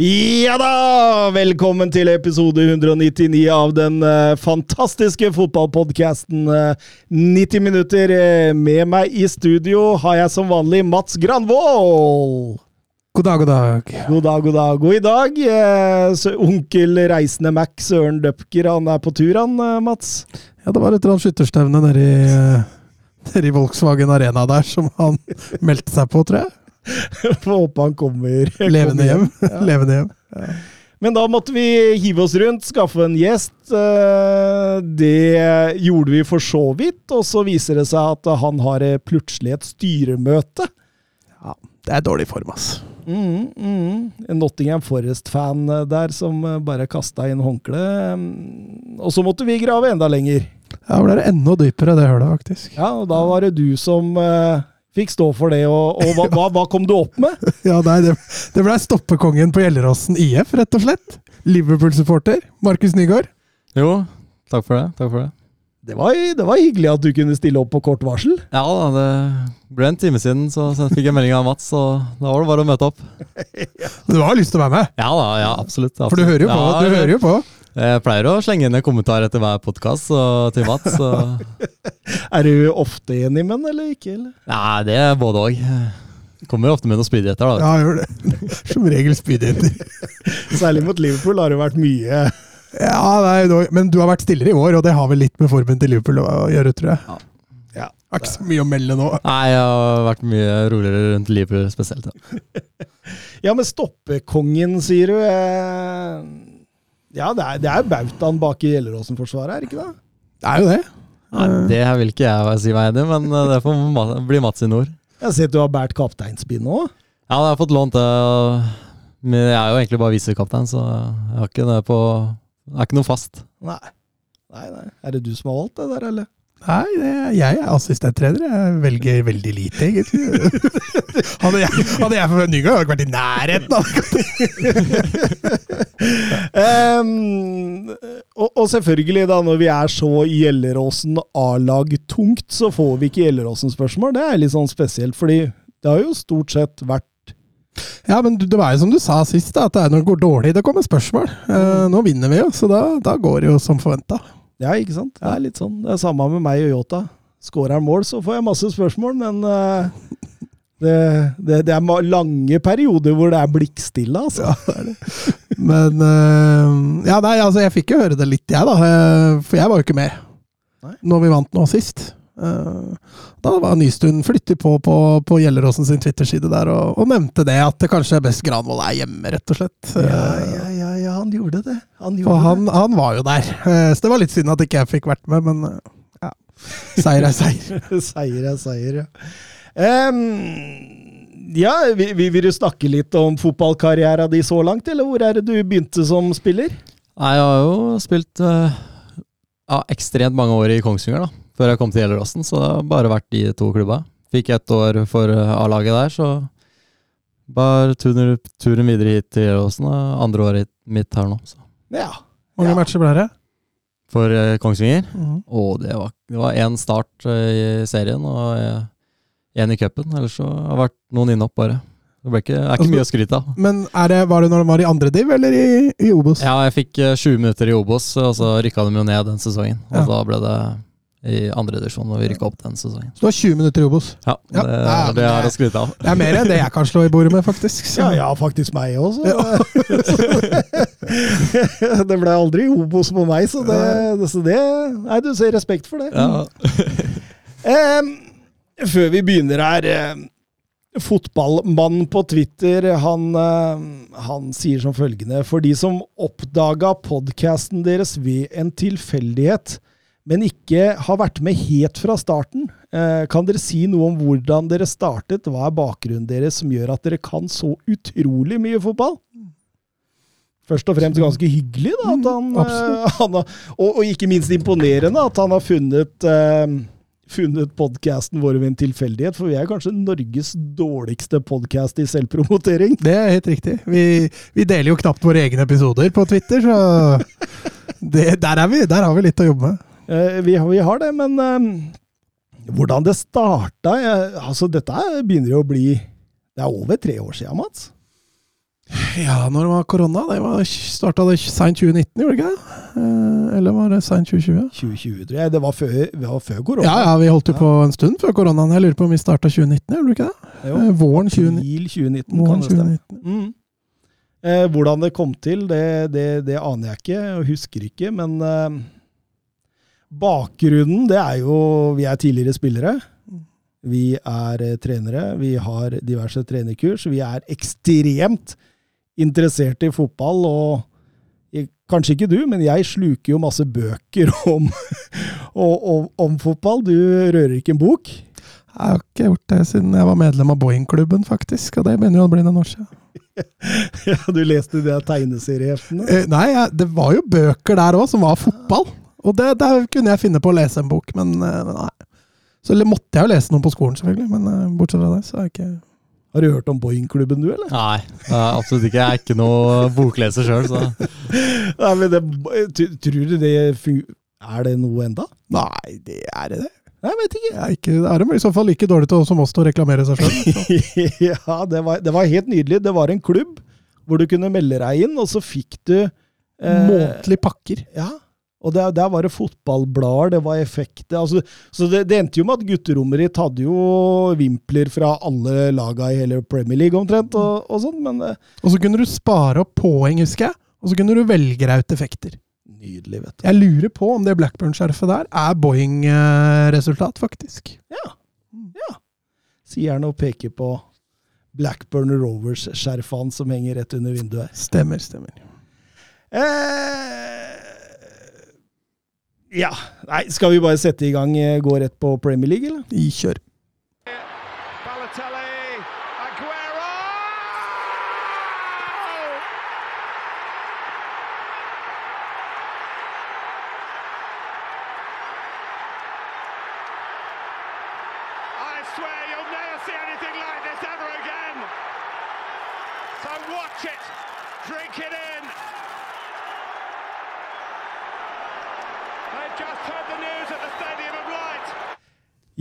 Ja da! Velkommen til episode 199 av den eh, fantastiske fotballpodkasten eh, 90 minutter. Eh, med meg i studio har jeg som vanlig Mats Granvoll. God dag, god dag. God dag, god dag. Og i dag, eh, onkel reisende Mac Søren Døpker, han er på tur, han, eh, Mats? Ja, det var et eller annet skytterstevne nede i, eh, nede i Volkswagen Arena der som han meldte seg på, tror jeg. Får håpe han kommer Levende hjem. hjem. Levende hjem. Men da måtte vi hive oss rundt, skaffe en gjest. Eh, Det gjorde vi for så vidt, og så viser det seg at han har eh, plutselig et styremøte. Ja, det er dårlig form, ass. Mm, mm. En Nottingham Forest-fan eh, der som bare kasta inn håndkleet. Mm, Og så måtte vi grave enda lenger. Ja, ble det enda dypere, det hølet, faktisk. Ja, og da var det du som eh, fikk stå for det. Og, og hva, hva, hva kom du opp med? Ja, nei, det, det ble stoppekongen på Gjelleråsen IF, rett og slett. Liverpool-supporter. Markus Nygaard. Jo, takk for det. Takk for det. Det var, det var hyggelig at du kunne stille opp på kort varsel. Ja da, det ble en time siden, så, så fikk jeg melding av Mats, og da var det bare å møte opp. Du har lyst til å være med, Ja da, ja, absolutt. absolutt. for du hører jo på. Ja, Du hører jo på. Jeg pleier å slenge inn en kommentar etter hver podkast til Mats. Så. Er du ofte enig med den, eller ikke? Eller? Nei, det er både òg. Kommer ofte med noen spydigheter, da. Ja, gjør det. Som regel spydigheter. Særlig mot Liverpool har det vært mye Ja, nei, men du har vært stillere i år, og det har vel litt med formen til Liverpool å gjøre, tror jeg. Ja. Ja. Det er ikke så mye å melde nå. Nei, jeg har vært mye roligere rundt Liverpool spesielt. Ja. Ja, men stoppekongen, sier du. Eh, Ja, det er, det er bautaen bak i Gjelleråsen-forsvaret, er det ikke det? Det er jo det. Nei, det vil ikke jeg si meg enig i, men det får bli Mats sine ord. Jeg har sett du har båret kapteinspinn òg. Ja, jeg har fått lånt det. Men jeg er jo egentlig bare visekaptein, så jeg har ikke det på Det er ikke noe fast. Nei. nei, nei. Er det du som har valgt det der, eller? Nei, det, jeg er assistenttrener. Jeg velger veldig lite, egentlig. hadde, jeg, hadde jeg for Nygaard, hadde jeg ikke vært i nærheten av. Ehm, og, og selvfølgelig, da, når vi er så Gjelleråsen A-lag tungt, så får vi ikke Gjelleråsen-spørsmål. Det er litt sånn spesielt, fordi det har jo stort sett vært Ja, men det var jo som du sa sist, da, at det er når det går dårlig, det kommer spørsmål. Eh, nå vinner vi jo, så da, da går det jo som forventa. Ja, ikke sant? Det er litt sånn. Det er samme med meg og Yota. Skårer han mål, så får jeg masse spørsmål, men uh, det, det, det er lange perioder hvor det er blikkstille, altså. Men uh, Ja, nei, altså, jeg fikk jo høre det litt, jeg, da. eh, For jeg var jo ikke med Nei. når vi vant nå sist. Eh, Da var Nystuen flyttet på på, på Gjelleråsen sin Twitter-side der og, og nevnte det, at det kanskje er best Granvoll er hjemme, rett og slett. Ja, Eh, ja, ja, ja han gjorde det. Han gjorde og han, han var jo der. Eh, Så det var litt synd at ikke jeg fikk vært med, men ja. Seier er seier. Seier er seier, ja. Um ja, vi- vi- vil du snakke litt om fotballkarrieren din så langt, eller hvor er det du begynte som spiller? Nei, jeg har jo spilt ja, ekstremt mange år i Kongsvinger, da. Før jeg kom til Gjelleråsen, så det har bare vært de to klubba. Fikk ett år for eh, A-laget der, så bare turen, turen videre hit til Gjelleråsen. Andre året mitt her nå. Så. Ja. Mange Ja. matcher ble det? For eh, Kongsvinger. Mhm. Og det var, det var én start eh, i serien og én i cupen. Ellers så har det vært noen innopp, bare. Det ble ikke, er ikke mye å skryte av. Men er det, var det når de var i andre div, eller i, i Obos? Ja, jeg fikk eh, 20 minutter i Obos, og så rykka de jo ned den sesongen. Og Ja. da ble det i andredivisjon når vi rykka opp den sesongen. Så du har 20 minutter i Obos. Ja, Ja, det, ja, det er å skryte av. Det er mer enn det jeg kan slå i bordet med, faktisk. Så. Ja, ja, faktisk meg også. det ble aldri Obos på meg, så det, så det Nei, du ser respekt for det. Ja. um, før vi begynner her Fotballmannen på Twitter han, han sier som følgende For de som oppdaga podkasten deres ved en tilfeldighet, men ikke har vært med helt fra starten. Eh, kan dere si noe om hvordan dere startet? Hva er bakgrunnen deres som gjør at dere kan så utrolig mye fotball? Først og fremst ganske hyggelig, da. At han, eh, han har, og, og, ikke minst imponerende at han har funnet eh, funnet podkasten vår ved en tilfeldighet, for vi er kanskje Norges dårligste podkast i selvpromotering. Det er helt riktig. Vi, vi, deler jo knapt våre egne episoder på Twitter, så det, der, vi, der, har vi litt å jobbe med. Eh, vi, vi, har det, men eh, hvordan det starta altså Dette begynner jo å bli Det er over tre år siden, Mats? Ja, når det var korona? Det var, starta det seint 2019, gjorde det ikke det? Eh, eller var det seint 2020? 2020, tror jeg. Det var før, var før korona. Ja, ja, vi holdt jo på en stund før koronaen. Jeg lurer på om vi starta 2019, gjorde du ikke det? Jo, Våren 2019. 2019 Våren 2019. Mm. Eh, hvordan det kom til, det, det, det, aner jeg ikke og husker ikke. Men eh, bakgrunnen, det er jo Vi er tidligere spillere. Vi er eh, trenere. Vi har diverse trenerkurs. Vi er ekstremt interessert i fotball, og Kanskje ikke du, men jeg sluker jo masse bøker om, om, om, fotball. Du rører ikke en bok? Jeg har ikke gjort det siden jeg var medlem av Boeing-klubben, faktisk. Og det begynner jo å bli noen år siden. ja, Du leste de tegneserieheftene? Eh, nei, det var jo bøker der òg som var fotball. Og det, der kunne jeg finne på å lese en bok, men eh, nei. Så måtte jeg jo lese noen på skolen, selvfølgelig. Men eh, bortsett fra det, så er jeg ikke har du hørt om Boeing-klubben, du, eller? Nei, absolutt ikke. Jeg er ikke noe bokleser sjøl, så Nei, men det, Tror du det Er det noe enda? Nei, det er det. Jeg vet ikke. Jeg er, ikke, er de i så fall like dårlig til som oss til å reklamere seg sjøl. ja, det var, det var, helt nydelig. Det var en klubb hvor du kunne melde deg inn, og så fikk du eh, Månedlige pakker. Ja, og der, der, var det fotballblader, det var effekter. Altså, så det, det, endte jo med at gutterommet ditt hadde jo vimpler fra alle laga i hele Premier League omtrent. Og, og sånn, men eh, Og så kunne du spare opp poeng, husker jeg. Og så kunne du velge deg ut effekter. Nydelig, vet du. Jeg lurer på om det Blackburn-skjerfet der er Boeing-resultat, faktisk. Ja. ja. Si gjerne og peker på Blackburn Rovers-skjerfene som henger rett under vinduet. Stemmer, stemmer. Eh, ja. Nei, skal vi bare sette i gang, eh, gå rett på Premier League, eller? Kjør.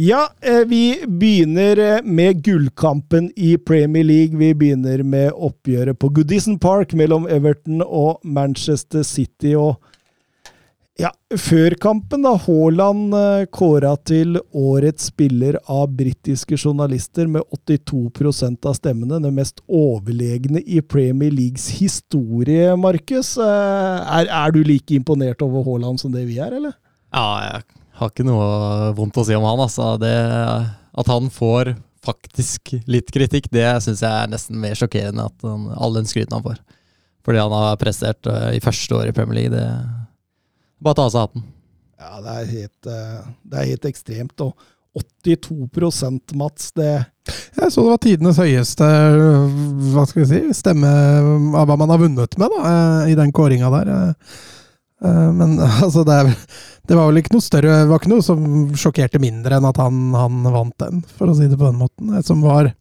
Ja, eh, vi begynner eh, med gullkampen i Premier League. Vi begynner med oppgjøret på Goodison Park mellom Everton og Manchester City. Og ja, før kampen, da Haaland eh, kåra til årets spiller av britiske journalister med 82% av stemmene. Det mest overlegne i Premier Leagues historie, Markus. Er, er du like imponert over Haaland som det vi er, eller? Ja, jeg har ikke noe vondt å si om han. Altså. Det, at han får faktisk litt kritikk, det syns jeg er nesten mer sjokkerende at han, all den skryten han får. Fordi han har prestert uh, i første år i Premier League. Det, bare ta av seg hatten. Ja, det er helt, uh, det er helt ekstremt. Og 82 Mats, det Jeg så det var tidenes høyeste hva skal vi si, stemme av hva man har vunnet med da, eh, i den kåringa der. Men altså, det er det var vel ikke noe større Det var ikke noe som sjokkerte mindre enn at han, han vant den, for å si det på den måten. Det som var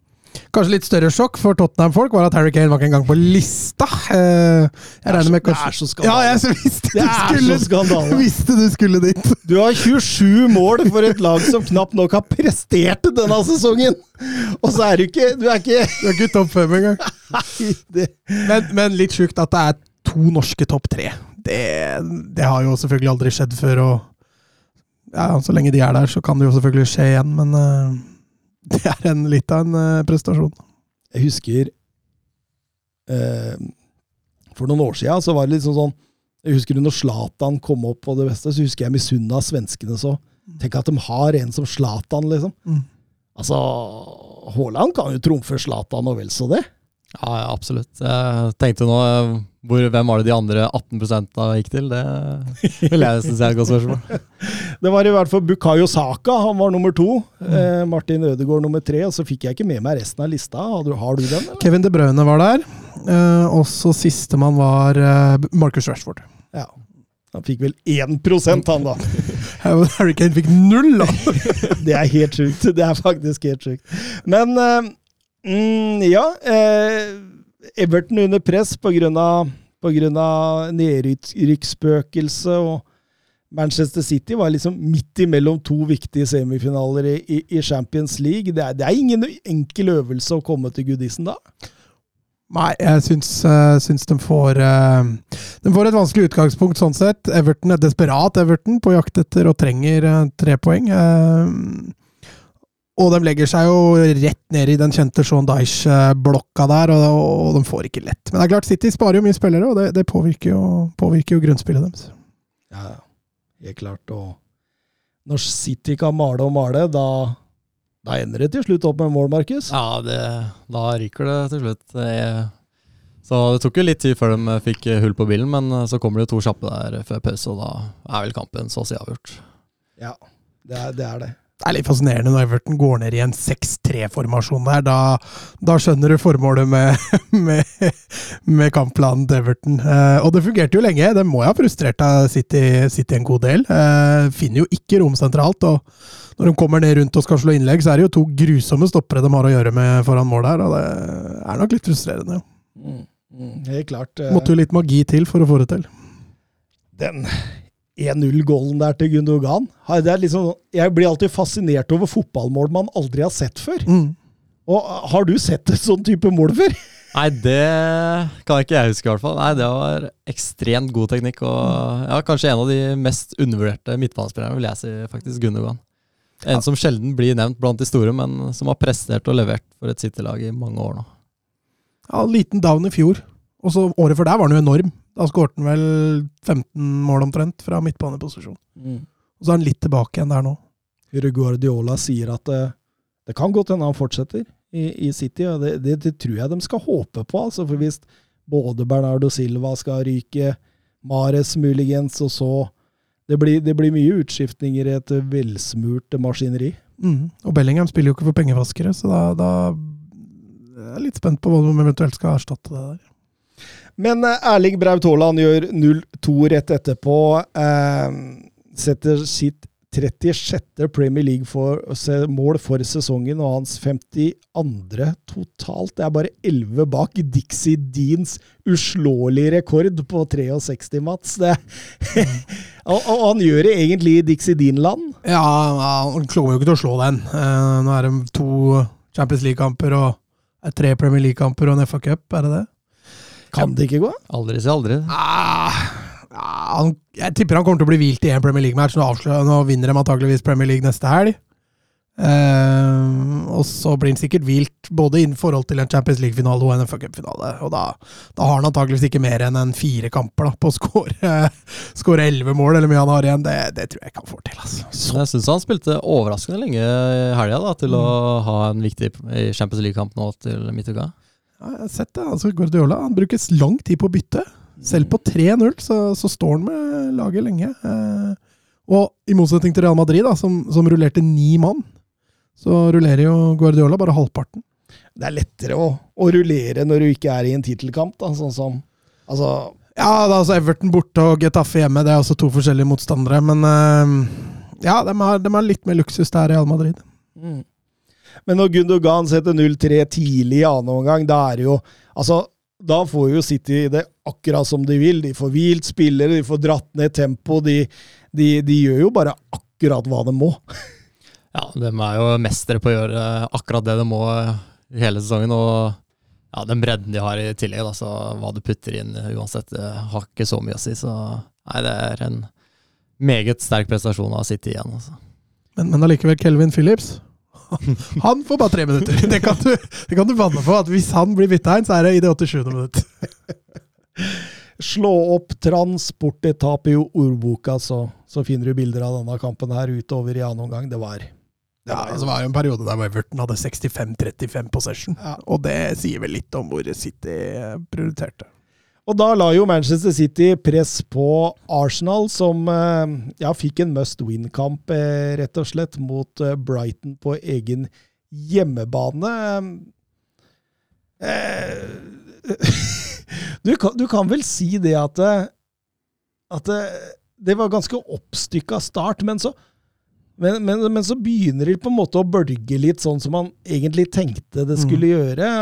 kanskje litt større sjokk for Tottenham-folk, var at Harry Kane var ikke engang på lista. Eh, jeg regner med kanskje... Det er så skandale. Ja, jeg visste du skulle, visste du skulle dit. Du har 27 mål for et lag som knapt nok har prestert denne sesongen! Og så er du ikke Du er ikke Du er ikke topp fem engang. Men, men litt sjukt at det er to norske topp tre det, det, har jo selvfølgelig aldri skjedd før. og ja, Så lenge de er der, så kan det jo selvfølgelig skje igjen, men uh, det er en, litt av en uh, prestasjon. Jeg husker uh, For noen år siden så var det litt sånn, sånn Jeg husker når Zlatan kom opp på det beste, så husker jeg misunna svenskene så. Tenk at de har en som Zlatan, liksom. Mm. Altså, Haaland kan jo trumfe Zlatan og vel så det. Ja, absolutt. Jeg tenkte nå hvor, Hvem var det de andre 18 da gikk til? Det vil jeg si er et godt spørsmål. Det var i hvert fall Bukayo Saka, han var nummer to. Eh, Martin Ødegaard nummer tre, og så fikk jeg ikke med meg resten av lista. Har du, har du den? Eller? Kevin De Bruyne var der. Eh, og så sistemann var eh, Marcus Rashford. Ja. Han fikk vel 1% han, da. Harry Kane fikk null, da! Det er helt sjukt. Det er faktisk helt sjukt. Men mm, ja eh, Everton under press pga. nedrykksspøkelse. Og Manchester City var liksom midt imellom to viktige semifinaler i, i Champions League. Det er, det er, ingen enkel øvelse å komme til Goodison da. Nei, jeg syns, uh, syns de får uh, De får et vanskelig utgangspunkt sånn sett. Everton er desperat Everton på jakt etter og trenger uh, tre poeng. Og de legger seg jo rett ned i den kjente Sean Dyche-blokka der, og, og, de får ikke lett. Men det er klart, City sparer jo mye spillere, og det, det påvirker, jo, påvirker, jo, grunnspillet deres. Ja, helt klart. Og når City kan male og male, da da ender det til slutt opp med mål, Markus. Ja, det, da ryker det til slutt. så det tok jo litt tid før de fikk hull på bilen, men så kommer det to kjappe der før pause, og da er vel kampen så å si avgjort. Ja, det er, det er det. Det er litt fascinerende når Everton går ned i en 6-3-formasjon der. Da, da, skjønner du formålet med, med, med kampplanen til Everton. Eh, og det fungerte jo lenge. Det må jo ha frustrert av City, City, en god del. Eh, finner jo ikke rom sentralt. og når de kommer ned rundt og skal slå innlegg, så er det jo to grusomme stoppere de har å gjøre med foran mål her. og Det er nok litt frustrerende. Mm, mm, helt klart. Uh, Måtte jo litt magi til for å få det til. Den 1-0-gålen der til Gundogan liksom, Jeg blir alltid fascinert over fotballmål man aldri har sett før. Mm. Og Har du sett et sånn type mål før? Nei, det kan ikke jeg huske, i hvert fall. Nei, Det var ekstremt god teknikk, og ja, kanskje en av de mest undervurderte midtbanespillerne, vil jeg si, faktisk Gundogan. En som sjelden blir nevnt blant de store, men som har prestert og levert for et City-lag i mange år nå. Ja, Liten down i fjor. Og så året før der var han jo enorm. Da skåret han vel 15 mål omtrent fra midtbaneposisjon. Mm. Og så er han litt tilbake igjen der nå. Guardiola sier at det, det kan godt hende han fortsetter i, i City, og det, det, det, tror jeg de skal håpe på. altså, for Hvis både Bernardo Silva skal ryke, Mares muligens, og så det blir, det blir, mye utskiftninger i et velsmurt maskineri. Mm. Og Bellingham spiller jo ikke for pengevaskere, så da, da jeg er litt spent på hva de eventuelt skal erstatte det der. Men eh, Erling Braut Haaland gjør 0-2 rett etterpå. Eh, setter sitt 36. Premier League-mål for sesongen og hans 52. totalt. Det er bare 11 bak Dixie Deans uslåelige rekord på 63, Mats. Og, og, han gjør det egentlig i Dixie Dean-land. Ja, han klarer jo ikke til å slå den. Uh, nå er det to Champions League-kamper og tre Premier League-kamper og en FA Cup, er det det? Kan det ikke gå? Aldri si aldri. Ah, han, jeg tipper han kommer til å bli hvilt i en Premier League-match. Nå, nå, vinner de antakeligvis Premier League neste helg. Uh, og så blir han sikkert hvilt både i forhold til en Champions League-finale og en FA Cup-finale. Og da, da, har han antakeligvis ikke mer enn en fire kamper da, på å skåre elleve mål, eller mye han har igjen. Det, det, tror jeg ikke han får til. Altså. Jeg syns han spilte overraskende lenge i helga til mm. å ha en viktig Champions League-kamp nå til midtuka. Ja, jeg har sett det. altså Guardiola han brukes lang tid på å bytte. Selv på 3-0 så, så, står han med laget lenge. Eh, og i motsetning til Real Madrid, da, som, som, rullerte ni mann, så rullerer jo Guardiola bare halvparten. Det er lettere å, å rullere når du ikke er i en tittelkamp, da, sånn som Altså Ja, altså Everton borte og Getafe hjemme, det er også to forskjellige motstandere, men eh, ja, de har, de har, litt mer luksus der, Real Madrid. Mm. Men når Gundogan setter 0-3 tidlig i annen omgang, da er det jo Altså, da får jo City det akkurat som de vil. De får hvilt spillere, de får dratt ned tempo. De, de, de, gjør jo bare akkurat hva de må. ja, de er jo mestere på å gjøre akkurat det de må hele sesongen. Og ja, den bredden de har i tillegg, da, så hva du putter inn uansett, det har ikke så mye å si. Så nei, det er en meget sterk prestasjon av City igjen. Altså. Men, men allikevel, Kelvin Phillips Han får bare tre minutter. Det kan du, det kan du banne på. at Hvis han blir bytta inn, så er det i det 87. minutt. Slå opp transportetap i ordboka, så, så, finner du bilder av denne kampen her utover i annen omgang. Det var ja, altså, det var jo en periode der Everton hadde 65-35 possession. Ja. Og det sier vel litt om hvor City prioriterte. Og da la jo Manchester City press på Arsenal, som eh, ja, fikk en must win-kamp, eh, rett og slett, mot eh, Brighton på egen hjemmebane. Du kan, du kan vel si det at, at det var ganske oppstykka start, men så men, men, men, så begynner de på en måte å bølge litt sånn som man egentlig tenkte det skulle mm. gjøre.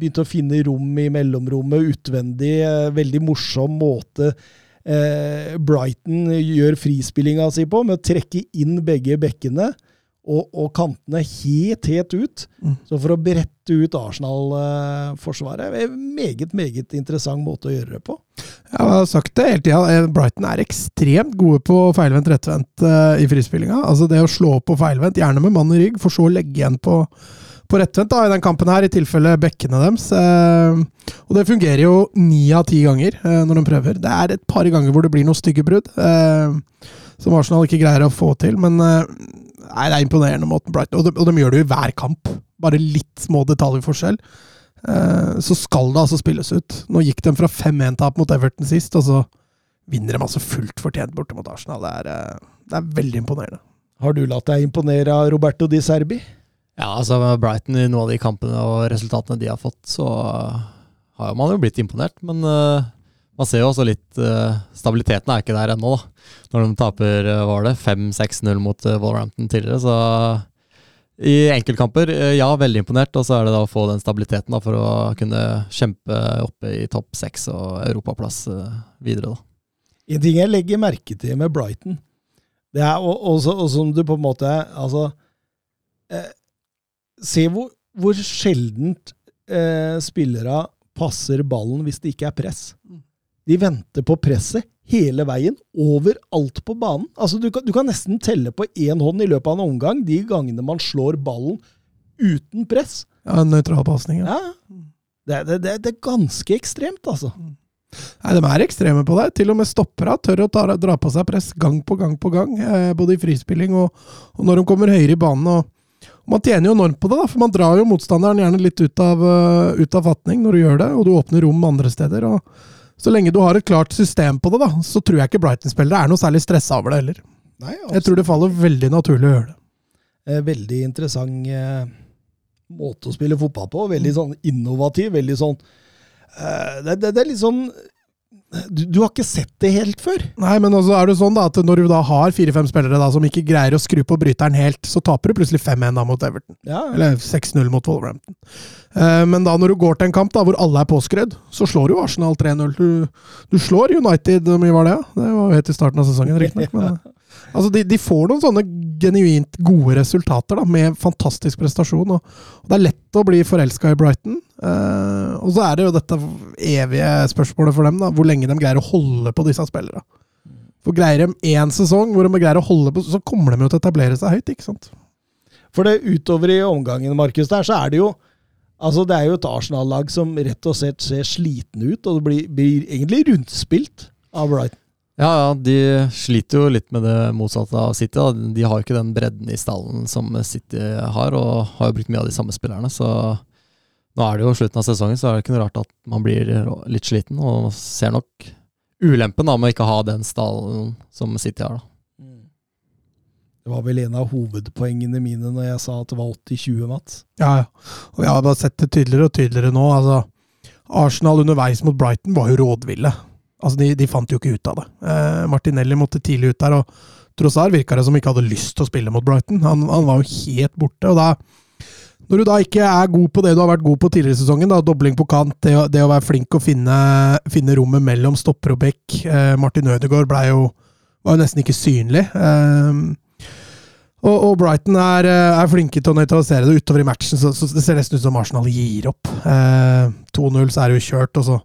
Begynte å finne rom i mellomrommet utvendig. Veldig morsom måte eh, Brighton gjør frispillinga si på, med å trekke inn begge bekkene og, og, kantene helt, helt ut. Mm. Så for å brette ut Arsenal-forsvaret eh, Meget, meget interessant måte å gjøre det på. Jeg har sagt det hele tida. Eh, Brighton er ekstremt gode på feilvendt rettvendt eh, i frispillinga. Altså det å slå på feilvendt, gjerne med mann i rygg, for så å legge igjen på, på rettvendt i den kampen her, i tilfelle bekkene deres. Eh, og det fungerer jo ni av ti ganger uh, når de prøver. Det er et par ganger hvor det blir noen stygge brudd, som Arsenal ikke greier å få til. men Nei, det er imponerende måten Brighton og de, og de gjør det jo i hver kamp. Bare litt små detaljforskjell. Eh, så skal det altså spilles ut. Nå gikk de fra 5-1-tap mot Everton sist, og så vinner de altså fullt fortjent borte mot Arsenal. Det er, eh, det er veldig imponerende. Har du latt deg imponere av Roberto Di Serbi? Ja, altså med Brighton i noen av de kampene og resultatene de har fått, så har man jo blitt imponert. Men uh, man ser jo også litt uh, Stabiliteten er ikke der ennå, da. Når de taper, uh, var det 5-6-0 mot uh, Wolverhampton tidligere, så i enkeltkamper, ja, veldig imponert. Og så er det da å få den stabiliteten da, for å kunne kjempe oppe i topp seks og europaplass videre, da. En ting jeg legger merke til med Brighton, det er også, og som du på en måte Altså eh, Se hvor, hvor sjeldent eh, spillere passer ballen hvis det ikke er press. Mm. De venter på presset hele veien, overalt på banen. Altså, du kan, du kan nesten telle på én hånd i løpet av en omgang de gangene man slår ballen uten press. Ja, Nøytral pasning, ja. ja. Det, det, det, det, er ganske ekstremt, altså. Nei, De er ekstreme på det. Til og med stoppere tør å ta, dra på seg press gang på gang på gang. Eh, både i frispilling og, og, når de kommer høyere i banen. Og, og Man tjener jo enormt på det, da, for man drar jo motstanderen gjerne litt ut av, uh, ut av fatning når du gjør det, og du åpner rom andre steder. og så lenge du har et klart system på det, da, så tror jeg ikke Brighton-spillere er noe særlig stressa over det heller. Nei, jeg tror det faller veldig naturlig å gjøre det. Eh, veldig interessant eh, måte å spille fotball på. Veldig mm. sånn innovativ. Veldig sånn eh, det, det, det, er litt sånn du, du, har ikke sett det helt før? Nei, men også er det sånn da, at når du da har fire-fem spillere da, som ikke greier å skru på bryteren helt, så taper du plutselig 5-1 da mot Everton. Ja. Eller 6-0 mot Wolverhampton. Uh, men da når du går til en kamp da, hvor alle er påskrudd, så slår jo Arsenal 3-0. Du, du, slår United Hvor mye var det? Ja? Det var jo helt i starten av sesongen, riktignok. Men, Altså, de, de, får noen sånne genuint gode resultater da, med fantastisk prestasjon. Og, og Det er lett å bli forelska i Brighton. Eh, og så er det jo dette evige spørsmålet for dem, da, hvor lenge de greier å holde på disse spillerne. For Greier de én sesong hvor de greier å holde på, så kommer de jo til å etablere seg høyt. ikke sant? For det utover i omgangen, Markus, der, så er det jo Altså, Det er jo et Arsenal-lag som rett og slett ser sliten ut, og det blir, blir egentlig rundspilt av Brighton. Ja, ja, de sliter jo litt med det motsatte av City. Da. De har jo ikke den bredden i stallen som City har, og har jo brukt mye av de samme spillerne. Så nå er det jo slutten av sesongen, så er det ikke noe rart at man blir litt sliten. Og ser nok ulempen da med å ikke ha den stallen som City har. da. Det var vel en av hovedpoengene mine når jeg sa at det var 80-20, Mats. Ja, ja. Og jeg har bare sett det tydeligere og tydeligere nå. altså Arsenal underveis mot Brighton var jo rådville. Altså, de, de, fant jo ikke ut av det. Eh, Martinelli måtte tidlig ut der, og Trossard virka det som ikke hadde lyst til å spille mot Brighton. Han, han, var jo helt borte. og da Når du da ikke er god på det du har vært god på tidligere i sesongen, da, dobling på kant, det, det å være flink å finne, finne rommet mellom stopper og bekk eh, Martin Ødegaard ble jo, var jo nesten ikke synlig. Eh, og, og, Brighton er, eh, er, flinke til å nøytralisere det utover i matchen, så, så, det ser nesten ut som Arsenal gir opp. Eh, 2-0 så er det jo kjørt, og så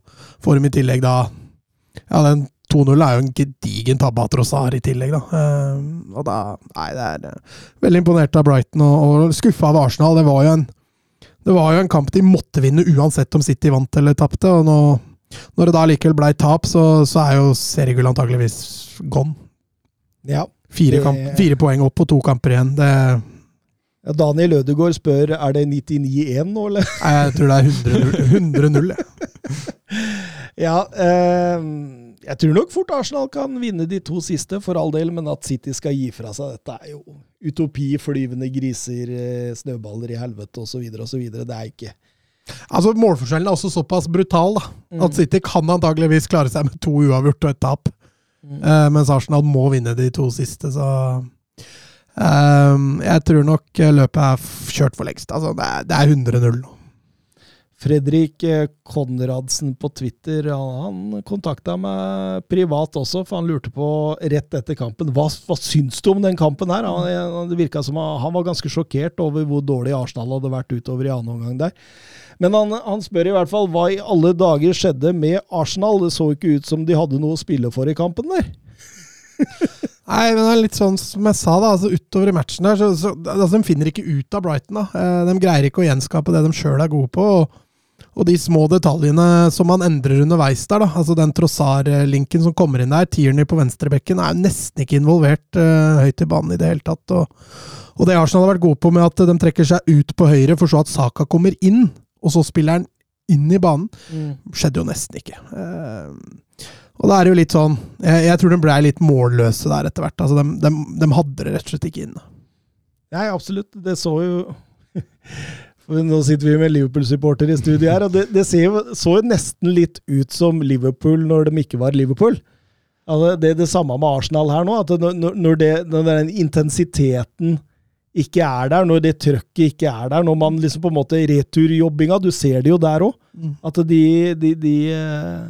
får de i tillegg da ja, den 2-0 er jo en gedigen tabbe av Trossar i tillegg, da. Uh, og da Nei, det er uh, veldig imponert av Brighton og, og skuffa av Arsenal. Det var, jo en, det var jo en kamp de måtte vinne uansett om City vant eller tapte. Og nå, når det da likevel blei tap, så, så, er jo seriegull antakeligvis gone. Ja. Fire, kamp, fire, poeng opp og to kamper igjen. Det ja, Daniel Ødegaard spør er det 99-1 nå, eller? Nei, jeg tror det er 100-0. Ja, eh, jeg tror nok fort Arsenal kan vinne de to siste, for all del, men at City skal gi fra seg dette, er jo utopi, flyvende griser, eh, snøballer i helvete osv. osv. Det er ikke Altså, Målforskjellen er også såpass brutal da, at City kan antageligvis klare seg med to uavgjort og et tap. Eh, mens Arsenal må vinne de to siste, så uh, Jeg tror nok løpet er kjørt for lengst. Altså, det er, det er 100-0 nå. Fredrik eh, Konradsen på Twitter han, kontakta meg privat også, for han lurte på rett etter kampen hva, hva syns du om den kampen her? Han, det som han, han var ganske sjokkert over hvor dårlig Arsenal hadde vært utover i annen omgang der. Men han, han spør i hvert fall hva i alle dager skjedde med Arsenal? Det så ikke ut som de hadde noe å spille for i kampen der. Nei, men det er litt sånn som jeg sa, da. altså Utover i matchen der, så, så altså, De finner ikke ut av Brighton. da. Eh, De greier ikke å gjenskape det de sjøl er gode på. Og, og de små detaljene som man endrer underveis der, da. Altså den Trossar-linken som kommer inn der, Tierney på venstrebekken, er nesten ikke involvert uh, høyt i banen i det hele tatt. Og, og det Arsenal har vært gode på med at de trekker seg ut på høyre, for så at Saka kommer inn, og så spiller han inn i banen, skjedde jo nesten ikke. Uh, og da er det jo litt sånn Jeg, jeg tror de ble litt målløse der etter hvert. Altså, de, de, de hadde det rett og slett ikke inne. Nei, absolutt. Det så jo Nå sitter vi med Liverpool-supporter i studio her, og det, det ser jo, så jo nesten litt ut som Liverpool når de ikke var Liverpool. Altså, det er det samme med Arsenal her nå. at Når, når, det, når den intensiteten ikke er der, når det trøkket ikke er der, når man liksom på en måte returjobbinga Du ser det jo der òg. At de, de, de eh,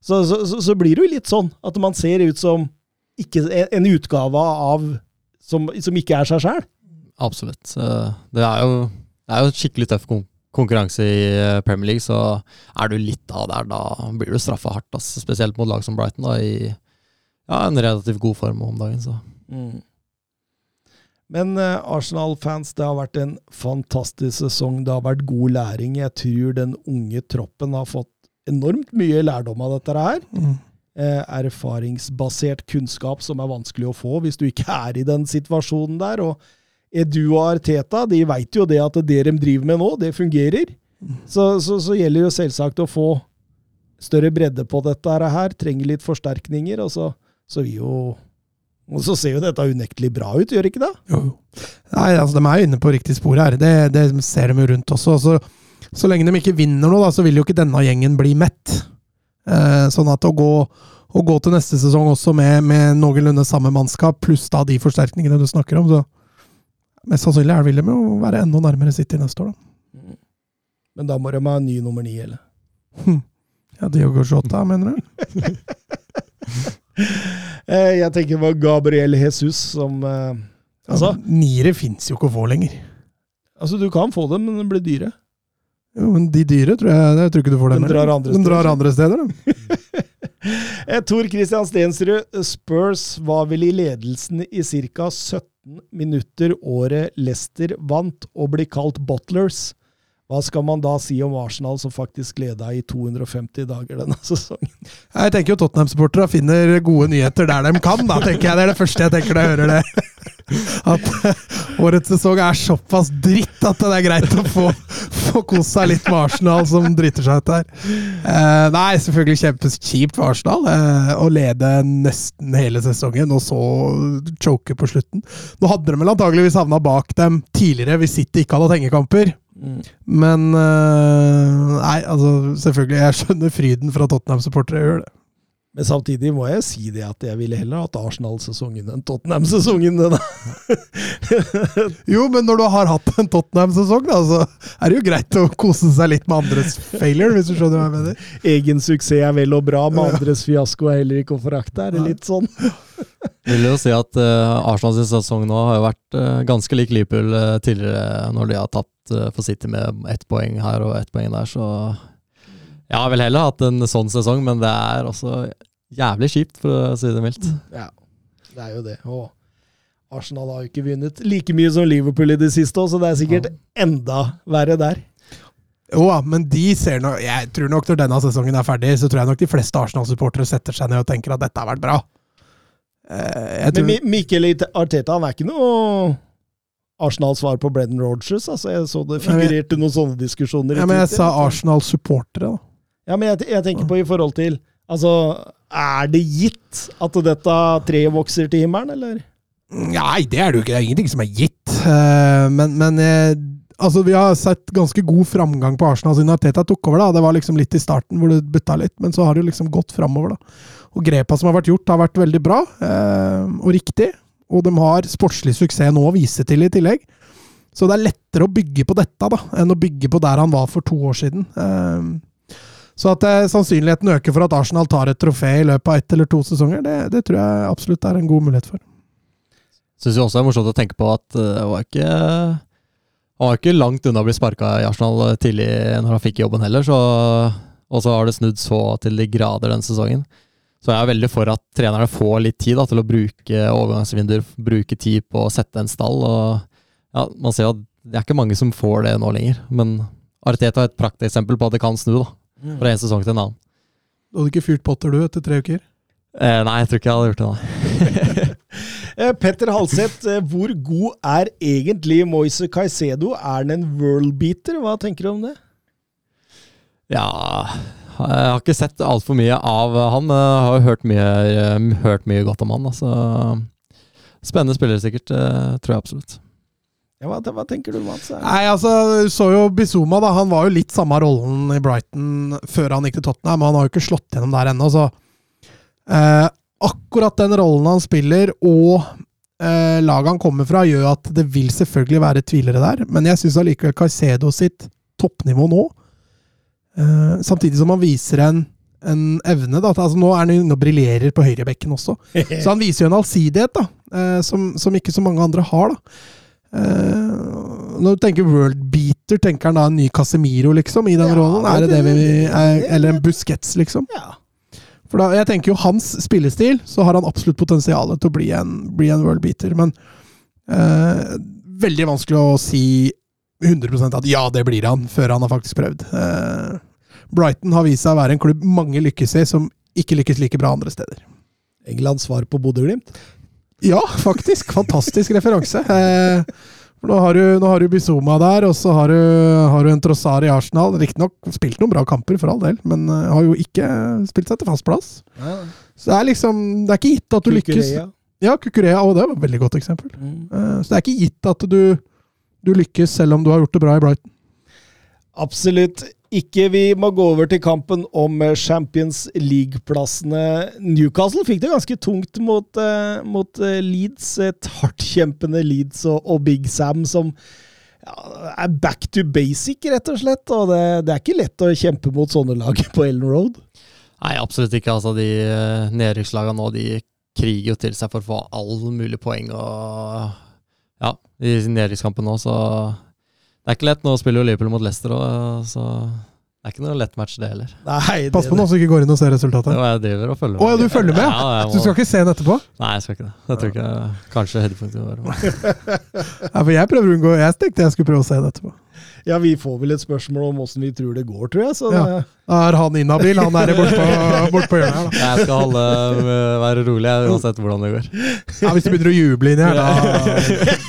så, så, så, så blir det jo litt sånn at man ser ut som ikke, en, utgave av som, som ikke er seg sjæl. Absolutt. Det er jo, det er jo skikkelig tøff kon konkurranse i eh, Premier League, så er du litt av der, da blir du straffa hardt. Ass. Spesielt mot lag som Brighton, da, i ja, en relativt god form om dagen. Så. Men uh, Arsenal-fans, det har vært en fantastisk sesong. Det har vært god læring. Jeg tror den unge troppen har fått enormt mye lærdom av dette her. Eh, erfaringsbasert kunnskap som er vanskelig å få hvis du ikke er i den situasjonen der. Og Edu og Arteta de veit jo det at det de driver med nå, det fungerer. Så, så, så gjelder jo selvsagt å få større bredde på dette her. Trenger litt forsterkninger. Og så, så vi jo og så ser jo dette unektelig bra ut, gjør ikke det? Jo. Nei, altså, de er jo inne på riktig spor her. Det, det ser de jo rundt også. Så, så lenge de ikke vinner noe, da, så vil jo ikke denne gjengen bli mett. Eh, sånn at å gå, å gå til neste sesong også med, med noenlunde samme mannskap, pluss da de forsterkningene du snakker om, så mest sannsynlig er de jo være enda nærmere City neste år, da. Men da må de ha en ny nummer ni, eller? Ja, Diogo Jota, mener du? Eh, jeg tenker på Gabriel Jesus som eh, Altså, Niere fins jo ikke å få lenger. altså, du kan få dem, men de blir dyre. Jo, men de dyre tror jeg, jeg tror ikke du får dem. De drar andre steder. drar andre steder. De. Eh, Tor Christian Stensrud, Spurs var vel i ledelsen i ca. 17 minutter året Leicester vant, og blir kalt Bottlers. Hva skal man da si om Arsenal, som faktisk leda i 250 dager denne sesongen? Jeg tenker jo Tottenham-supportere finner gode nyheter der de kan, da, tenker jeg. Det er det første jeg tenker når jeg hører det. At eh, årets sesong er såpass dritt at det er greit å få, få kose seg litt med Arsenal, som driter seg ut der. Eh, nei, selvfølgelig kjempekjipt for Arsenal eh, å lede nesten hele sesongen, og så choke på slutten. Nå hadde de vel antageligvis havna bak dem tidligere hvis City ikke hadde hatt hengekamper. Men eh, Nei, altså, selvfølgelig. Jeg skjønner fryden fra Tottenham-supportere. Gjør det. Men samtidig må jeg si det at jeg ville heller hatt Arsenal-sesongen enn Tottenham-sesongen. Jo, men når du har hatt en Tottenham-sesong, da, så er det jo greit å kose seg litt med andres failure, hvis du skjønner hva jeg mener. Egen suksess er vel og bra, med andres fiasko er heller ikke å forakte. Er det litt sånn? Vil jo si at uh, Arsenals sesong nå har jo vært uh, ganske lik Liverpool uh, tidligere, når de har tatt uh, for City med ett poeng her og ett poeng der, så Jeg har vel heller hatt en sånn sesong, men det er også jævlig kjipt, for å si det mildt. Ja, det er jo det. Og Arsenal har jo ikke vunnet like mye som Liverpool i det siste så det er sikkert enda verre der. Jo men de ser nok Jeg tror nok når denne sesongen er ferdig, så tror jeg nok de fleste Arsenal-supportere setter seg ned og tenker at dette har vært bra. Eh, jeg tror, Men Mi- Mikkel Arteta han er ikke noe Arsenal-svar på Brendan Rogers. Altså, jeg så det figurerte noen sånne diskusjoner. ja, men jeg sa Arsenal-supportere, da. Ja, men jeg, jeg tenker på i forhold til Altså, er det gitt at dette treet vokser til himmelen, eller? Nei, det er det jo ikke. Det er ingenting som er gitt. Eh, men, men eh, altså, vi har sett ganske god framgang på Arsenal siden Arteta tok over. da. Det var liksom litt i starten hvor det butta litt, men så har det liksom gått framover. da. Og grepa som har vært gjort, har vært veldig bra eh, og riktig. Og de har sportslig suksess nå å vise til i tillegg. Så det er lettere å bygge på dette da, enn å bygge på der han var for to år siden. Eh, så at eh, sannsynligheten øker for at Arsenal tar et trofé i løpet av ett eller to sesonger, det, det tror jeg absolutt er en god mulighet for. Syns også det er morsomt å tenke på at eh, det var ikke han var ikke langt unna å bli sparka i Arsenal tidlig når han fikk jobben heller, så, og så har det snudd så til de grader den sesongen. Så jeg er veldig for at trenerne får litt tid da, til å bruke overgangsvinduer, bruke tid på å sette en stall. og ja, Man ser at det er ikke mange som får det nå lenger, men Arteta er et prakteksempel på at det kan snu. da. Fra en sesong til en annen. Du hadde ikke fyrt Potter du etter tre uker? Eh, nei, jeg tror ikke jeg hadde gjort det. nei. Eh, Petter Halseth, eh, hvor god er egentlig Moise Caicedo? Er han en worldbeater? Hva tenker du om det? Ja Jeg har ikke sett altfor mye av han, men jeg har hørt mye, eh, hørt mye godt om han. Altså. Spennende spiller sikkert, tror jeg absolutt. Ja, hva, hva tenker du, Mats? Nei, altså, du så jo Bizuma, da. Han var jo litt samme rollen i Brighton før han gikk til Tottenham, men han har jo ikke slått gjennom der ennå, så eh, Akkurat den rollen han spiller, og eh, laget han kommer fra, gjør at det vil selvfølgelig være tvilere der, men jeg syns allikevel Caicedo sitt toppnivå nå, eh, samtidig som han viser en, en evne da, altså, Nå er han inne og briljerer på høyrebekken også, så han viser jo en allsidighet da, eh, som, som ikke så mange andre har. da. Eh, når du tenker world beater, tenker han da en ny Casemiro, liksom, i den Ja, rollen? Er det det vi er, Eller en Busquets, liksom? Ja. For da, jeg tenker jo hans spillestil, så har han absolutt potensial til å bli en, bli en world beater, men uh, veldig vanskelig å si 100% at ja, det blir han, før han har faktisk prøvd. Uh, Brighton har vist seg å være en klubb mange lykkes i, som ikke lykkes like bra andre steder. Englands svar på Bodø-Glimt? Ja, faktisk. Fantastisk referanse. Eh, nå har du, nå har du Bizuma der, og så har du, har du en Trossar i Arsenal. Riktignok spilt noen bra kamper, for all del, men eh, har jo ikke spilt seg til fast plass. Så det er liksom Det er ikke gitt at du lykkes. Kukureya. Ja, Kukurea, og det var et veldig godt eksempel. Mm. Eh, Så det er ikke gitt at du, du lykkes, selv om du har gjort det bra i Brighton. Absolutt ikke. Vi må gå over til kampen om eh, Champions League-plassene. Newcastle fikk det ganske tungt mot, eh, mot eh, Leeds. Et hardtkjempende Leeds og, og Big Sam som ja, er back to basic, rett og slett. Og det, det er ikke lett å kjempe mot sånne lag på Ellen Road. Nei, absolutt ikke. Altså, de nedrykkslagene nå, de kriger jo til seg for å få all mulig poeng og Ja, i nedrykkskampen nå, så Det er ikke lett. Nå spiller jo Liverpool mot Leicester òg, så det er ikke noe lett match, det heller. Nei, det, Pass på nå så du ikke går inn og ser resultatet. Jo, jeg driver og følger Å ja, du følger med? Ja, må... Du skal ikke se den etterpå? Nei, jeg skal ikke det. Jeg tror ikke Kanskje høydepunktet var Ja, for jeg prøver å unngå Jeg tenkte jeg skulle prøve å se den etterpå. Ja, vi får vel et spørsmål om åssen vi tror det går, tror jeg. Så Ja. det, er han inhabil. Han er borte på, bort på hjørnet her, da. Jeg skal holde, øh, være rolig jeg, uansett hvordan det går. Ja, hvis du begynner å juble inni her, da,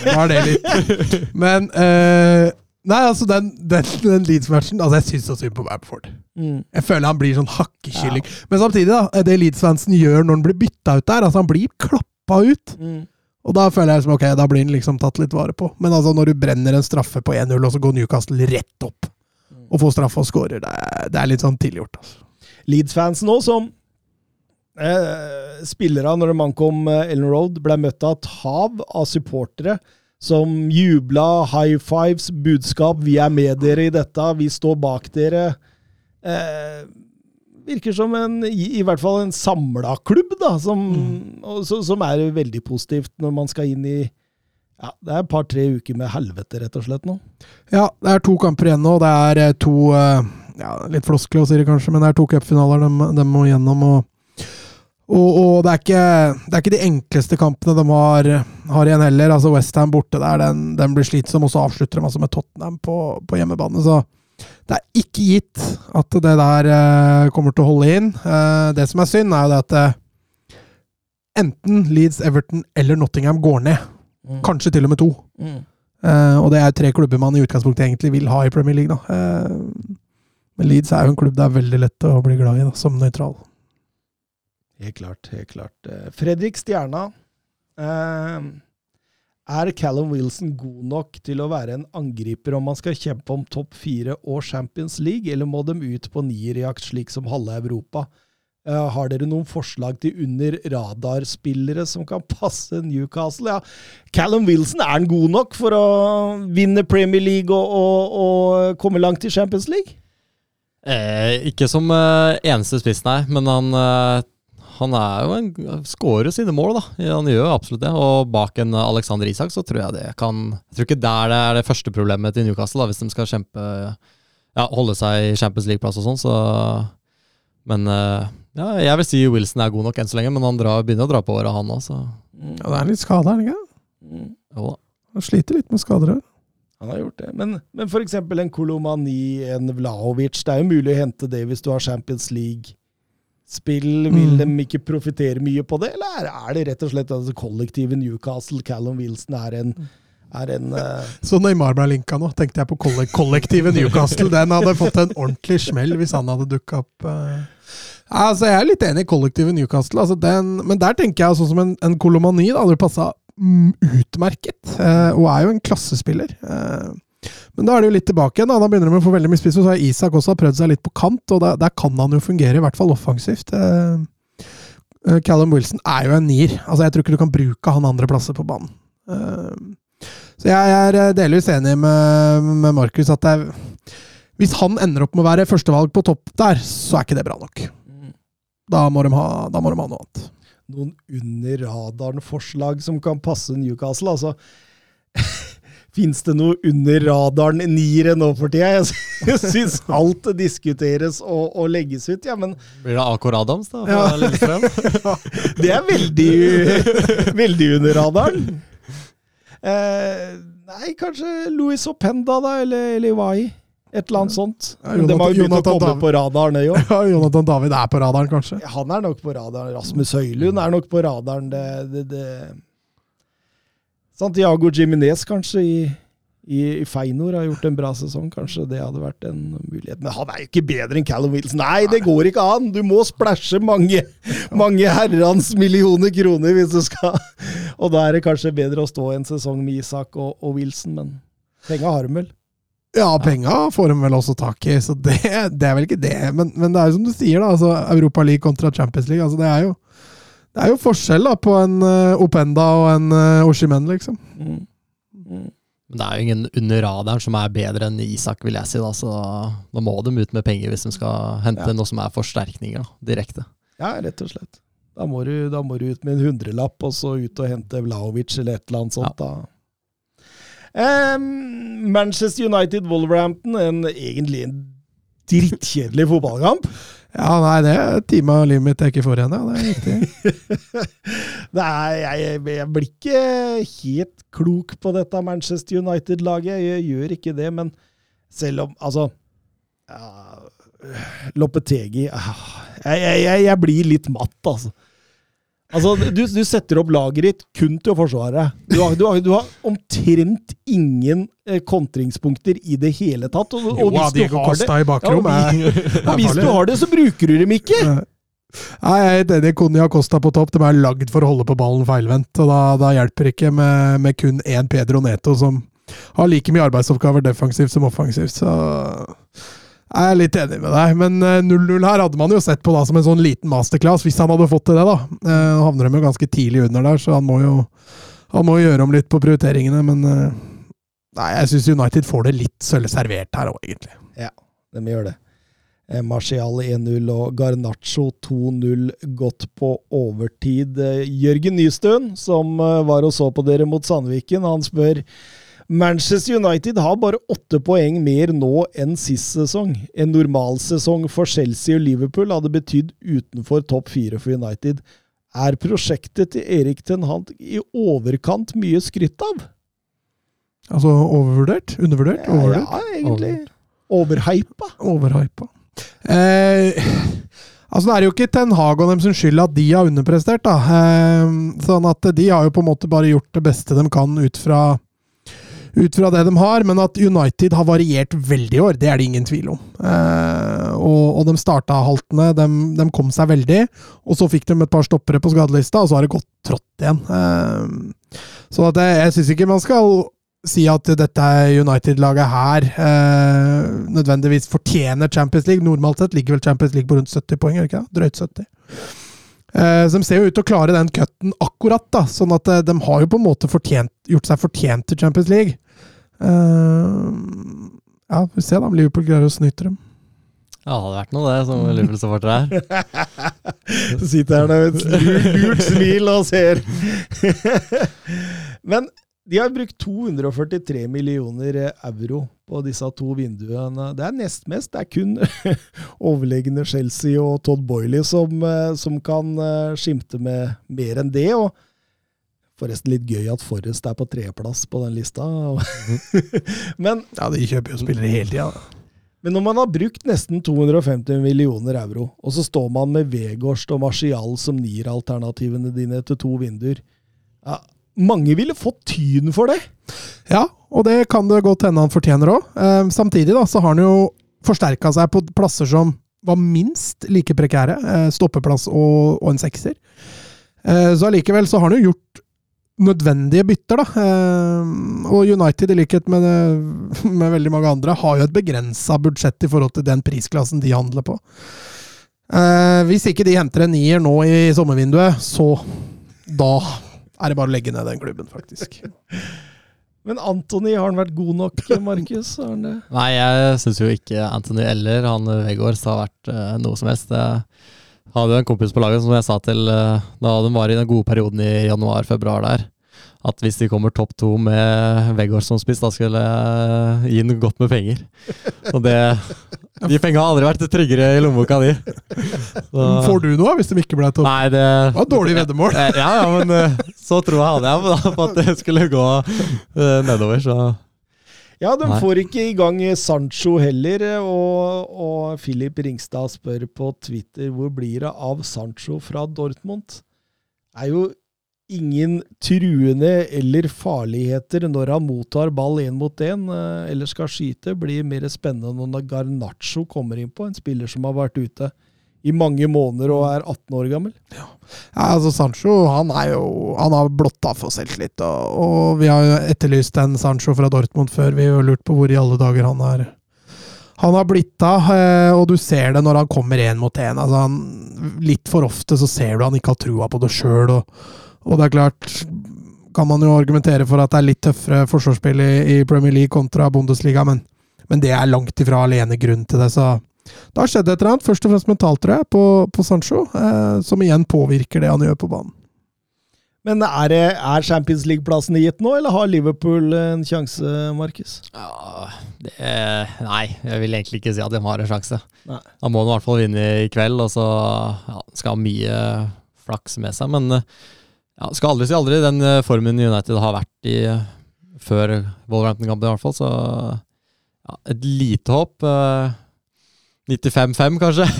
da er det litt Men eh, Nei, altså, den, den, den Leeds-matchen Altså, jeg syns så synd på Bamford. mm. Jeg føler han blir sånn hakkekylling. Men samtidig, da, det Leeds-fansen gjør når han blir bytta ut der Altså, han blir klappa ut. Mm. Og da føler jeg som ok, da blir han liksom tatt litt vare på. Men altså, når du brenner en straffe på 1-0, og så går Newcastle rett opp og får straffe og skårer, det er, det er litt sånn tilgjort. Altså. Leeds-fansen òg, som eh, spillere når de ankom eh, Ellen Road, ble møtt av et hav av supportere som jubla, high fives, budskap 'vi er med dere i dette', 'vi står bak dere'. Eh, virker som en, i, i hvert fall en samla klubb, da, som, og, så, som er veldig positivt når man skal inn i ja, Det er et par-tre uker med helvete, rett og slett, nå. Ja, det er to kamper igjen nå. Det er eh, to eh, ja, Litt floskelig å si det, kanskje, men det er to cupfinaler de, de må gjennom. Og, og, og det, er ikke, det er ikke de enkleste kampene de har, har igjen heller. Altså Westham borte der, den, den blir slitsom, og så avslutter de altså med Tottenham på, på hjemmebane. Så det er ikke gitt at det der eh, kommer til å holde inn. Eh, det som er synd, er jo det at eh, enten Leeds, Everton eller Nottingham går ned. Kanskje til og med to. Mm. Eh, og det er tre klubber man i utgangspunktet egentlig vil ha i Premier League. Da. Eh, Men Leeds er jo en klubb det er veldig lett å bli glad i, da, som nøytral. Helt klart, helt klart. Eh, Fredrik Stjerna. Eh, er Callum Wilson god nok til å være en angriper om man skal kjempe om topp fire og Champions League, eller må de ut på nierjakt slik som halve Europa? Eh, har dere noen forslag til under radar-spillere som kan passe Newcastle? Ja, Callum Wilson, er han god nok for å vinne Premier League og, og, og komme langt i Champions League? Eh, ikke som eh, eneste spiss, nei, men han, eh, han er jo en skårer sine mål, da. Han gjør absolutt det. Og bak en Alexander Isak så tror jeg det kan Jeg tror ikke der det er det første problemet til Newcastle, da, hvis de skal kjempe Ja, holde seg i Champions League-plass og sånn, så Men eh, ja, jeg vil si Wilson er god nok enn så lenge, men han drar, begynner å dra på året, han òg, så Ja, det er litt skade, er det ikke? Mm. jo da. Han sliter litt med skader her. Han har gjort det. Men, men for eksempel en Kolomani, en Vlaovic, det er jo mulig å hente det hvis du har Champions League-spill. Vil Mm. de ikke profitere mye på det, eller er, det rett og slett altså, kollektivet Newcastle, Callum Wilson, er en, er en uh... Så Neymar ble linka nå, tenkte jeg på kollek kollektivet Newcastle. Den hadde fått en ordentlig smell hvis han hadde dukka opp. Uh... Altså, Jeg er litt enig i kollektivet Newcastle, altså den, men der tenker jeg sånn som en, en kolomani Det hadde passa mm, utmerket. uh, og er jo en klassespiller. Eh, men da er det jo litt tilbake igjen. da, Da begynner de å få veldig mye spiss. og Så har Isak også prøvd seg litt på kant, og der, der kan han jo fungere, i hvert fall offensivt. Eh, eh, Callum Wilson er jo en nier. Altså, Jeg tror ikke du kan bruke han andre plasser på banen. Eh, så jeg er delvis enig med, med Markus at det er, hvis han ender opp med å være førstevalg på topp der, så er ikke det bra nok. Da må de ha, da må de ha noe annet. noen under radaren-forslag som kan passe Newcastle. Altså, Fins det noe under radaren-niere nå for tida? Jeg syns alt diskuteres og, og legges ut, ja, men Blir det Akor Adams, da? Ja. Det er veldig, veldig under radaren. Eh, nei, kanskje Louis Openda, da, eller, eller Iwai. Et eller annet sånt. Ja, Jonathan, de har jo begynt å komme David. på radaren, det jo. Ja, Jonathan David er på radaren, kanskje. Han er nok på radaren. Rasmus Høylund er nok på radaren. Det, det, det. Santiago Jiminez kanskje i, i, i Feinor har gjort en bra sesong. Kanskje det hadde vært en mulighet. Men han er jo ikke bedre enn Callum Wilson. Nei, det går ikke an! Du må splæsje mange, mange herrens millioner kroner hvis du skal Og da er det kanskje bedre å stå en sesong med Isak og, og Wilson, men penga har de vel. Ja, penga får de vel også tak i, så det, det er vel ikke det. Men, men det er jo som du sier, da. altså Europa League kontra Champions League. altså Det er jo, det er jo forskjell da på en uh, Openda og en uh, Oshimen, liksom. Mm. Mm. Men det er jo ingen under radaren som er bedre enn Isak, vil jeg si. da, så Da må de ut med penger hvis de skal hente Ja. noe som er forsterkninger da, direkte. Ja, rett og slett. Da må, du, da må du ut med en hundrelapp, og så ut og hente Vlaovic eller et eller annet sånt. da. Um, Manchester United Wolverhampton, en, egentlig en drittkjedelig fotballkamp. Ja, nei, det er time av livet mitt jeg ikke får igjen, ja. Det er riktig. Er, jeg, jeg blir ikke helt klok på dette Manchester United-laget. Jeg gjør ikke det, men selv om Altså ja, Loppetegi ah, jeg, jeg, jeg blir litt matt, altså. Altså, du, du setter opp laget ditt kun til å forsvare. Du har, du har, du har omtrent ingen eh, kontringspunkter i det hele tatt. Og, og hvis du har det, Ja, er, og hvis du har det, så bruker du dem ikke! Nei, jeg er helt enig. Konya Costa på topp. De er lagd for å holde på ballen feilvendt. og Da, da hjelper det ikke med, med kun én Pedro Neto, som har like mye arbeidsoppgaver defensivt som offensivt. Så jeg er litt enig med deg. Men eh, 0-0 her hadde man jo sett på da som en sånn liten masterclass, hvis han hadde fått til det. da. Eh, havner de jo ganske tidlig under der, så han må jo han må gjøre om litt på prioriteringene. Men eh, nei, jeg syns United får det litt sølv servert her òg, egentlig. Ja, De gjør det. Eh, Martial 1-0 og Garnaccio 2-0 gått på overtid. Eh, Jørgen Nystuen, som eh, var og så på dere mot Sandviken, han spør Manchester United har bare åtte poeng mer nå enn sist sesong. En normalsesong for Chelsea og Liverpool hadde betydd utenfor topp fire for United. Er prosjektet til Erik Ten Hant i overkant mye skrytt av? Altså overvurdert? Undervurdert? Ja, Overvurdert? ja egentlig. Overhypa? Overhypa. Eh, altså, det er jo ikke Ten Hag og dem sin skyld at de har underprestert, da. Eh, sånn at de har jo på en måte bare gjort det beste de kan ut fra ut fra det de har, men at United har variert veldig i år, det er det ingen tvil om. Eh, og, og de starta haltende, de, de, kom seg veldig, og så fikk de et par stoppere på skadelista, og så har det gått trått igjen. Eh, så jeg, jeg syns ikke man skal si at dette United-laget her eh, nødvendigvis fortjener Champions League. Normalt sett ligger vel Champions League på rundt 70 poeng, ikke Drøyt 70. Eh, så de ser jo ut til å klare den cutten akkurat, da. Sånn at eh, de har jo på en måte fortjent, gjort seg fortjent til Champions League. Uh, ja, vi ser da om Liverpool greier å snyte dem. Ja, det hadde vært noe, det, som Liverpool-supporter er. Sitter her med et lurt smil og ser. Men de har brukt 243 millioner euro på disse to vinduene. Det er nest mest. Det er kun overlegne Chelsea og Todd Boiley som, eh, som, kan eh, skimte med mer enn det. og Forresten litt gøy at Forrest er på tredjeplass på den lista. men, ja, de kjøper jo spillere hele tida. Men når man har brukt nesten 250 millioner euro, og så står man med Vegårst og Martial som nier-alternativene dine til to vinduer ja, mange ville fått tyn for det. Ja, og det kan det godt hende han fortjener òg. Eh, samtidig da, så har han jo forsterka seg på plasser som var minst like prekære. Eh, stoppeplass og, og en sekser. Eh, så allikevel så har han jo gjort nødvendige bytter, da. Eh, og United, i likhet med, det, med veldig mange andre, har jo et begrensa budsjett i forhold til den prisklassen de handler på. Eh, hvis ikke de henter en nier nå i sommervinduet, så da er det bare å legge ned den klubben, faktisk. Men Antony, har han vært god nok, Markus? Nei, jeg syns jo ikke Anthony eller han Vegårs har vært uh, noe som helst. Jeg hadde jo en kompis på laget som jeg sa til uh, da de var i den gode perioden i januar-februar der, at hvis de kommer topp to med Vegårs som spiss, da skulle jeg gi den godt med penger. Og det De penga har aldri vært tryggere i lommeboka di. Får du noe hvis de ikke ble topp? Nei, det, det var dårlig veddemål. Ja, ja, men så tror jeg hadde jeg på at det skulle gå eh, nedover, så ja, de Nei. får ikke i gang Sancho heller, og, og Filip Ringstad spør på Twitter hvor blir det av Sancho fra Dortmund? Det er jo ingen truende eller farligheter når han mottar ball én mot én eh, eller skal skyte. Blir mer spennende når Garnaccio kommer inn på, en spiller som har vært ute i mange måneder og er 18 år gammel. Ja, ja altså Sancho han er jo Han har blotta for selvtillit, og, og vi har jo etterlyst en Sancho fra Dortmund før. Vi har lurt på hvor i alle dager han er han har blitt av, eh, og du ser det når han kommer én mot én. Altså litt for ofte så ser du han ikke har trua på det sjøl. Og, og, det er klart kan man jo argumentere for at det er litt tøffere forsvarsspill i, i Premier League kontra Bundesliga, men, men det er langt ifra alene grunn til det. så det har skjedd et eller annet, først og fremst mentalt, tror jeg, på, på Sancho, eh, som igjen påvirker det han gjør på banen. Men er, det, er Champions League-plassen gitt nå, eller har Liverpool en sjanse, Markus? Ja, nei, jeg vil egentlig ikke si at de har en sjanse. Nei. Da må de i hvert fall vinne i kveld, og så ja, skal ha mye flaks med seg. Men ja, skal aldri si aldri. Den eh, formen United har vært i før Wolverhampton-kampen, i hvert fall, så ja, et lite håp. Uh, 95-5, kanskje?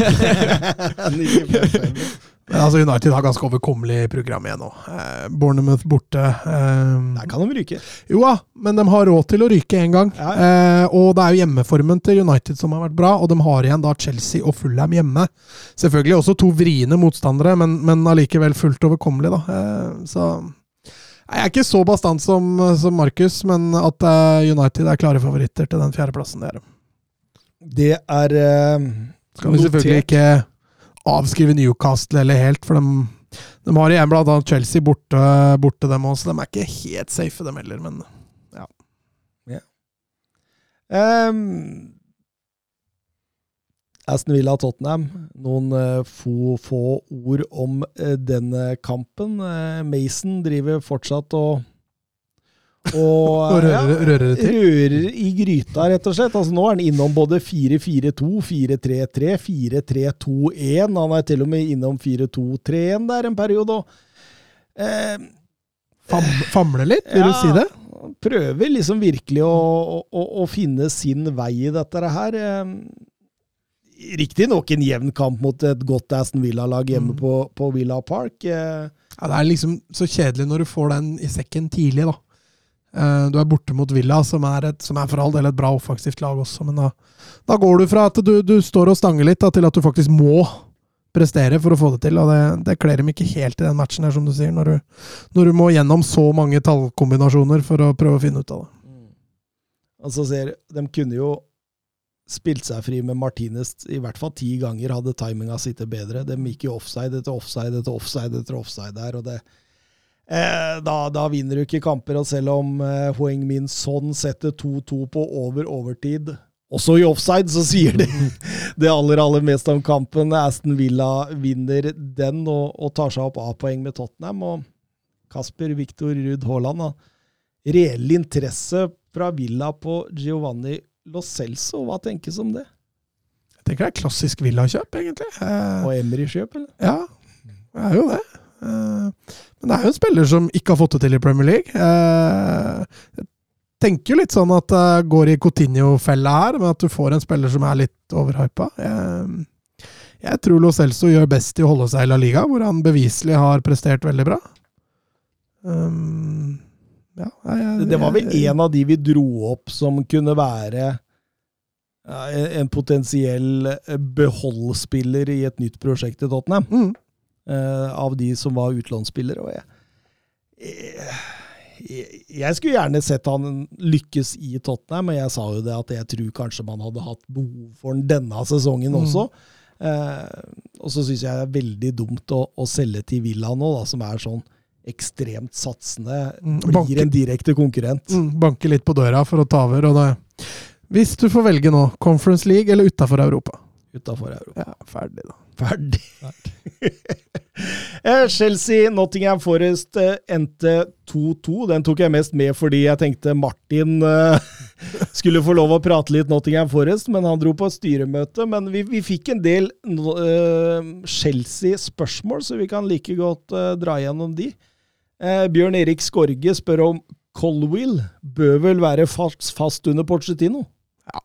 95-5. Men altså United har ganske overkommelig program igjen nå. Eh, Bournemouth borte. Eh, Der kan de ryke. Jo da, men de har råd til å ryke én gang. Ja. Eh, og det er jo hjemmeformen til United som har vært bra, og de har igjen da Chelsea og Fulham hjemme. Selvfølgelig også to vriene motstandere, men, men allikevel fullt overkommelig, da. Eh, så jeg er ikke så bastant som, som Markus, men at eh, United er klare favoritter til den fjerdeplassen. Det er de. Det er uh, Skal vi selvfølgelig ikke avskrive Newcastle eller helt, for de, de har igjen annet Chelsea borte, borte dem også. De er ikke helt safe, dem heller, men ja. Yeah. Um, Aston Villa-Tottenham. Noen uh, få, få, ord om uh, denne kampen. Uh, Mason driver fortsatt og og, rører, ja, rører, rører, i gryta, rett og slett. Altså, nå er han innom både 4-4-2, 4-3-3, 4-3-2-1. Han er til og med innom 4-2-3-1 der en periode. Eh, Fam, famle litt, vil ja, du si det? Prøver liksom virkelig å, å, å, finne sin vei i dette her. Eh, Riktignok en jevn kamp mot et godt Aston Villa-lag hjemme mm. på, på, Villa Park. Eh, ja, Det er liksom så kjedelig når du får den i sekken tidlig, da. Eh, du er borte mot Villa, som er, et, som er for all del et bra offensivt lag også, men da, da går du fra at du, du står og stanger litt, da, til at du faktisk må prestere for å få det til. og Det, det kler dem ikke helt i den matchen, her, som du sier, når du, når du må gjennom så mange tallkombinasjoner for å prøve å finne ut av det. Altså, ser, de kunne jo spilt seg fri med Martinez i hvert fall ti ganger, hadde timinga sittet bedre. De gikk jo offside etter offside etter offside etter offside der, og det eh, da, da, vinner du ikke kamper. Og selv om eh, Hoeng Min Son setter 2-2 på over overtid, også i offside, så sier det det aller, aller meste om kampen. Aston Villa vinner den og, og tar seg opp A-poeng med Tottenham. Og Kasper Viktor Ruud Haaland har reell interesse fra Villa på Giovanni Lo Celso. Hva tenkes om det? Jeg tenker det er klassisk Villa-kjøp, egentlig. Eh, og Emry-kjøp, eller? Ja, det er jo det. Eh, men det er jo en spiller som ikke har fått det til i Premier League. Jeg tenker jo litt sånn at det går i Coutinho-fella her, men at du får en spiller som er litt overhypa. Jeg, jeg tror Lo Celso gjør best i å holde seg i La Liga, hvor han beviselig har prestert veldig bra. Um, ja, jeg, det var vel en av de vi dro opp som kunne være en potensiell eh, beholdspiller i et nytt prosjekt i Tottenham. Mm. Uh, av de som var utlånsspillere. Og jeg, jeg jeg skulle gjerne sett han lykkes i Tottenham, men jeg sa jo det at jeg tror kanskje man hadde hatt behov for den denne sesongen mm. også. Uh, og så syns jeg det er veldig dumt å, å, selge til Villa nå, da, som er sånn ekstremt satsende. Mm, blir banke, en direkte konkurrent. Mm, banke litt på døra for å ta over. og det hvis du får velge nå, Conference League eller utafor Europa? Utafor Europa. Ja, ferdig, da. Ferdig. Eh, Chelsea, Nottingham Forest eh, endte 2-2. Den tok jeg mest med fordi jeg tenkte Martin uh, skulle få lov å prate litt Nottingham Forest, men han dro på styremøte. Men vi, vi fikk en del Chelsea-spørsmål, så vi kan like godt dra gjennom de. Bjørn Erik Skorge spør om Colwill bør vel være fast, fast under Porcetino? Ja.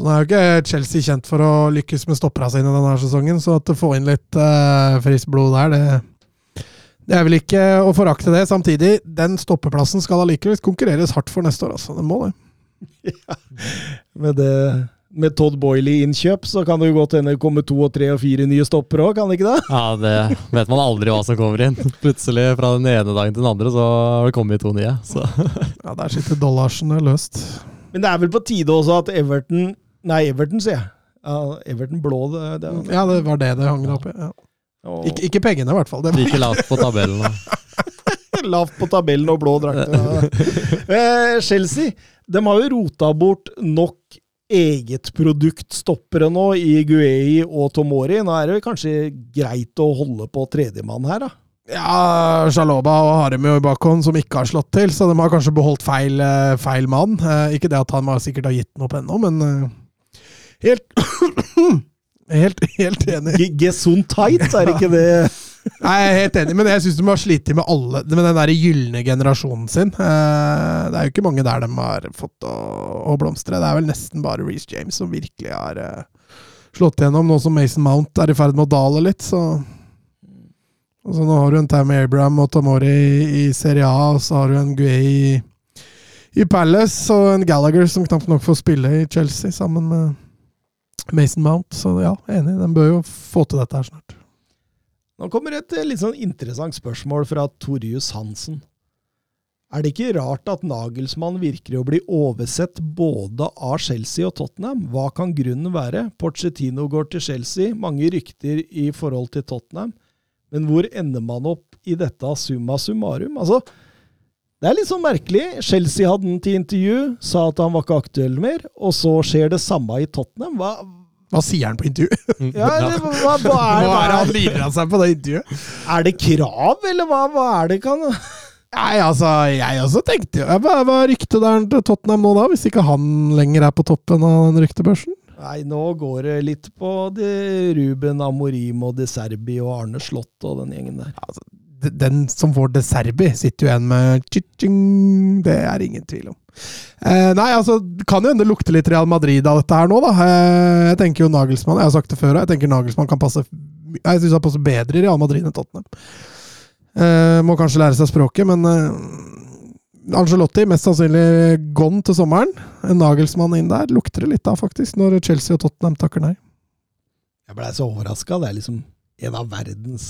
Nå er jo ikke Chelsea kjent for å lykkes med stoppera sine denne sesongen, så at å få inn litt uh, friskt blod der, det, det, er vel ikke å forakte det. Samtidig, den stoppeplassen skal allikevel konkurreres hardt for neste år, altså. Den må det. Ja. Med, det, med Todd Boiley innkjøp, så kan det jo godt hende komme to og tre og fire nye stoppere òg, kan det ikke det? Ja, det vet man aldri hva som kommer inn. Plutselig, fra den ene dagen til den andre, så har det kommet to nye. Så. Ja, der sitter dollarsen løst. Men det er vel på tide også at Everton Nei, Everton, sier jeg. Ja, Everton blå, det, det, Ja, det var det det hang opp i. Ja. Ikke, ikke, pengene, i hvert fall. Det Like lavt på tabellen. Da. lavt på tabellen og blå drakter. Ja. Eh, Chelsea de har jo rota bort nok egetproduktstoppere nå i Guei og Tomori. Nå er det kanskje greit å holde på tredjemann her, da? Ja, Sjaloba og Haremi i bakhånd som ikke har slått til, så de har kanskje beholdt feil, eh, feil mann. Eh, ikke det at han sikkert har gitt den opp ennå, men eh, helt Helt, helt enig. Gesundheit, er ikke det Nei, jeg er helt enig, men jeg syns de har slitt med alle Med den der gylne generasjonen sin. Det er jo ikke mange der de har fått å, å blomstre. Det er vel nesten bare Reece James som virkelig har slått gjennom, nå som Mason Mount er i ferd med å dale litt. så Altså, nå har du en Tammy Abraham og Tamori i, i Serie A, og så har du en Guay i, i, Palace, og en Gallagher som knapt nok får spille i Chelsea, sammen med Mason Mount. Så ja, enig, den bør jo få til dette her snart. Nå kommer et eh, litt sånn interessant spørsmål fra Torjus Hansen. Er det ikke rart at Nagelsmann virker å bli oversett både av Chelsea og Tottenham? Hva kan grunnen være? Porcetino går til Chelsea, mange rykter i forhold til Tottenham. Men hvor ender man opp i dette summa summarum? Altså, det er litt sånn merkelig. Chelsea hadde den til intervju, sa at han var ikke aktuell mer, og så skjer det samme i Tottenham. Hva, hva sier han på intervju? Ja, eller, hva, hva, er, hva er det han lirer av seg på det intervjuet? Er det krav, eller hva, hva er det kan Nei, altså, jeg også tenkte jo Hva er ryktet der til Tottenham nå, da? Hvis ikke han lenger er på toppen av den ryktebørsen? Nei, nå går det litt på de Ruben Amorim og De Serbi og Arne Slott og den gjengen der. Altså, den som får De Serbi, sitter jo igjen med tjing, Det er ingen tvil om. Eh, nei, altså, det kan jo hende det lukter litt Real Madrid av dette her nå, da. Eh, jeg tenker jo Nagelsmann Jeg har sagt det før, jeg tenker Nagelsmann kan passe Jeg syns han passer bedre i Real Madrid enn Tottenham. Eh, må kanskje lære seg språket, men eh, Angelotti mest sannsynlig gone til sommeren. En Nagelsmann inn der lukter det litt av, faktisk, når Chelsea og Tottenham takker nei. Jeg blei så overraska. Det er liksom en av verdens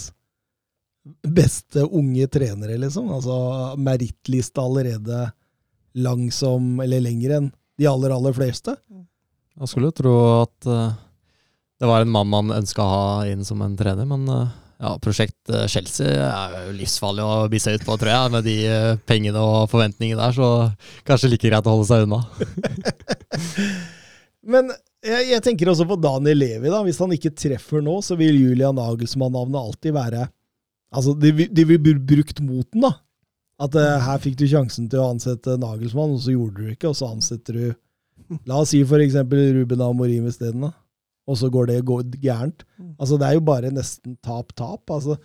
beste unge trenere, liksom. Altså merittliste allerede lang som Eller lenger enn de aller, aller fleste. Jeg skulle jo tro at eh, det var en mann man ønska å ha inn som en trener, men eh, ja, prosjekt eh, Chelsea er jo livsfarlig å bli ut på, tror jeg. Med de eh, pengene og forventningene der, så kanskje like greit å holde seg unna. Men jeg, jeg tenker også på Daniel Levi. da. Hvis han ikke treffer nå, så vil Julian Nagelsmann-navnet alltid være Altså, de, de vil bli brukt mot den, da. At uh, her fikk du sjansen til å ansette Nagelsmann, og så gjorde du ikke, og så ansetter du La oss si eksempel Ruben Amorim isteden, da. Og så går det går gærent. Altså, det er jo bare nesten tap-tap. Altså,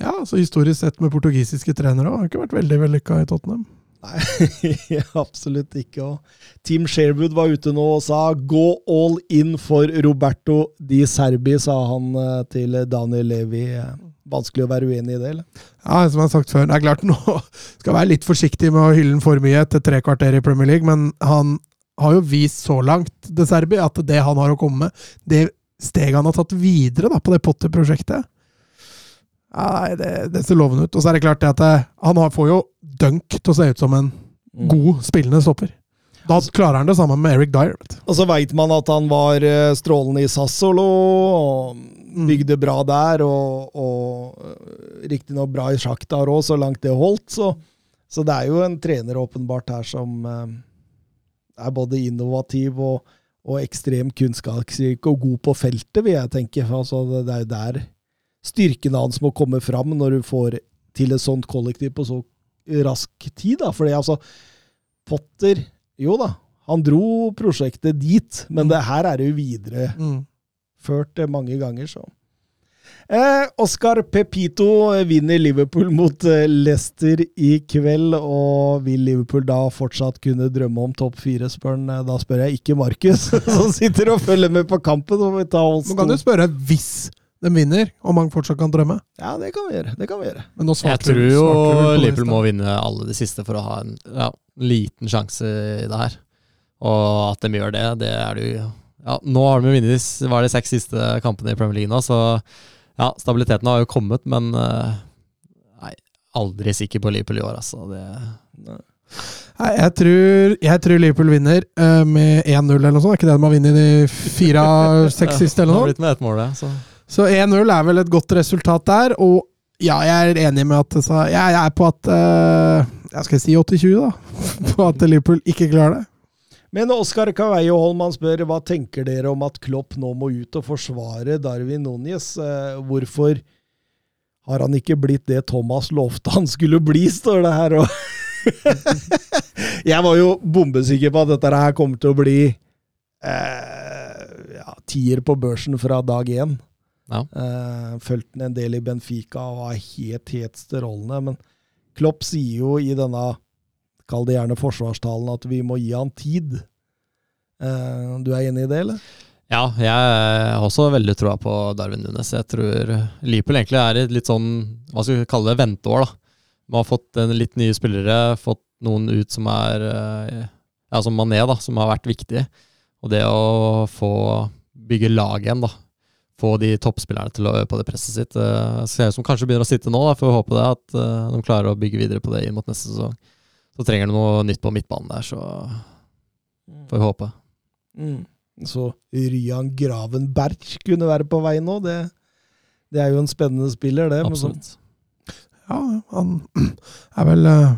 Ja, så historisk sett med portugisiske trenere. Har ikke vært veldig vellykka i Tottenham. Nei, absolutt ikke. Og Team Sherwood var ute nå og sa 'gå all in for Roberto di Serbi', sa han eh, til Daniel Levi. Vanskelig å være uenig i det, eller? Ja, som jeg har sagt før, det er klart nå skal være litt forsiktig med å hylle ham for mye etter tre kvarter i Premier League, men han har jo vist så langt, De Serbi, at det han har å komme med, det steget han har tatt videre da, på det Potter-prosjektet nei, det, det ser lovende ut. Og så er det klart det at det, han har, får jo Dunk til å se ut som en god spillende stopper. Da klarer han det sammen med Eric Dyer. Vet. Og så veit man at han var eh, strålende i Sassolo, og bygde bra der, og, og riktignok bra i Sjaktar òg, så langt det holdt. Så, så det er jo en trener åpenbart her som eh, er både innovativ og, og ekstremt kunnskapsrik og god på feltet, vil jeg tenke. Altså, det, er jo der styrken hans må komme fram når du får til et sånt kollektiv på så rask tid. da, fordi altså, Potter Jo da, han dro prosjektet dit, men det her er jo videreført Mm. mange ganger, så. Eh, Oscar Pepito vinner Liverpool mot eh, Leicester i kveld, og vil Liverpool da fortsatt kunne drømme om topp fire, spør han. Eh, Da spør jeg ikke Markus, som sitter og følger med på kampen. Og vi ta oss Men kan du spørre hvis de vinner, om han fortsatt kan drømme. Ja, det kan vi gjøre. Det kan vi gjøre. Men nå Jeg tror jo svarte Liverpool må vinne alle de siste for å ha en ja, liten sjanse i det her. Og at de gjør det, det er det jo ja, Nå har de jo vunnet de s- var det seks siste kampene i Premier League nå, så ja, stabiliteten har jo kommet, men eh, nei, aldri sikker på Liverpool i år, altså. Det, Nei, jeg tror, jeg tror Liverpool vinner eh, med 1-0 eller noe sånt. Er ikke det de har vunnet de fire av seks siste, eller Det har blitt med ett mål, det. Så. Så 1-0 er vel et godt resultat der. Og ja, jeg er enig med at så, Jeg er på at uh, Jeg skal si 80-20, da. På at Liverpool ikke klarer det. Men Oskar Caveio Holman spør hva tenker dere om at Klopp nå må ut og forsvare Darwin Núñez? Eh, hvorfor har han ikke blitt det Thomas lovte han skulle bli, står det her. Jeg var jo bombesikker på at dette her kommer til å bli eh, ja, tier på børsen fra dag én. Ja. Eh, Fulgte den en del i Benfica og var helt, helt strålende. Men Klopp sier jo i denne Kall det gjerne forsvarstalen at vi må gi han tid. Eh, du er enig i det, eller? Ja, jeg har også veldig troa på Darwin Nunes. Jeg tror Liverpool egentlig er i et litt sånn, hva skal vi kalle det, venteår. da. Man har fått en litt nye spillere, fått noen ut som er eh, ja, som Mané, da, som har vært viktig. Og det å få bygge lag igjen, da. Få de toppspillerne til å øve på det presset sitt. Det Ser ut som kanskje begynner å sitte nå, da, får vi håpe det, at eh, de klarer å bygge videre på det inn mot neste sesong. Så trenger du noe nytt på midtbanen der, så får vi håpe. Mm. Så Ryan Gravenberg kunne være på vei nå. Det, det er jo en spennende spiller, det. Absolutt. Ja, han er vel uh,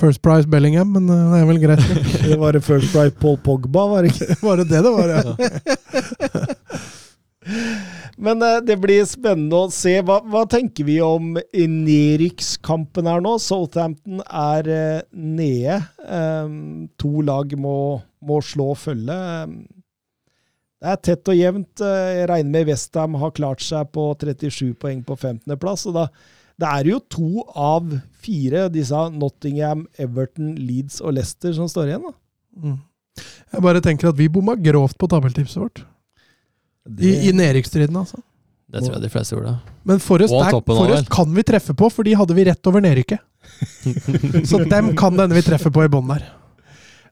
First Price Bellingham, men eh, det er vel greit. Det var det First Price Paul Pogba, var det ikke? Var det det det var, ja? Men eh, det blir spennende å se. Hva, hva tenker vi om nedrykkskampen her nå? Southampton er eh, nede. Ehm, to lag må, må slå følge. Ehm, det er tett og jevnt. Eh, Jeg regner med Westham har klart seg på 37 poeng på 15.-plass. da det er jo to av fire, disse Nottingham, Everton, Leeds og Leicester, som står igjen. da. Mm. Jeg bare tenker at vi bomma grovt på tabelltipset vårt. I, i nedrykksstriden, altså. Det tror jeg de fleste gjorde. Men Forrest, der, Forrest kan vi treffe på, for de hadde vi rett over nedrykket. Så dem kan denne vi treffer på i bånn der.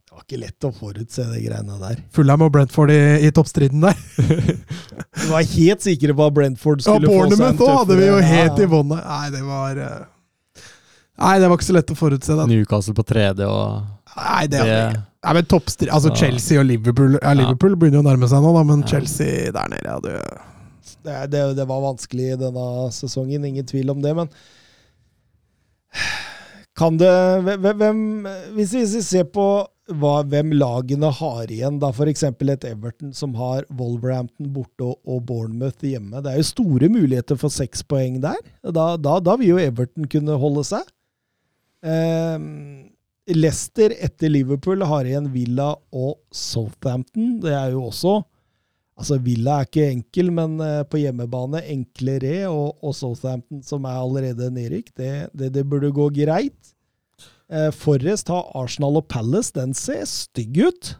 Det var ikke lett å forutse de greiene der. Fullham og Brentford i, i toppstriden der. Vi var helt sikre på at Brentford Ja, skulle få seg en Bournemouth Ja, hadde vi jo helt Ja, i bånn der. Nei, det var eh, Nei, det var ikke så lett å forutse. Den. Newcastle på tredje og Nei, det, det Nei, men Altså Ja. Chelsea og Liverpool Ja, Ja. Liverpool begynner jo å nærme seg nå, da, men Ja. Chelsea der nede hadde jo Det, det, det var vanskelig denne sesongen, ingen tvil om det, men kan det hvem, hvem, hvis, vi, hvis vi ser på hva, hvem lagene har igjen, da f.eks. et Everton som har Wolverhampton borte og, og Bournemouth hjemme. Det er jo store muligheter for seks poeng der. Da, da, da vil jo Everton kunne holde seg. Eh, Leicester etter Liverpool har igjen Villa og Southampton. Det er jo også Altså, Villa er ikke enkel, men eh, på hjemmebane enklere, og, og Southampton, som er allerede nedrykk, det, det, det burde gå greit. Eh, Forrest har Arsenal og Palace. Den ser stygg ut.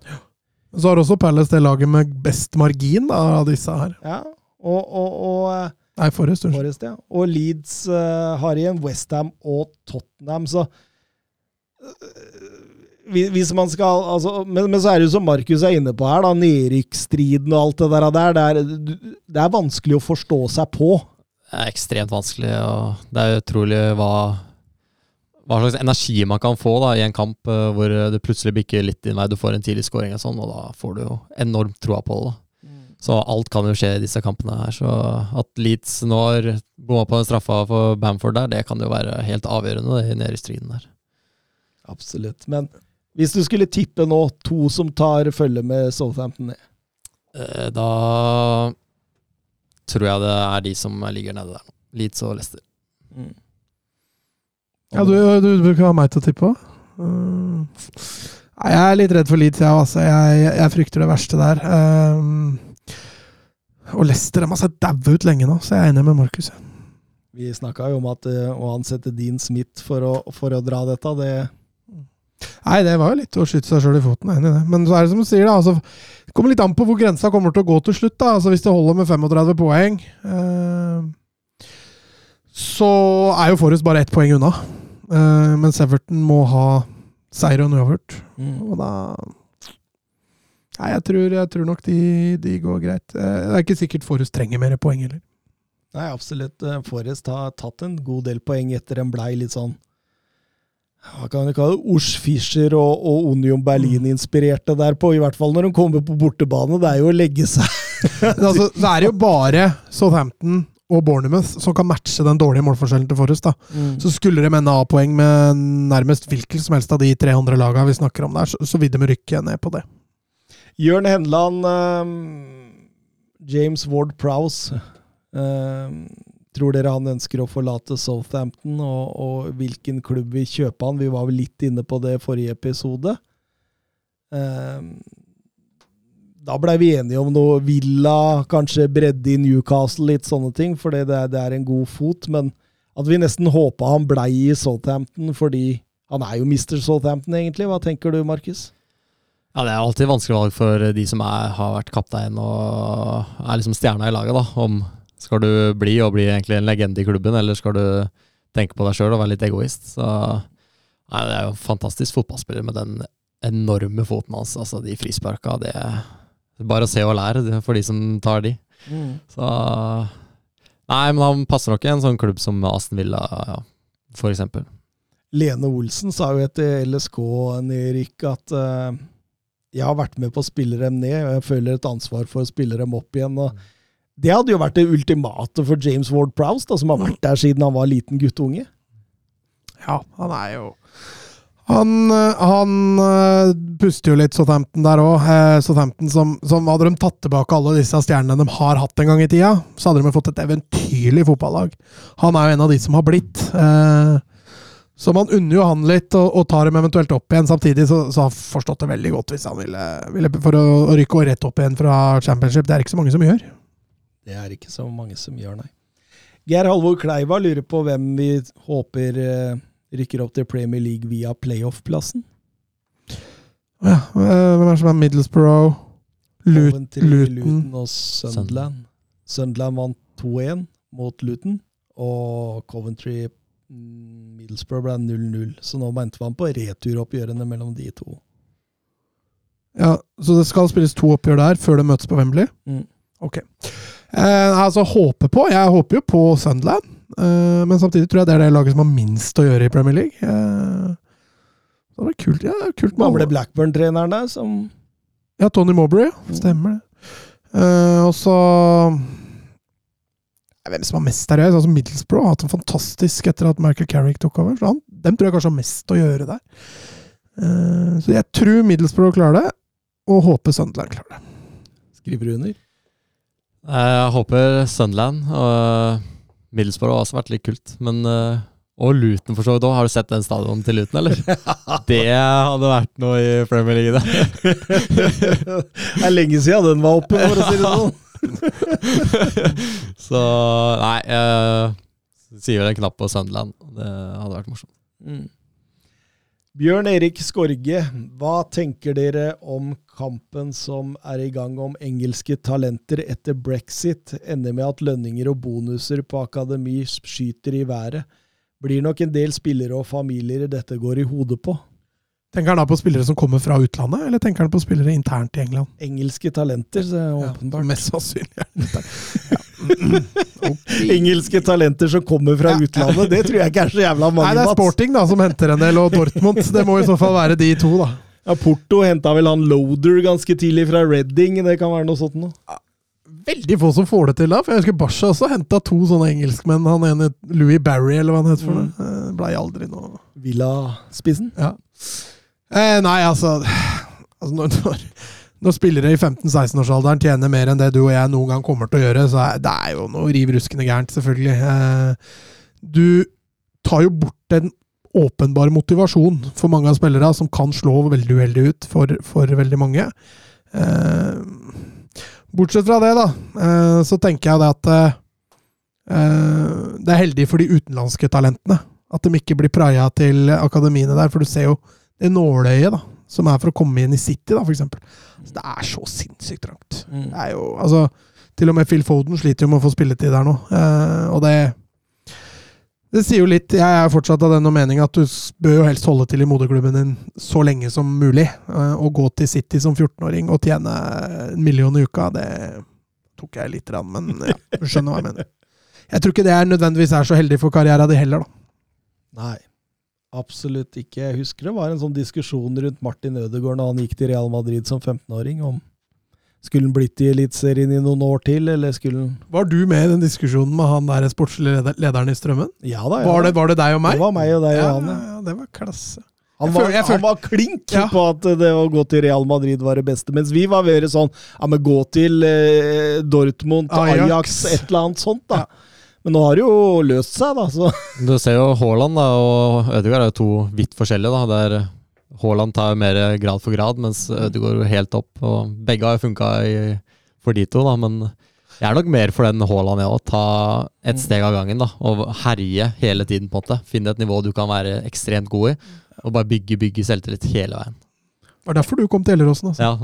Så har også Palace det laget med best margin da, av disse her. Ja. Og, og, og, eh, Nei, Forrest, unnskyld. Forrest, ja. og Leeds uh, har igjen Westham og Tottenham, så hvis man skal altså, men, men så er det jo som Markus er inne på her, da, nedrykksstriden og alt det der. Det er, det er vanskelig å forstå seg på. Det er ekstremt vanskelig, og det er utrolig hva hva slags energi man kan få da i en kamp eh, hvor det plutselig bikker litt din vei. Du får en tidlig scoring og sånn, og da får du jo enormt troa på det. da. Så alt kan jo skje i disse kampene her. Så at Leeds nå har bomma på den straffa for Bamford der, det kan jo være helt avgjørende i nedrykksstriden der. Absolutt. Men hvis du skulle tippe nå to som tar følge med Southampton ned Eh, Da tror jeg det er de som ligger nede der nå. Leeds og Leicester. Ja, du, du, bruker å ha meg til å tippe òg. Nei, jeg er litt redd for Leeds, jeg, altså. Jeg, jeg, jeg frykter det verste der. Um, og Leicester de har sett daue ut lenge nå, så jeg er enig med Markus. Vi snakka jo om at eh, å ansette Dean Smith for å, for å dra dette, det Nei, det var jo litt å skyte seg sjøl i foten, enig i det. Men så er det som du sier, da. Altså, det kommer litt an på hvor grensa kommer til å gå til slutt. da. Altså, Hvis det holder med 35 poeng, eh, så er jo Forrest bare ett poeng unna. Eh, men Severton må ha seier og uavgjort. Og da Nei, jeg tror, jeg tror nok de, de går greit. Eh, Det er ikke sikkert Forrest trenger mer poeng heller. Nei, absolutt. Eh, Forrest har tatt en god del poeng etter en blei litt sånn hva kan vi kalle det, Ors Fischer og, og Union Berlin-inspirerte der på, i hvert fall når de kommer på bortebane. Det er jo å legge seg altså, det er jo bare Southampton og Bournemouth som kan matche den dårlige målforskjellen til Forrest. da. Så skulle de ende A-poeng med nærmest hvilket som helst av de 300 lagene vi snakker om der, så, så vil de rykke ned på det. Jørn Henland, eh, James Ward Prowse. eh, tror dere han ønsker å forlate Southampton, og, og hvilken klubb vil kjøpe han? Vi var vel litt inne på det i forrige episode. Eh, da blei vi enige om noe Villa, kanskje bredde i Newcastle, litt sånne ting, for det det er en god fot. Men at vi nesten håpa han blei i Southampton, fordi han er jo Mr. Southampton, egentlig. Hva tenker du, Markus? Ja, Det er alltid vanskelig valg for de som er, har vært kaptein og er liksom stjerna i laget. da, om Skal du bli og bli egentlig en legende i klubben, eller skal du tenke på deg sjøl og være litt egoist? Så nei, Det er jo en fantastisk fotballspiller med den enorme foten hans. altså De frisparka, det er bare å se og lære det for de som tar de. Så Nei, men han passer nok i en sånn klubb som Aston Villa, ja, for eksempel. Lene Olsen sa jo etter LSK-nedrykk at uh, jeg har vært med på å spille dem ned, og jeg føler et ansvar for å spille dem opp igjen. og Det hadde jo vært det ultimate for James Ward Prowse, da, som har vært der siden han var liten guttunge. Ja, han er jo Han, han øh, puster jo litt Southampton der òg. Southampton som, som Hadde de tatt tilbake alle disse stjernene de har hatt en gang i tida, så hadde de fått et eventyrlig fotballag. Han er jo en av de som har blitt. Eh, så man unner jo han litt, og, og tar dem eventuelt opp igjen. Samtidig så, så har han forstått det veldig godt hvis han ville, ville for å, å rykke rett opp igjen fra championship. Det er ikke så mange som gjør. Det er ikke så mange som gjør, nei. Geir Halvor Kleiva lurer på hvem vi håper eh, rykker opp til Premier League via playoff-plassen. Ja, eh, hvem er det som er Middlesbrough? Luton. Luton og Sunderland. Sunderland vant 2-1 mot Luton, og Coventry mm, Middlesbrough ble 0-0. Så nå mente man på returoppgjørene mellom de to. Ja, Så det skal spilles to oppgjør der før det møtes på Wembley? Mm. Ok. Eh, altså, håpe på Jeg håper jo på Sunderland. Eh, men samtidig tror jeg det er det laget som har minst å gjøre i Premier League. Eh, det var kult, ja, kult med Gamle. Blackburn-treneren der, som Ja, Tony Mowbray. Stemmer det. Eh, og så Hvem som har mest der? Altså Middlesbrough har hatt en fantastisk etter at Michael Carrick tok over. Så han, dem tror jeg kanskje har mest å gjøre der. Uh, så jeg tror Middlesbrough klarer det, og håper Sunderland klarer det. skriver du under. Jeg håper Sunland og Middlesbrough har også vært litt kult. Men eh, Og Luton, for så vidt òg. Har du sett den stadionen til Luton, eller? Det hadde vært noe i Premier League, det. det er lenge siden den var oppe, for å si det sånn. Så nei, jeg sier vel en knapp på Sunderland. Det hadde vært morsomt. Mm. Bjørn Erik Skorge, hva tenker dere om kampen som er i gang om engelske talenter etter brexit, ender med at lønninger og bonuser på akademi skyter i været? Blir nok en del spillere og familier dette går i hodet på. Tenker han da på spillere som kommer fra utlandet, eller tenker han på spillere internt i England? Engelske talenter, så Ja, åpenbart. mest sannsynlig. Engelske talenter som kommer fra Ja. utlandet, det tror jeg ikke er så jævla mange. Nei, det er Sporting da, som henter en del, og Dortmund. Det må i så fall være de to, da. Ja, Porto henta vel han Loader ganske tidlig fra Reading, det kan være noe sånt noe. Veldig få som får det til, da. For jeg husker Basha også henta to sånne engelskmenn. Han ene Louis Barry, eller hva han het for noe. Eh, Blei aldri noe Villa-spissen. Ja. Eh, nei, altså, altså når, når, når spillere i 15-16-årsalderen tjener mer enn det du og jeg noen gang kommer til å gjøre, så er det er jo noe riv ruskende gærent, selvfølgelig. Eh, du tar jo bort en åpenbar motivasjon for mange av spillere som kan slå veldig uheldig ut for, for veldig mange. Eh, bortsett fra det, da, eh, så tenker jeg det at eh, det er heldig for de utenlandske talentene. At de ikke blir praia til akademiene der, for du ser jo det nåløyet da, som er for å komme inn i City, da, for eksempel. Det er så sinnssykt trangt. Mm. Det er jo, altså, til og med Phil Foden sliter jo med å få spilletid der nå. Eh, og det det sier jo litt Jeg er fortsatt av den mening at du bør jo helst holde til i moderklubben din så lenge som mulig. Eh, Å gå til City som 14-åring og tjene en million i uka, det tok jeg litt, rann, men ja, du skjønner hva jeg mener. Jeg tror ikke det er nødvendigvis er så heldig for karrieren din heller, da. Nei, absolutt ikke. Jeg husker det var en sånn diskusjon rundt Martin Ødegaard da han gikk til Real Madrid som 15-åring, om skulle han blitt i Eliteserien i noen år til, eller skulle han Var du med i den diskusjonen med han der sportslige lederen i Strømmen? Ja da, ja. Var det, var det deg og meg? Det var meg og deg og ja, han. ja, det var klasse. Han Jeg var, føler- jeg han var klink Ja. på at det å gå til Real Madrid var det beste, mens vi var mer sånn ja, men gå til eh, Dortmund, Ajax. Ajax. et eller annet sånt, da. Men nå har det jo løst seg, da. Så. Du ser jo Haaland da, og Ødegaard er jo to vidt forskjellige. da, der Haaland tar jo mer grad for grad, mens Ødegaard går helt opp. og Begge har funka for de to, da, men jeg er nok mer for den Haaland, jeg Å ta et steg av gangen da, og herje hele tiden, på en måte. Finne et nivå du kan være ekstremt god i, og bare bygge, bygge selvtillit hele veien. Det var derfor du kom til Elleråsen, altså. Ja,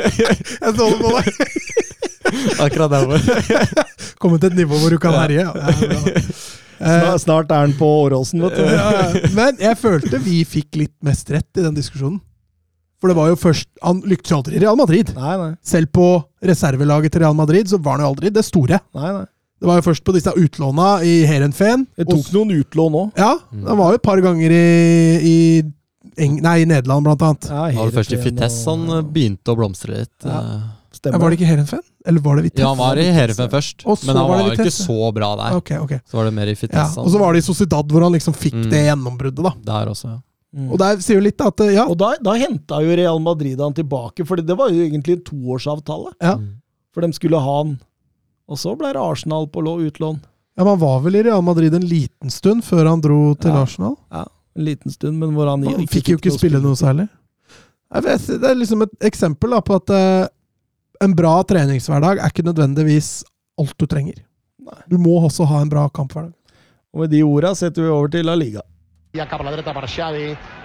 Jeg så det på deg! akkurat derfor. Kommet til et nivå hvor du kan herje. Ja, ja. Eh, Snart, snart er han på Åråsen, vet du. ja. Men jeg følte vi fikk litt mest rett i den diskusjonen. For det var jo først Han lyktes jo aldri i Real Madrid. Nei, nei. Selv på reservelaget til Real Madrid så var han jo aldri det store. nei, nei. Det var jo først på disse utlåna i Heerenveen. Det tok noen utlån òg. Ja, det var jo et par ganger i, i, Eng nei, i Nederland, blant annet. Ja, Det var det først i Fitesse han begynte å blomstre litt. Ja. Eh. Stemmer. var det ikke Heerenveen? Eller var det Vitesse? Ja, han var i Heerenveen først, men han var var ikke så bra der. Okay, okay. Så var det mer i Ja, og så var det i Sociedad hvor han liksom fikk Mm. det gjennombruddet, da. Der også, ja. Mm. Og der sier jo litt at ja, Og da, da henta jo Real Madrid han tilbake, for det var jo egentlig en toårsavtale. Ja. Mm. For de skulle ha han. Og så ble det Arsenal på lå- utlån. ja, man var vel i Real Madrid en liten stund før han dro til Ja. Arsenal. Ja, en liten stund, men hvor han Han fikk jo ikke spille noe særlig. Jeg vet, det er liksom et eksempel da, på at eh, en bra treningshverdag er ikke nødvendigvis alt du trenger. Nei. Du må også ha en bra kamphverdag. Og med de orda setter vi over til La Liga.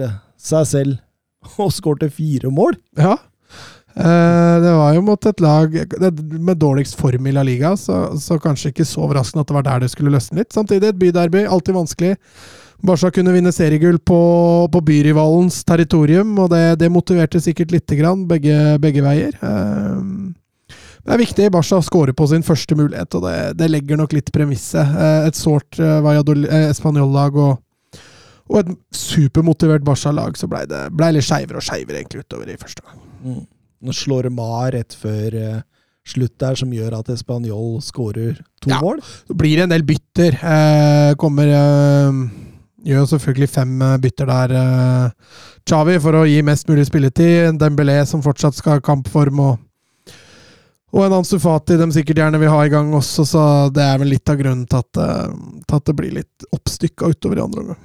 det, seg selv og skårte fire mål. Ja. Eh, det var jo mot et lag med dårligst form i La Liga, så, så kanskje ikke så overraskende at det var der det skulle løsne litt. Samtidig et byderby, alltid vanskelig. Barca kunne vinne seriegull på, på byrivalens territorium, og det, det, motiverte sikkert lite grann, begge, begge veier. Eh, det er viktig. Barca skårer på sin første mulighet, og det, det legger nok litt premisset. Eh, et sårt eh, Español-lag og, og, et supermotivert Barca-lag, så blei det ble litt skeivere og skeivere egentlig utover i første gang. Mm. Nå slår Mar rett før eh, slutt der, som gjør at Español skårer to ja, mål. Så blir det en del bytter. Eh, kommer eh, Gjør selvfølgelig fem bytter der, eh, Chavi, for å gi mest mulig spilletid. Dembélé som fortsatt skal ha kampform. og og en Ansu Fati de sikkert gjerne vil ha i gang også, så det er vel litt av grunnen til at, uh, til at det blir litt oppstykka utover i andre omgang.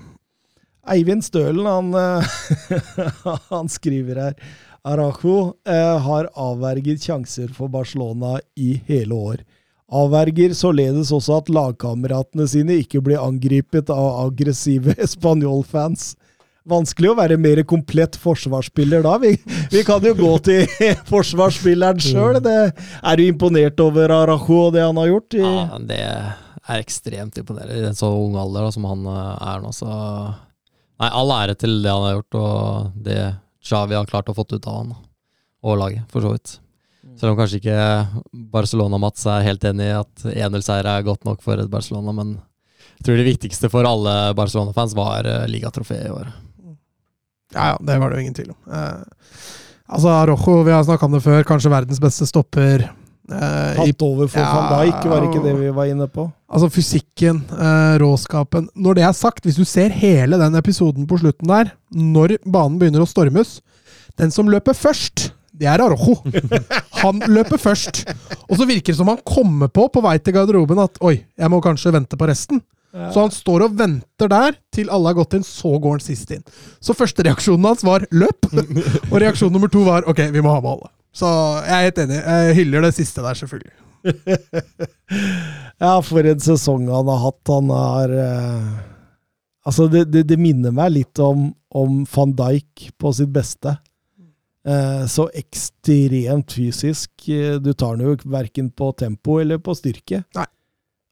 Eivind Stølen han, uh, han, skriver her Arajo eh, har avverget sjanser for Barcelona i hele år. Avverger således også at lagkameratene sine ikke blir angripet av aggressive spanjolfans vanskelig å være mer komplett forsvarsspiller da. Vi, vi kan jo gå til forsvarsspilleren sjøl. Er du imponert over Arajo og det han har gjort? ja, det er ekstremt imponerende i en så ung alder da, som han eh, er nå. Så nei, all ære til det han har gjort, og det Xavi har klart å få ut av han og laget, for så vidt. Selv om kanskje ikke Barcelona-Mats er helt enig i at 1-0-seier er godt nok for et Barcelona, men jeg tror det viktigste for alle Barcelona-fans var eh, ligatrofeet i år. Ja, ja, det var det jo ingen tvil om. Eh, altså, Rojo, vi har snakka om det før, kanskje verdens beste stopper. Eh, Tatt over for ja, van Dijk, var ikke det vi var inne på? Altså, fysikken, uh, råskapen Når det er sagt, hvis du ser hele den episoden på slutten der, når banen begynner å stormes Den som løper først, det er Arojo. Han løper først. Og så virker det som han kommer på på vei til garderoben at oi, jeg må kanskje vente på resten. Så han står og venter der til alle har gått inn, så går han sist inn. Så første reaksjonen hans var løp, og reaksjon nummer to var ok, vi må ha med alle. Så jeg er helt enig. Jeg hyller det siste der, selvfølgelig. ja, for en sesong han har hatt. Han har eh, Altså, det, det, det, minner meg litt om, om van Dijk på sitt beste. Eh, så ekstremt fysisk. Du tar den jo verken på tempo eller på styrke. Nei.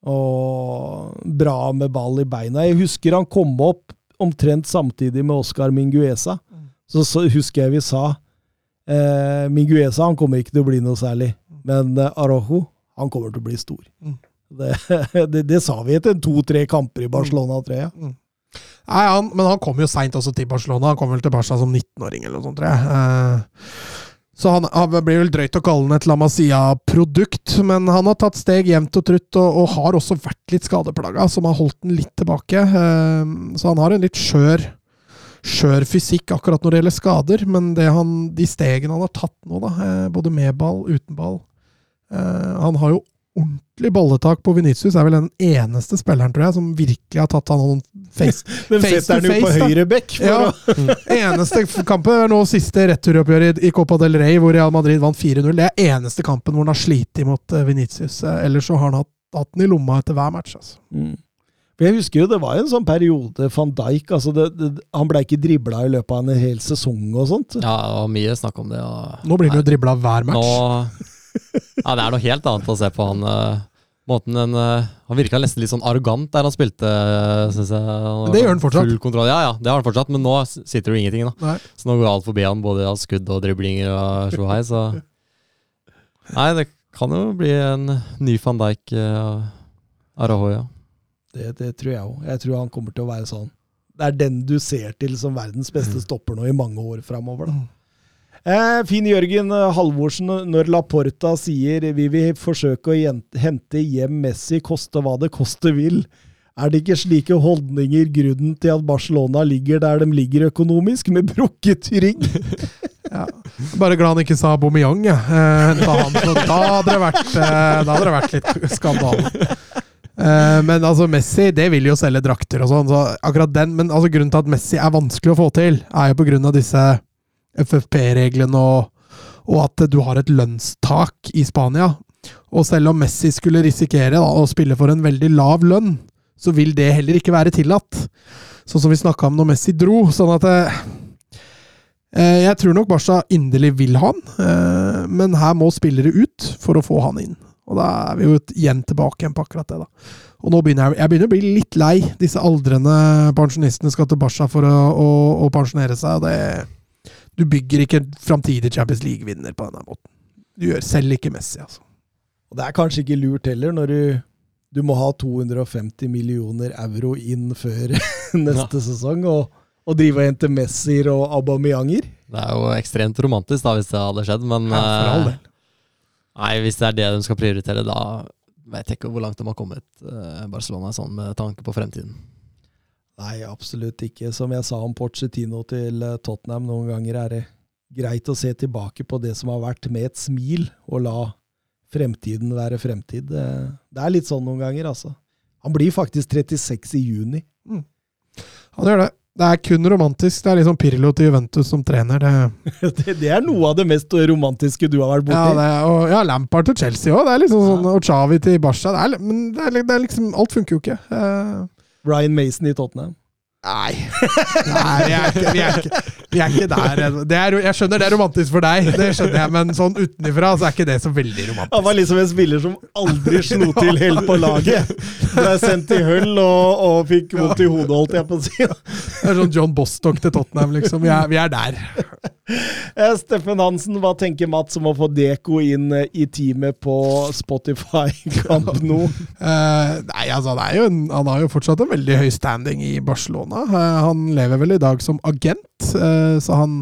Og bra med ball i beina. Jeg husker han kom opp omtrent samtidig med Oscar Minguesa. Så, så husker jeg vi sa eh, Mingueza han kommer ikke til å bli noe særlig, men eh, Arojo han kommer til å bli stor. Mm. Det, det, det, sa vi etter to-tre kamper i Barcelona, tror jeg. Mm. Nei, han, men han kom jo seint også til Barcelona. Han kom vel til Barca som 19-åring eller noe sånt, tror jeg. Eh, så han, han, blir vel drøyt å kalle han et La Masia-produkt, men han har tatt steg jevnt og trutt, og, og, har også vært litt skadeplaga, som har holdt den litt tilbake. Eh, så han har en litt skjør, skjør fysikk akkurat når det gjelder skader, men han, de stegene han har tatt nå, da, uh, både med ball, uten ball uh, Han har jo ordentlig bolletak på Venitius. Er vel den eneste spilleren, tror jeg, som virkelig har tatt han noen face, Den face to face. Den setter han jo på høyre bekk. Ja. eneste kampen er nå siste returoppgjør i Copa del Rey, hvor Real Madrid vant 4-0. Det er eneste kampen hvor han har slitt imot eh, Venitius. Eh, ellers så har han hatt, hatt den i lomma etter hver match. altså. Mm. For Jeg husker jo det var en sånn periode van Dijk altså det, det, Han ble ikke dribla i løpet av en hel sesong og sånt. Ja, og mye snakk om det. Og... Nå blir han jo dribla hver match. Nå ja, det er noe helt annet å se på han. Uh, måten den, uh, Han virka nesten litt sånn arrogant der han spilte, uh, syns jeg. det gjør han fortsatt. Full kontroll. Ja, ja, det har han fortsatt, men nå sitter det jo ingenting. da. Nei. Så nå går alt forbi han, både av skudd og driblinger og sjohei, så Nei, det kan jo bli en ny van Dijk uh, Arahoya. Det, det tror jeg òg. Jeg tror han kommer til å være sånn. Det er den du ser til som verdens beste mm. stopper nå i mange år framover. Mm. Eh, fin Jørgen eh, Halvorsen, når Laporta sier vi vil forsøke å hente hjem Messi, koste hva det koste vil, Er det ikke slike holdninger grunnen til at Barcelona ligger der de ligger økonomisk, med brukket rygg? Ja. Bare glad han ikke sa Bomeyang, jeg. Eh, da, da, hadde det vært, eh, vært litt skandale. Eh, men altså, Messi det vil jo selge drakter og sånn, så akkurat den Men altså, grunnen til at Messi er vanskelig å få til, er jo av disse FFP-reglene og, og at du har et lønnstak i Spania. Og selv om Messi skulle risikere da, å spille for en veldig lav lønn, så vil det heller ikke være tillatt. Sånn som vi snakka om når Messi dro. Sånn at eh, Jeg tror nok Barca inderlig vil ha han, eh, men her må spillere ut for å få han inn. Og da er vi jo igjen tilbake igjen på akkurat det, da. Og nå begynner jeg, jeg begynner å bli litt lei. Disse aldrende pensjonistene skal til for å, å, å pensjonere seg. og det du bygger ikke framtidig Champions League-vinner på denne måten. Du gjør selv ikke Messi, altså. Og det er kanskje ikke lurt heller, når du, du må ha 250 millioner euro inn før neste sesong, og, og drive og hente Messier og Aubameyanger. Det er jo ekstremt romantisk da, hvis det hadde skjedd, men Ja, for all eh, del. Nei, hvis det er det de skal prioritere, da vet jeg ikke hvor langt de har kommet, eh, Barcelona, sånn med tanke på fremtiden. Nei, absolutt ikke. Som jeg sa om Pochettino til eh, Tottenham, noen ganger er det greit å se tilbake på det som har vært, med et smil, og la fremtiden være fremtid. Det, er litt sånn noen ganger, altså. Han blir faktisk 36 i juni. Han gjør det. Det er kun romantisk. Det er liksom Pirlo til Juventus som trener. Det, Det, det er noe av det mest romantiske du har vært ja, borti. det, og, ja, Lampard til Chelsea òg. Liksom sånn, og Xavi til Barca. Det men det er, det er liksom Alt funker jo ikke. Uh, Ryan Mason i Tottenham. Nei. Nei, vi er ikke, vi er ikke, vi er ikke der. Det er, jeg skjønner det er romantisk for deg, det skjønner jeg, men sånn utenifra så er ikke det så veldig romantisk. Han var liksom en spiller som aldri slo til helt på laget. Ble sendt i høll og, og fikk vondt i hodet, holdt jeg på å si. Det er sånn John Bostock til Tottenham, liksom. Vi er, vi er der. Eh, Steffen Hansen, hva tenker Mats om å få Deko inn eh, i teamet på Spotify-kamp nå? Eh, nei, altså, han, er jo en, han har jo fortsatt en veldig høy standing i Barcelona. Eh, han lever vel i dag som agent, eh, så han,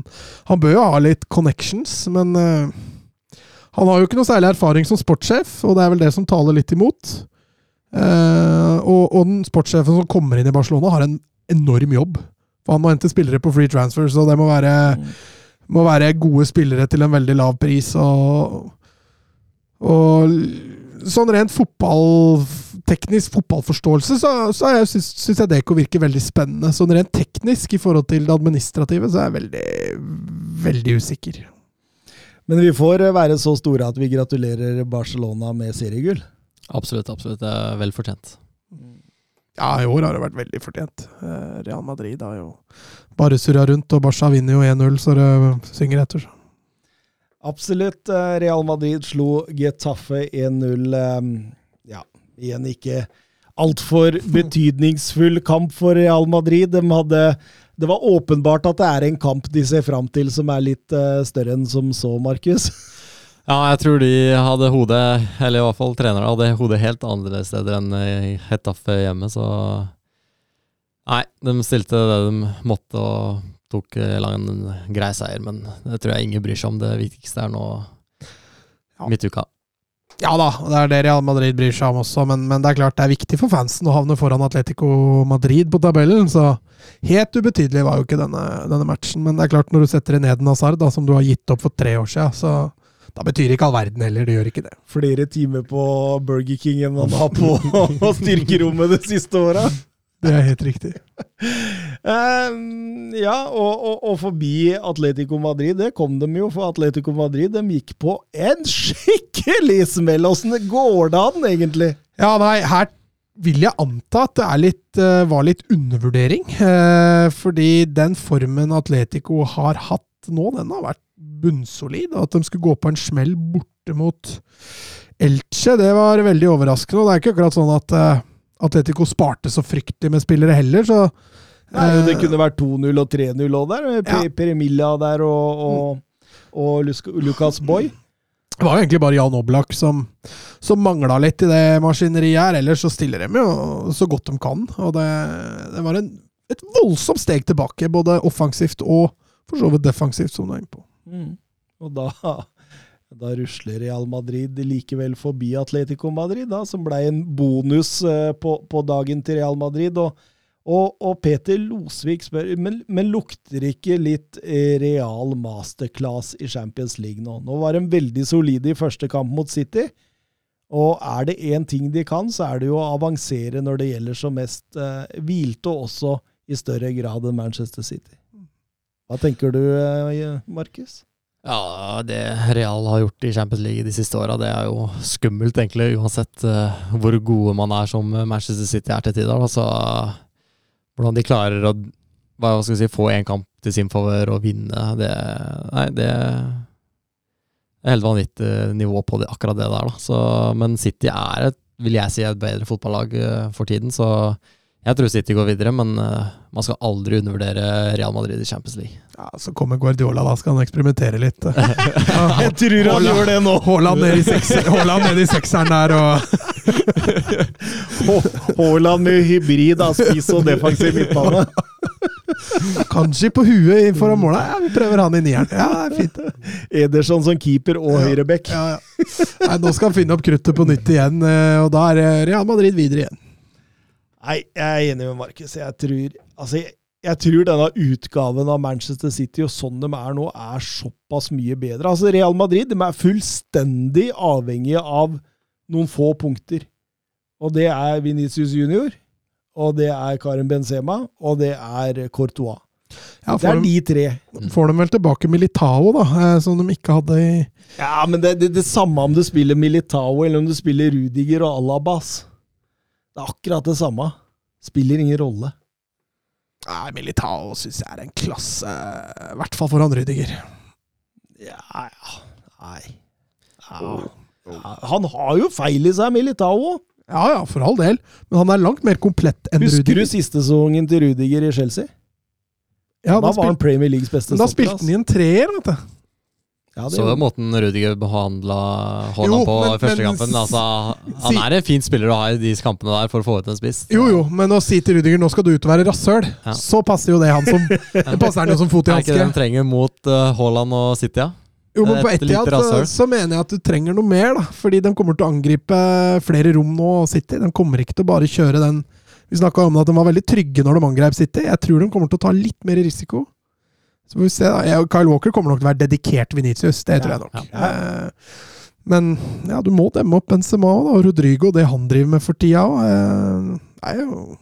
han bør jo ha litt connections, men eh, han har jo ikke noe særlig erfaring som sportssjef, og det er vel det som taler litt imot. Og, og den sportssjefen som kommer inn i Barcelona, har en enorm jobb. For han må hente spillere på free transfer, så det må være, må være gode spillere til en veldig lav pris. Og, og sånn rent fotballteknisk fotballforståelse, så, så er jeg, syns, syns jeg Deko virker veldig spennende. Sånn rent teknisk i forhold til det administrative, så er jeg veldig, veldig usikker. Men vi får eh, være så store at vi gratulerer Barcelona med seriegull. Absolutt, absolutt. Det er vel fortjent. Ja, i år har det vært veldig fortjent. Eh, Real Madrid har jo bare surra rundt, og Barca vinner jo 1-0, så det synger etter. Absolutt. eh, Real Madrid slo Getafe 1-0. eh, Ja, igjen ikke altfor betydningsfull kamp for Real Madrid. De hadde det var åpenbart at det er en kamp de ser fram til som er litt eh, større enn som så, Markus. Ja, jeg tror de hadde hodet, eller i hvert fall trenerne hadde hodet helt andre steder enn i Hetafe hjemme, så Nei, de stilte det de måtte og tok eh, lang en grei seier, men det tror jeg ingen bryr seg om. Det viktigste er nå Ja. midtuka. Ja da, det er det Real Madrid bryr seg om også, men, men det er klart det er viktig for fansen å havne foran Atletico Madrid på tabellen, så helt ubetydelig var jo ikke denne, denne matchen. Men det er klart, når du setter inn Eden Hazard, da, som du har gitt opp for tre år siden, så da betyr ikke all verden heller, det gjør ikke det. Flere timer på Burger King enn man har på styrkerommet det siste åra. Det er helt riktig. Ehm, ja, og, og, og forbi Atletico Madrid, det kom de jo, for Atletico Madrid de gikk på en skikkelig smell. Åssen går det an, egentlig? Ja, nei, her vil jeg anta at det litt, eh, var litt undervurdering. eh, fordi den formen Atletico har hatt nå, den har vært bunnsolid. At de skulle gå på en smell borte mot Elche, det var veldig overraskende. Og det er ikke akkurat sånn at eh, Atletico sparte så fryktelig med spillere heller, så Nei, jo, det eh, kunne vært 2-0 og 3-0 òg der. Med Ja. Peremilla der og, og, og Lucas Boy. Det var jo egentlig bare Jan Oblak som, som mangla litt i det maskineriet her. Ellers så stiller de jo så godt de kan. Og det, det var en, et voldsomt steg tilbake, både offensivt og for så vidt defensivt, som du er inne på. Mm. Og da, Da rusler Real Madrid likevel forbi Atletico Madrid, da, som ble en bonus eh, på, på dagen til Real Madrid. Og, og, og Peter Losvik spør men, men lukter ikke litt eh, real masterclass i Champions League nå? Nå var de veldig solide i første kamp mot City. Og er det én ting de kan, så er det jo å avansere når det gjelder som mest. Eh, hvilte også i større grad enn Manchester City. Hva tenker du, eh, Markus? Ja, det Real har gjort i Champions League de siste åra, det er jo skummelt, egentlig, uansett uh, hvor gode man er som Manchester City er til tider. Altså, hvordan de klarer å hva skal si, få én kamp til sin favør og vinne, det Nei, det er helt vanvittig nivå på det, akkurat det der, da. Så, men City er et, vil jeg si, et bedre fotballag uh, for tiden, så jeg tror City går videre, men uh, man skal aldri undervurdere Real Madrid i Champions League. Ja, Så kommer Guardiola, da skal han eksperimentere litt. Jeg tror han gjør det nå! Haaland ned i sekser- ned i sekseren der og Haaland med hybrid av spiss og defensiv midtbane. Kanskje på huet foran måla. Ja, vi prøver han i nieren. Ja, er fint. Ederson som keeper og høyreback. Ja, ja. Nei, nå skal han finne opp kruttet på nytt igjen, eh, og da er eh, Real Madrid videre igjen. Nei, jeg er enig med Markus. Jeg tror altså, jeg, jeg tror denne utgaven av Manchester City og sånn de er nå, er såpass mye bedre. Altså, Real Madrid de er fullstendig avhengige av noen få punkter. Og det er Venicius Junior, og det er Karim Benzema, og det er Courtois. Ja, Det er de, de tre. får de vel tilbake Militao, da, eh, som de ikke hadde i Ja, men det er det, det samme om du spiller Militao eller om du spiller Rudiger og Alabas. Det er akkurat det samme. Spiller ingen rolle. Nei, Militao syns jeg er en klasse, i hvert fall foran Rüdiger. Ja, ja. Nei. Ja. Ja. Han har jo feil i seg, Militao. Ja ja, for all del, men han er langt mer komplett enn Husker Rudiger. du siste sesongen til Rudiger i Chelsea? Ja, da da, var han Premier Leagues beste da spilte han i en treer, vet du. Ja, det Så han. måten Rudiger behandla Jo, Haaland på men- første kampen. Altså, han er en fin spiller å ha i de kampene der for å få ut en spiss. Jo jo, men å si til Rudiger 'nå skal du ut og være rasshøl', Ja. så passer jo det han som Det passer han jo som fot i hanske. Er ikke det de trenger mot uh, Haaland og City? Ja? Jo, men på lite så, så mener jeg at du trenger noe mer, da. Fordi de kommer til å angripe flere rom nå, City. De kommer ikke til å bare kjøre den Vi snakka om at de var veldig trygge når de angrep City. Jeg tror de kommer til å ta litt mer risiko. Så får vi se, da. Kyle Walker kommer nok til å være dedikert Venitius, det tror jeg nok. Eh, Men ja, du må demme opp Benzema da. Og Rodrigo, det han driver med for tida òg. Eh, jo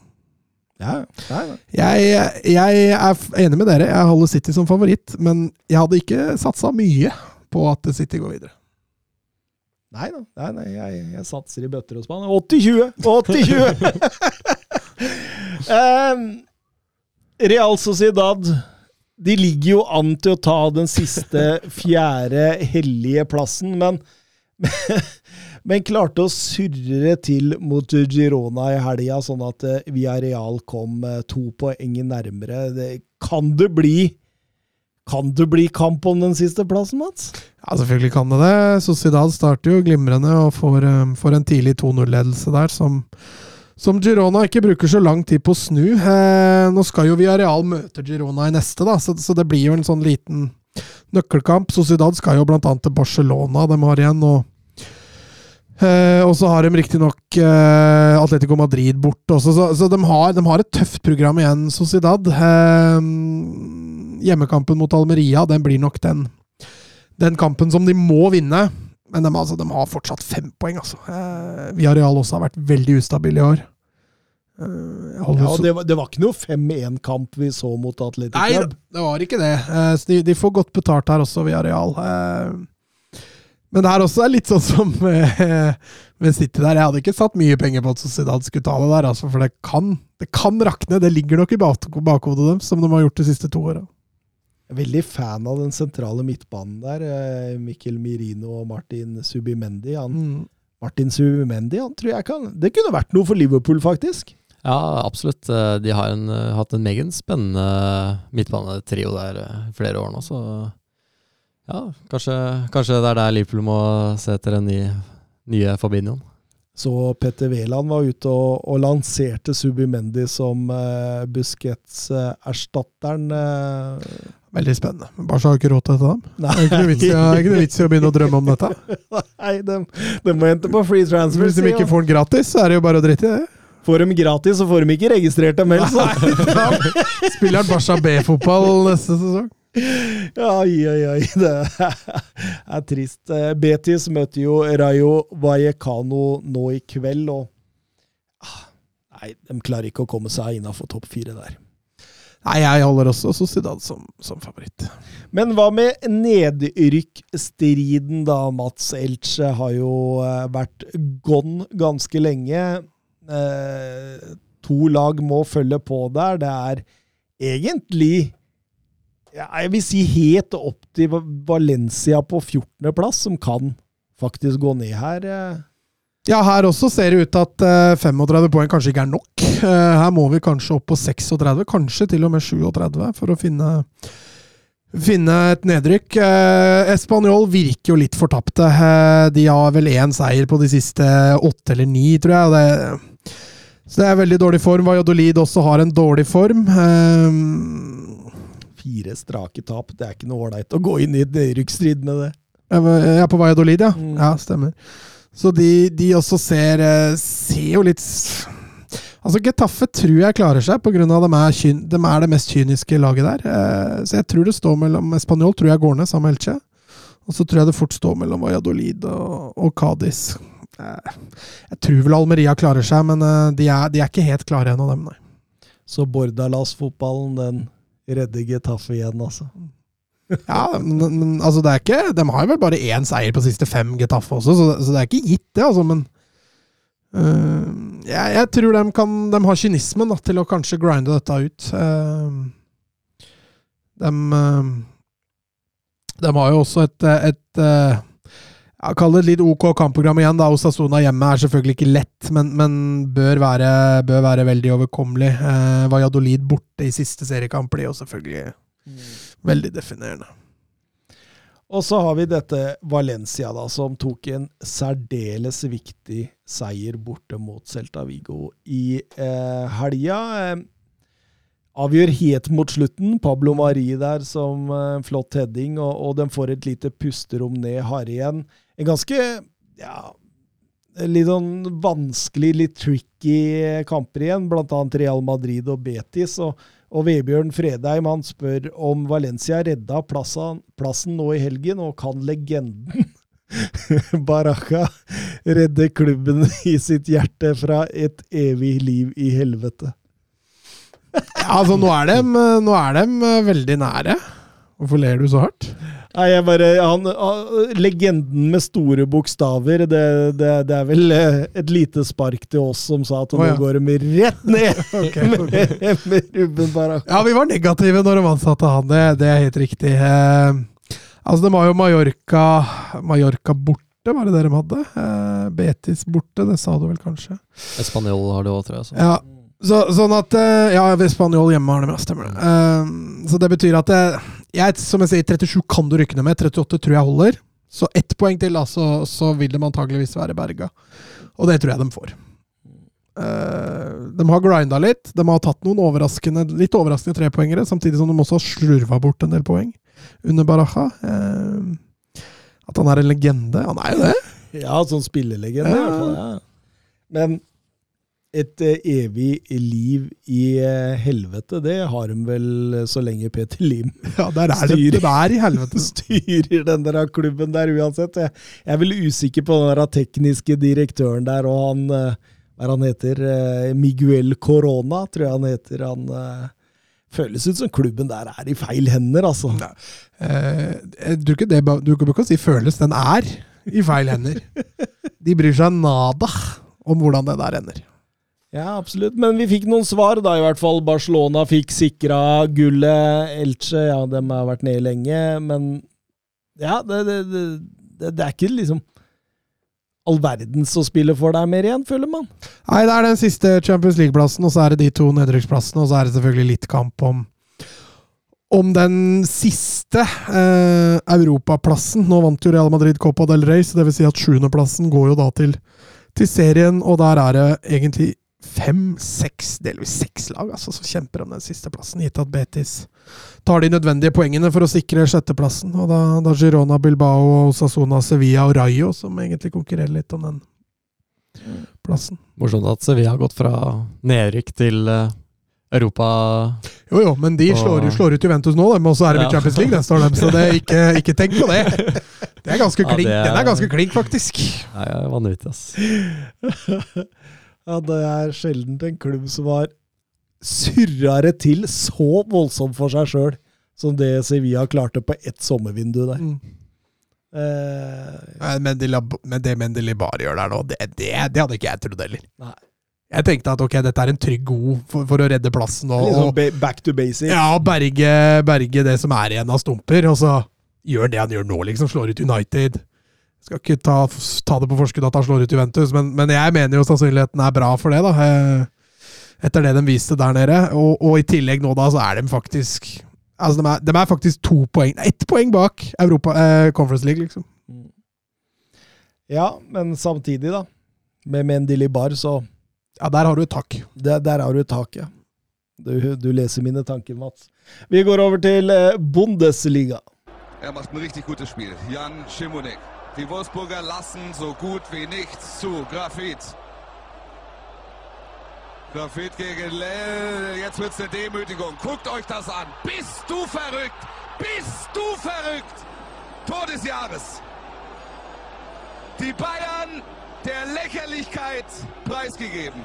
Ja, ja, ja. jeg, jeg er enig med dere. Jeg holder City som favoritt, men jeg hadde ikke satsa mye på at City går videre. Nei da, nei, nei, jeg, jeg satser i bøtter og spann. 80-20! 80-20! um, Real Sociedad de ligger jo an til å ta den siste, fjerde hellige plassen, men men klarte å surre til mot Girona i helga, sånn at eh, Villarreal kom eh, to poeng nærmere. Det, kan det bli Kan det bli kamp om den siste plassen, Mats? Ja, selvfølgelig kan det det. Sociedad starter jo glimrende og får, eh, får en tidlig 2-0-ledelse der, som, som Girona ikke bruker så lang tid på å snu. Eh, nå skal jo Villarreal møte Girona i neste, da, så, så det blir jo en sånn liten nøkkelkamp. Sociedad skal jo annet til Barcelona, de har igjen. og Eh, og så har de riktignok eh, Atletico Madrid borte også, så, så de, har, de har et tøft program igjen, Sociedad. Eh, hjemmekampen mot Almeria den blir nok den, den kampen som de må vinne. Men de, altså, de har fortsatt fem poeng, altså. Eh, Villarreal også har vært veldig ustabil i år. Eh, Ja, det, var, det var ikke noe 5-1-kamp vi så mot Atletic Nei, Club. det var ikke det. Eh, de, de får godt betalt her også, via Real. Eh, Men det her også er litt sånn som med City der. Jeg hadde ikke satt mye penger på at Sociedad skulle ta det der, altså, for det kan, det kan rakne. Det ligger nok i bak- bakhodet deres, som de har gjort de siste to åra. Jeg er Veldig fan av den sentrale midtbanen der. Mikkel Mirino og Martin Subimendi. Han, Mm. Martin Subimendi han tror jeg kan Det kunne vært noe for Liverpool, faktisk. Ja, absolutt. Eh, De har en, eh, hatt en meget spennende midtbanetrio der eh, flere år nå, så ja, kanskje, kanskje det er der Liverpool må se etter en ny, nye Fabinho. Så Petter Wæland var ute og, og lanserte Subimendi som eh, Busquets-erstatteren. Veldig spennende. Men Barca har ikke råd til dette. da. Nei, Det er ikke noe vits i, det er ikke noe vits i å begynne å drømme om dette. Nei de, de må hente på free transfer. Hvis de ikke får den gratis, så er det jo bare å drite i det. Får de gratis, så får de ikke registrert dem heller. så. Spiller han Barca B-fotball neste sesong? Oi, oi, oi. Det er trist. Eh, Betis møter jo Rayo Vallecano nå i kveld, og ah, Nei, de klarer ikke å komme seg innafor topp fire der. Nei, jeg holder også Sociedad som, som favoritt. Men hva med nedrykkstriden, da? Mats Elche har jo eh, vært gone ganske lenge. Eh, to lag må følge på der. Det er egentlig Jeg vil si helt opp til Valencia på 14.-plass, som kan faktisk gå ned her. eh. Ja, her også ser det ut til at eh, 35 poeng kanskje ikke er nok. Eh, her må vi kanskje opp på 36, kanskje til og med 37, for å finne, finne et nedrykk. Eh, Español virker jo litt fortapte. Eh, de har vel én seier på de siste åtte eller ni, tror jeg. Det, så det er veldig dårlig form. Valladolid også har en dårlig form. Eh, Fire strake tap. Det er ikke noe ålreit å gå inn i nedrykksstrid med det. Jeg er på Valladolid, ja. Mm. Ja, stemmer. Så de, de også ser, eh, ser jo litt Altså, Getafe tror jeg klarer seg, pga. at de er, kyn, de er det mest kyniske laget der. Eh, Så jeg tror det står mellom Spanjol tror jeg går ned sammen med Elche. Og så tror jeg det fort står mellom Valladolid og, og Cádiz. Eh, Jeg tror vel Almeria klarer seg, men eh, de er, de er ikke helt klare ennå, dem, nei. Så Bordalas-fotballen, den redder Getafe igjen, altså. Ja, men, men altså det er ikke De har jo vel bare én seier på siste fem, Getafe også, så, så det er ikke gitt, det, altså. Men øh, jeg, jeg tror de kan De har kynismen da, til å kanskje grinde dette ut. Uh, de, uh, de har jo også et, et jeg kaller det litt OK kampprogram igjen. da, Osasona hjemme er selvfølgelig ikke lett, men, men bør, være, bør være veldig overkommelig. Uh, Valladolid borte i siste seriekamp blir jo selvfølgelig veldig definerende. Og så har vi dette Valencia, da, som tok en særdeles viktig seier borte mot Celta Vigo i eh, helga. Eh, avgjør helt mot slutten. Pablo Mari der som eh, flott heading, og, og de får et lite pusterom ned. harde igjen en ganske ja, litt sånn vanskelig, litt tricky kamper igjen, blant annet Real Madrid og Betis. og og Vebjørn Fredheim han spør om Valencia redda plassen, plassen nå i helgen, og kan legenden Baraka redde klubben i sitt hjerte fra et evig liv i helvete? Altså, nå er de, nå er de eh, veldig nære. Hvorfor ler du så hardt? Nei, jeg bare, han, han, Legenden med store bokstaver, det, det, det er vel eh, et lite spark til oss som sa at nå nå ja. går de rett ned Ok, med, med Ruben. Ja, vi var negative når de ansatte han, det, det er helt riktig. Eh, altså, det var jo Mallorca Mallorca borte, var det det de hadde? Eh, Betis borte, det sa du vel kanskje? Espanjol har det òg, tror jeg. Så. Ja, så, sånn at eh, Ja, Spanjol hjemme har de, ja, stemmer det. Eh, så det betyr at eh, jeg, som jeg sier, 37 kan du rykke ned med, 38 tror jeg holder. Så ett poeng til, da, så, så vil de antageligvis være berga. Og det tror jeg de får. Uh, de har grinda litt. De har tatt noen overraskende, litt overraskende trepoengere, samtidig som de også har slurva bort en del poeng under Baraja. Uh, at han er en legende. Han er jo det. Ja, sånn spillelegende i Ja. hvert fall. Ja. Men et eh, evig liv i eh, helvete, det har de vel eh, så lenge Peter Lim Ja, der er det. Det er i helvete. styrer den der klubben der uansett. Jeg, jeg er vel usikker på den der tekniske direktøren der, og han eh, Hva han heter? Eh, Miguel Corona, tror jeg han heter. Han eh, Føles ut som klubben der er i feil hender, altså. Eh, ikke det, du kan ikke si føles, den er i feil hender. De bryr seg nada om hvordan det der ender. Ja, absolutt. Men vi fikk noen svar, da, i hvert fall. Barcelona fikk sikra gullet. Elche, ja, dem har vært nede lenge, men ja, det, det, det, det er ikke liksom all verdens å spille for deg mer igjen, føler man. Nei, det er den siste Champions League-plassen, og så er det de to nedrykksplassene, og så er det selvfølgelig litt kamp om om den siste eh, europaplassen. Nå vant jo Real Madrid Copa del Rey, så det vil si at sjuendeplassen går jo da til, til serien, og der er det egentlig fem-seks, delvis seks lag altså, som kjemper om den siste plassen, gitt at Betis tar de nødvendige poengene for å sikre sjetteplassen. Og da, da Girona, Bilbao, Sasona, Sevilla og Rayo som egentlig konkurrerer litt om den plassen. Morsomt at Sevilla har gått fra nedrykk til eh, Europa Jo jo, men de Og- slår, slår ut Juventus nå, men også er det Ja. Champions League neste år, dem, så det, ikke, ikke tenk på det. Det er ganske Ja, klink, det er- Den er ganske klink, faktisk. Det er vanvittig, ass. Ja, det er sjelden en klubb som har surra det til så voldsomt for seg sjøl som det Sevilla klarte på ett sommervindu der. Mm. Eh, Men, de, men det Mendelibar gjør der nå, det, det, det hadde ikke jeg trodd heller. Nei. Jeg tenkte at ok, dette er en trygg god for, for å redde plassen og, liksom back to basic. ja, berge, berge det som er igjen av stumper. Og så gjør det han gjør nå, liksom. Slår ut United. Skal ikke ta, ta det på forskudd at han slår ut Juventus, men, men jeg mener jo sannsynligheten er bra for det, da. Eh, Etter det de viste der nede. Og, og i tillegg nå, da, så er de faktisk Altså, de er, de er faktisk to poeng Ett poeng bak Europa eh, Conference League, liksom. Ja, men samtidig, da. Med Mendili Bar, så Ja, der har du et tak. Der, Der har du taket. Du, du leser mine tanker, Mats. Vi går over til eh, Bundesliga. Er macht ein richtig gutes Spiel. Jan Schimonek. Die Wolfsburger lassen so gut wie nichts zu. Grafit. Grafit gegen Lell. Jetzt wird's eine Demütigung. Guckt euch das an. Bist du verrückt? Bist du verrückt? Tor des Jahres. Die Bayern der Lächerlichkeit preisgegeben.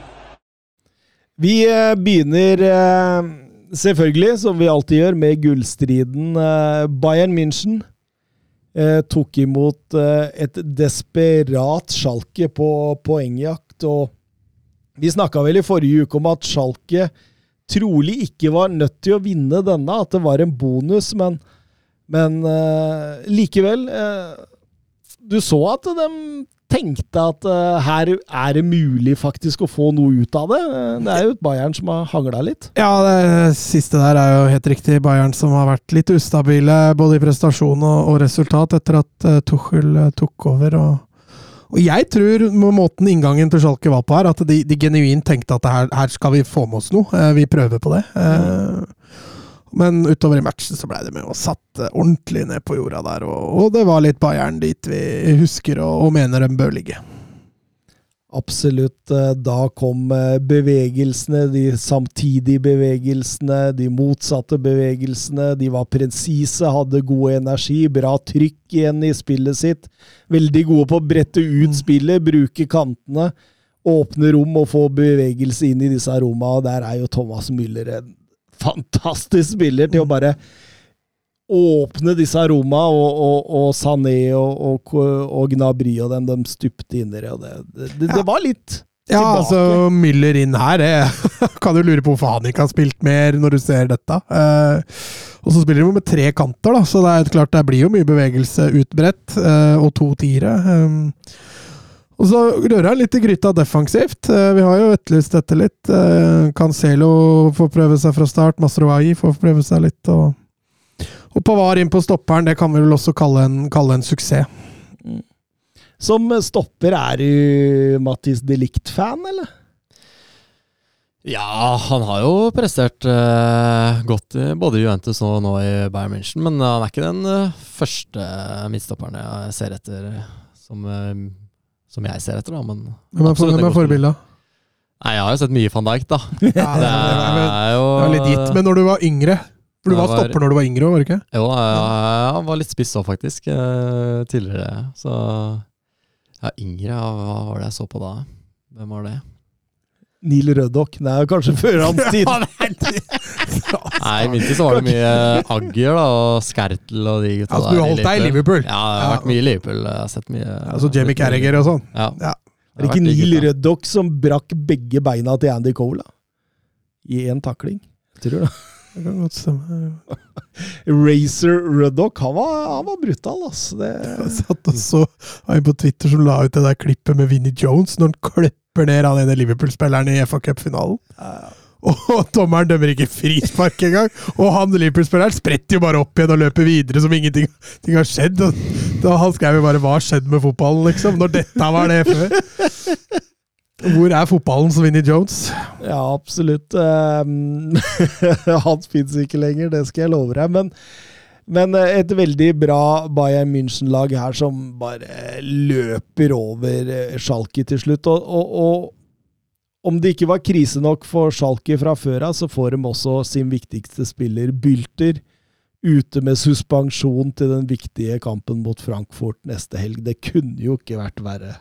Vi eh, begynner eh, selvfølgelig, som vi alltid gjør, med gullstriden. Eh, Bayern München eh, tok imot eh, et desperat Schalke på poengjakt. og Vi snakka vel i forrige uke om at Schalke trolig ikke var nødt til å vinne denne, at det var en bonus, men, men eh, likevel eh, Du så at de tenkte at uh, her er det mulig faktisk å få noe ut av det. Eh, Det er jo et Bayern som har hangla litt. Ja, det siste der er jo helt riktig. Bayern som har vært litt ustabile både i prestasjon og, og resultat etter at uh, Tuchel uh, tok over. Og, og jeg tror med måten inngangen til Schalke var på her, at de, de genuint tenkte at her, her skal vi få med oss noe. Vi prøver på det. Eh, men utover i matchen så ble det med og satt eh, ordentlig ned på jorda der. Og, og det var litt Bayern dit vi husker og, og mener de bør ligge. Absolutt. eh, Da kom eh, bevegelsene, de samtidige bevegelsene, de motsatte bevegelsene. De var presise, hadde god energi, bra trykk igjen i spillet sitt. Veldig gode på å brette ut spillet, bruke kantene, åpne rom og få bevegelse inn i disse rommene. Og der er jo Thomas Müller en fantastisk spiller til å bare åpne disse Roma og, og, og Sané og, og, Gnabry og dem, de stupte inn i det. Det, det, det, det var litt Ja, tilbake. altså Müller inn her det, Kan du lure på hvorfor han ikke har spilt mer når du ser dette. Eh, og så spiller de med tre kanter, da, så det er klart det blir jo mye bevegelse utbredt. eh, og to tiere. eh. Og så rører han litt i gryta defensivt. Eh, vi har jo etterlyst dette litt. Eh, Cancelo får prøve seg fra start. Masroai får prøve seg litt. og og Pavar inn på stopperen, det kan vi vel også kalle en, kalle en suksess. Som stopper, er du Mattis de Ligt-fan, eller? Ja, han har jo prestert uh, godt i både Juventus og nå i Bayern München, men han er ikke den uh, første midtstopperen jeg ser etter, som, eh, som jeg ser etter, da. Men Hvem er, hvem er forbildet? Nei, jeg har jo sett mye van Dijk, da. Ja, Det det er- er jo Det var litt gitt, men når du var yngre For du var var- stopper når du var yngre, var du ikke? Jo, jeg, var litt spiss òg, faktisk, eh, tidligere. Så ja, yngre, hva var det jeg så på da? Hvem var det? Neil Røddock. Det er jo kanskje før hans tid. Nei, i vinter så var det mye Agger da, og Skertel og de gutta Altså, der. du holdt deg i Liverpool? Ja, jeg har vært mye i Liverpool. Jeg har sett mye Altså Jamie Carragher og sånn? Ja. Ja. Er det ikke Neil Ruddock som brakk begge beina til Andy Cole? da? I én takling? Jeg tror det. Det kan godt stemme. Racer Ruddock, han var, han var brutal, ass. Det, Jeg satt og så en på Twitter som la ut det der klippet med Vinnie Jones når han klipper ned han ene Liverpool-spilleren i FA Cup-finalen. Og dommeren dømmer ikke frispark engang! Og han Liverpool-spilleren spretter jo bare opp igjen og løper videre som ingenting ting har skjedd. Og da Han skrev jo bare 'Hva har skjedd med fotballen', liksom? Når dette var det før. Hvor er fotballens Vinnie Jones? Ja, absolutt. Um, han fins ikke lenger, det skal jeg love deg. Men, men eh, et veldig bra Bayern München-lag her som bare løper over eh, Schalke til slutt. Og, og, og om det ikke var krise nok for Schalke fra før av, så får de også sin viktigste spiller, Bylter, ute med suspensjon til den viktige kampen mot Frankfurt neste helg. Det kunne jo ikke vært verre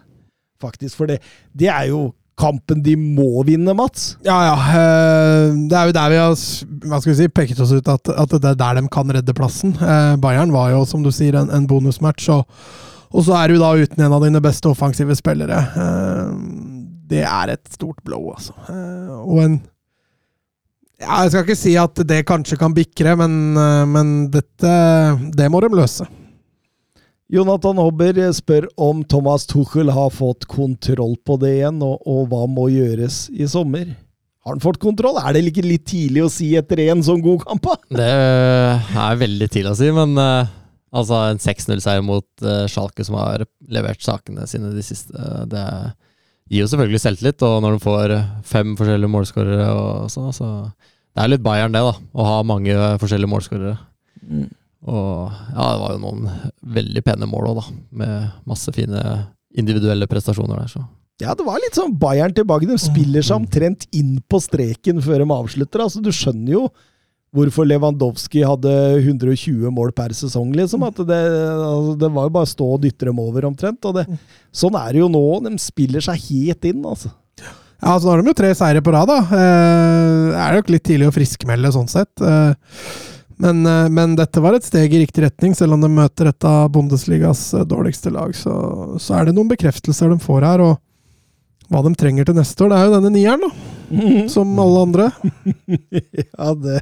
faktisk. For det, det er jo kampen de må vinne, Mats. Ja, ja. eh, Det er jo der vi har hva skal vi si, peket oss ut at, at det er der de kan redde plassen. Eh, Bayern var jo, som du sier, en, en bonusmatch. Og, og så er du da uten en av dine beste offensive spillere. Det er et stort blow, altså. Eh, Og en ja, Jeg skal ikke si at det kanskje kan bikre, men, eh, men dette Det må de løse. Jonathan Hobber spør om Thomas Tuchel har fått kontroll på det igjen, og, og hva må gjøres i sommer. Har han fått kontroll? Er det ikke litt tidlig å si etter en sånn god kamp? Det er veldig tidlig å si, men eh, altså en 6-0-seier mot uh, Schalke, som har levert sakene sine de siste, det gir jo selvfølgelig selvtillit. Og når de får fem forskjellige målskårere og sånn, så Det er litt Bayern, det, da. Å ha mange forskjellige målskårere. Og ja, det var jo noen veldig pene mål òg, da. Med masse fine individuelle prestasjoner der, så. Ja, det var litt sånn Bayern tilbake. De spiller seg omtrent inn på streken før de avslutter. Altså, du skjønner jo hvorfor Lewandowski hadde 120 mål per sesong, liksom. At det, altså, det var jo bare å stå og dytte dem over, omtrent. Og det, sånn er det jo nå. De spiller seg helt inn, altså. Ja, altså nå har de jo tre seire på rad, da. Eh, er det nok litt tidlig å friskmelde sånn sett. Eh, men, eh, men dette var et steg i riktig retning, selv om de møter et av Bundesligas eh, dårligste lag. Så, så er det noen bekreftelser de får her, og hva de trenger til neste år. Det er jo denne nieren, da. Som alle andre. ja, det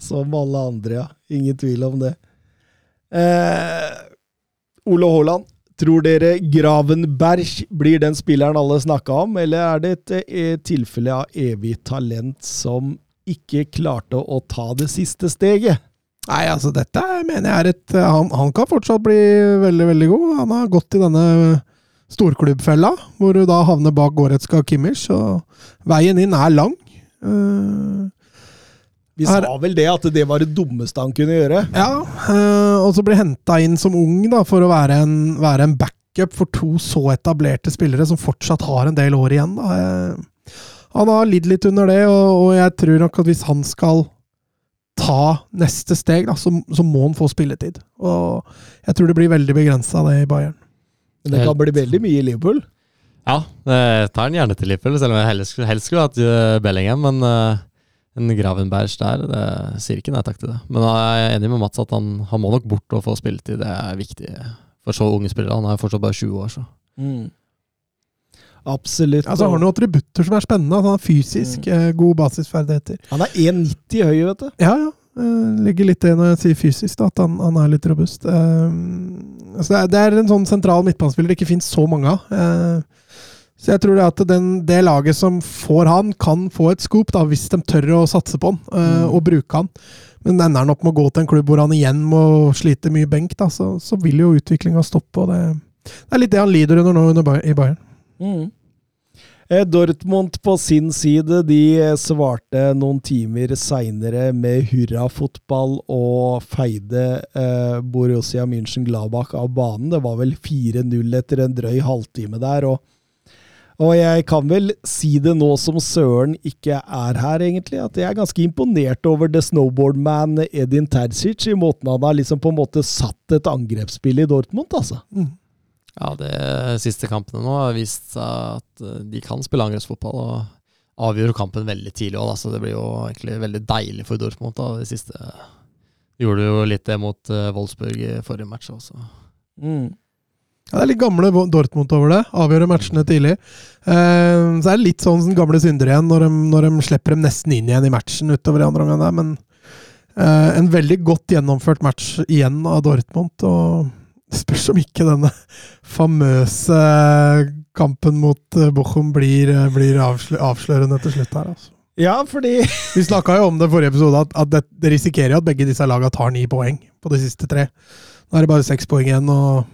Som alle andre, ja. Ingen tvil om det. Eh, Ole Haaland, tror dere Gravenberg blir den spilleren alle snakka om, eller er det et, et tilfelle av evig talent som ikke klarte å ta det siste steget? Nei, altså dette mener jeg er et han, han kan fortsatt bli veldig, veldig god. Han har gått i denne storklubbfella, hvor du da havner bak Goretzka og Kimmich, og veien inn er lang. Uh, Vi sa vel det, at det var det dummeste han kunne gjøre. Ja, eh, og så bli henta inn som ung da, for å være en, være en backup for to så etablerte spillere som fortsatt har en del år igjen. Da. Eh, Han har lidd litt under det, og, og jeg tror nok at hvis han skal ta neste steg, da, så, så må han få spilletid. Og jeg tror det blir veldig begrensa, det i Bayern. Men det kan bli veldig mye i Liverpool. Ja, jeg tar den gjerne til Liverpool, selv om jeg helst, helst skulle hatt eh, Bellingham. Men uh, en Gravenberg der, det sier ikke nei takk til det. Men jeg er enig med Mats at han, han må nok bort og få spilletid. Det er viktig for så unge spillere. Han er fortsatt bare 20 år, så. Absolutt. Altså, han har noen attributter som er spennende. Altså, han har fysisk eh, gode basisferdigheter. Han er 1,90 høy, vet du. Ja, ja. Eh, ligger litt i når jeg sier fysisk, da, at han, han er litt robust. Uh, altså det, er, det er en sånn sentral midtbanespiller det ikke finnes så mange av. Uh, så jeg tror det at den, det laget som får han, kan få et scoop, da, hvis de tør å satse på han mm. og bruke han. Men ender han opp med å gå til en klubb hvor han igjen må slite mye benk, da, så, så vil jo utviklinga stoppe. og det, det er litt det han lider under nå under, i Bayern. Eh, Dortmund på sin side de eh, svarte noen timer seinere med hurrafotball og feide eh, Borussia München-Gladbach av banen. Det var vel 4-0 etter en drøy halvtime der. og og jeg kan vel si det nå som Søren ikke er her, egentlig, at jeg er ganske imponert over The Snowboardman Edin Terzic i måten han har liksom på en måte satt et angrepsspill i Dortmund, altså. Ja, de siste kampene nå har vist seg at eh, de kan spille angrepsfotball. Og avgjør kampen veldig tidlig òg, så det blir jo egentlig veldig deilig for Dortmund. da, det siste. De gjorde jo litt det mot eh, Wolfsburg i forrige match også. Ja, det er litt gamle Dortmund over det. Avgjøre matchene tidlig. Eh, så er det litt sånn som gamle syndere igjen når de, når de slipper dem nesten inn igjen i matchen utover i andre omgang. der, Men eh, en veldig godt gjennomført match igjen av Dortmund. Og spørs om ikke denne famøse kampen mot eh, Bochum blir, eh, blir avslø avslørende til slutt her. altså. Ja, fordi Vi snakka jo om det i forrige episode, at, at det, det risikerer jo at begge disse lagene tar ni poeng på de siste tre. Nå er det bare seks poeng igjen, og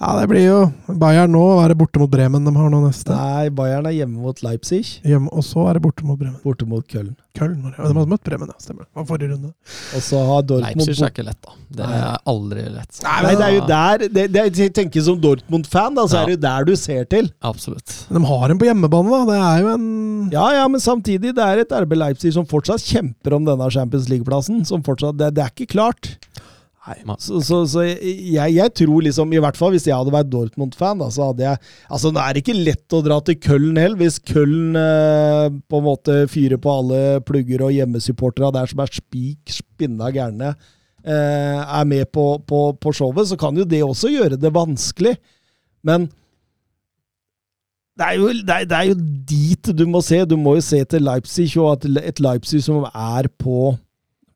Ja, det blir jo Bayern nå. Er det borte mot Bremen de har nå neste? Nei, Bayern er hjemme mot Leipzig. Hjemme, og så er det borte mot Bremen. Borte mot Köln. Köln. Ja, de har møtt Bremen, ja. Stemmer. Det var forrige runde. Og så har Dortmund Leipzig er ikke lett, da. Det er aldri lett. Nei, men det er jo der det, det, Jeg tenker som Dortmund-fan, da, så er det jo der du ser til. Absolutt. Men de har en på hjemmebane, da. Det er jo en Ja, ja, men samtidig, det er et RB Leipzig som fortsatt kjemper om denne Champions League-plassen. Som fortsatt, det, det er ikke klart. Nei. Så, så, så jeg, jeg tror liksom, i hvert fall hvis jeg hadde vært Dortmund-fan, da, så hadde jeg Altså, det er ikke lett å dra til Köln heller, hvis Köln eh, på en måte fyrer på alle plugger og hjemmesupporterne der som er spik spinna gærne, eh, er med på, på, på showet, så kan jo det også gjøre det vanskelig. Men det er, jo, det, er, det er jo dit du må se. Du må jo se til Leipzig, og at et Leipzig som er på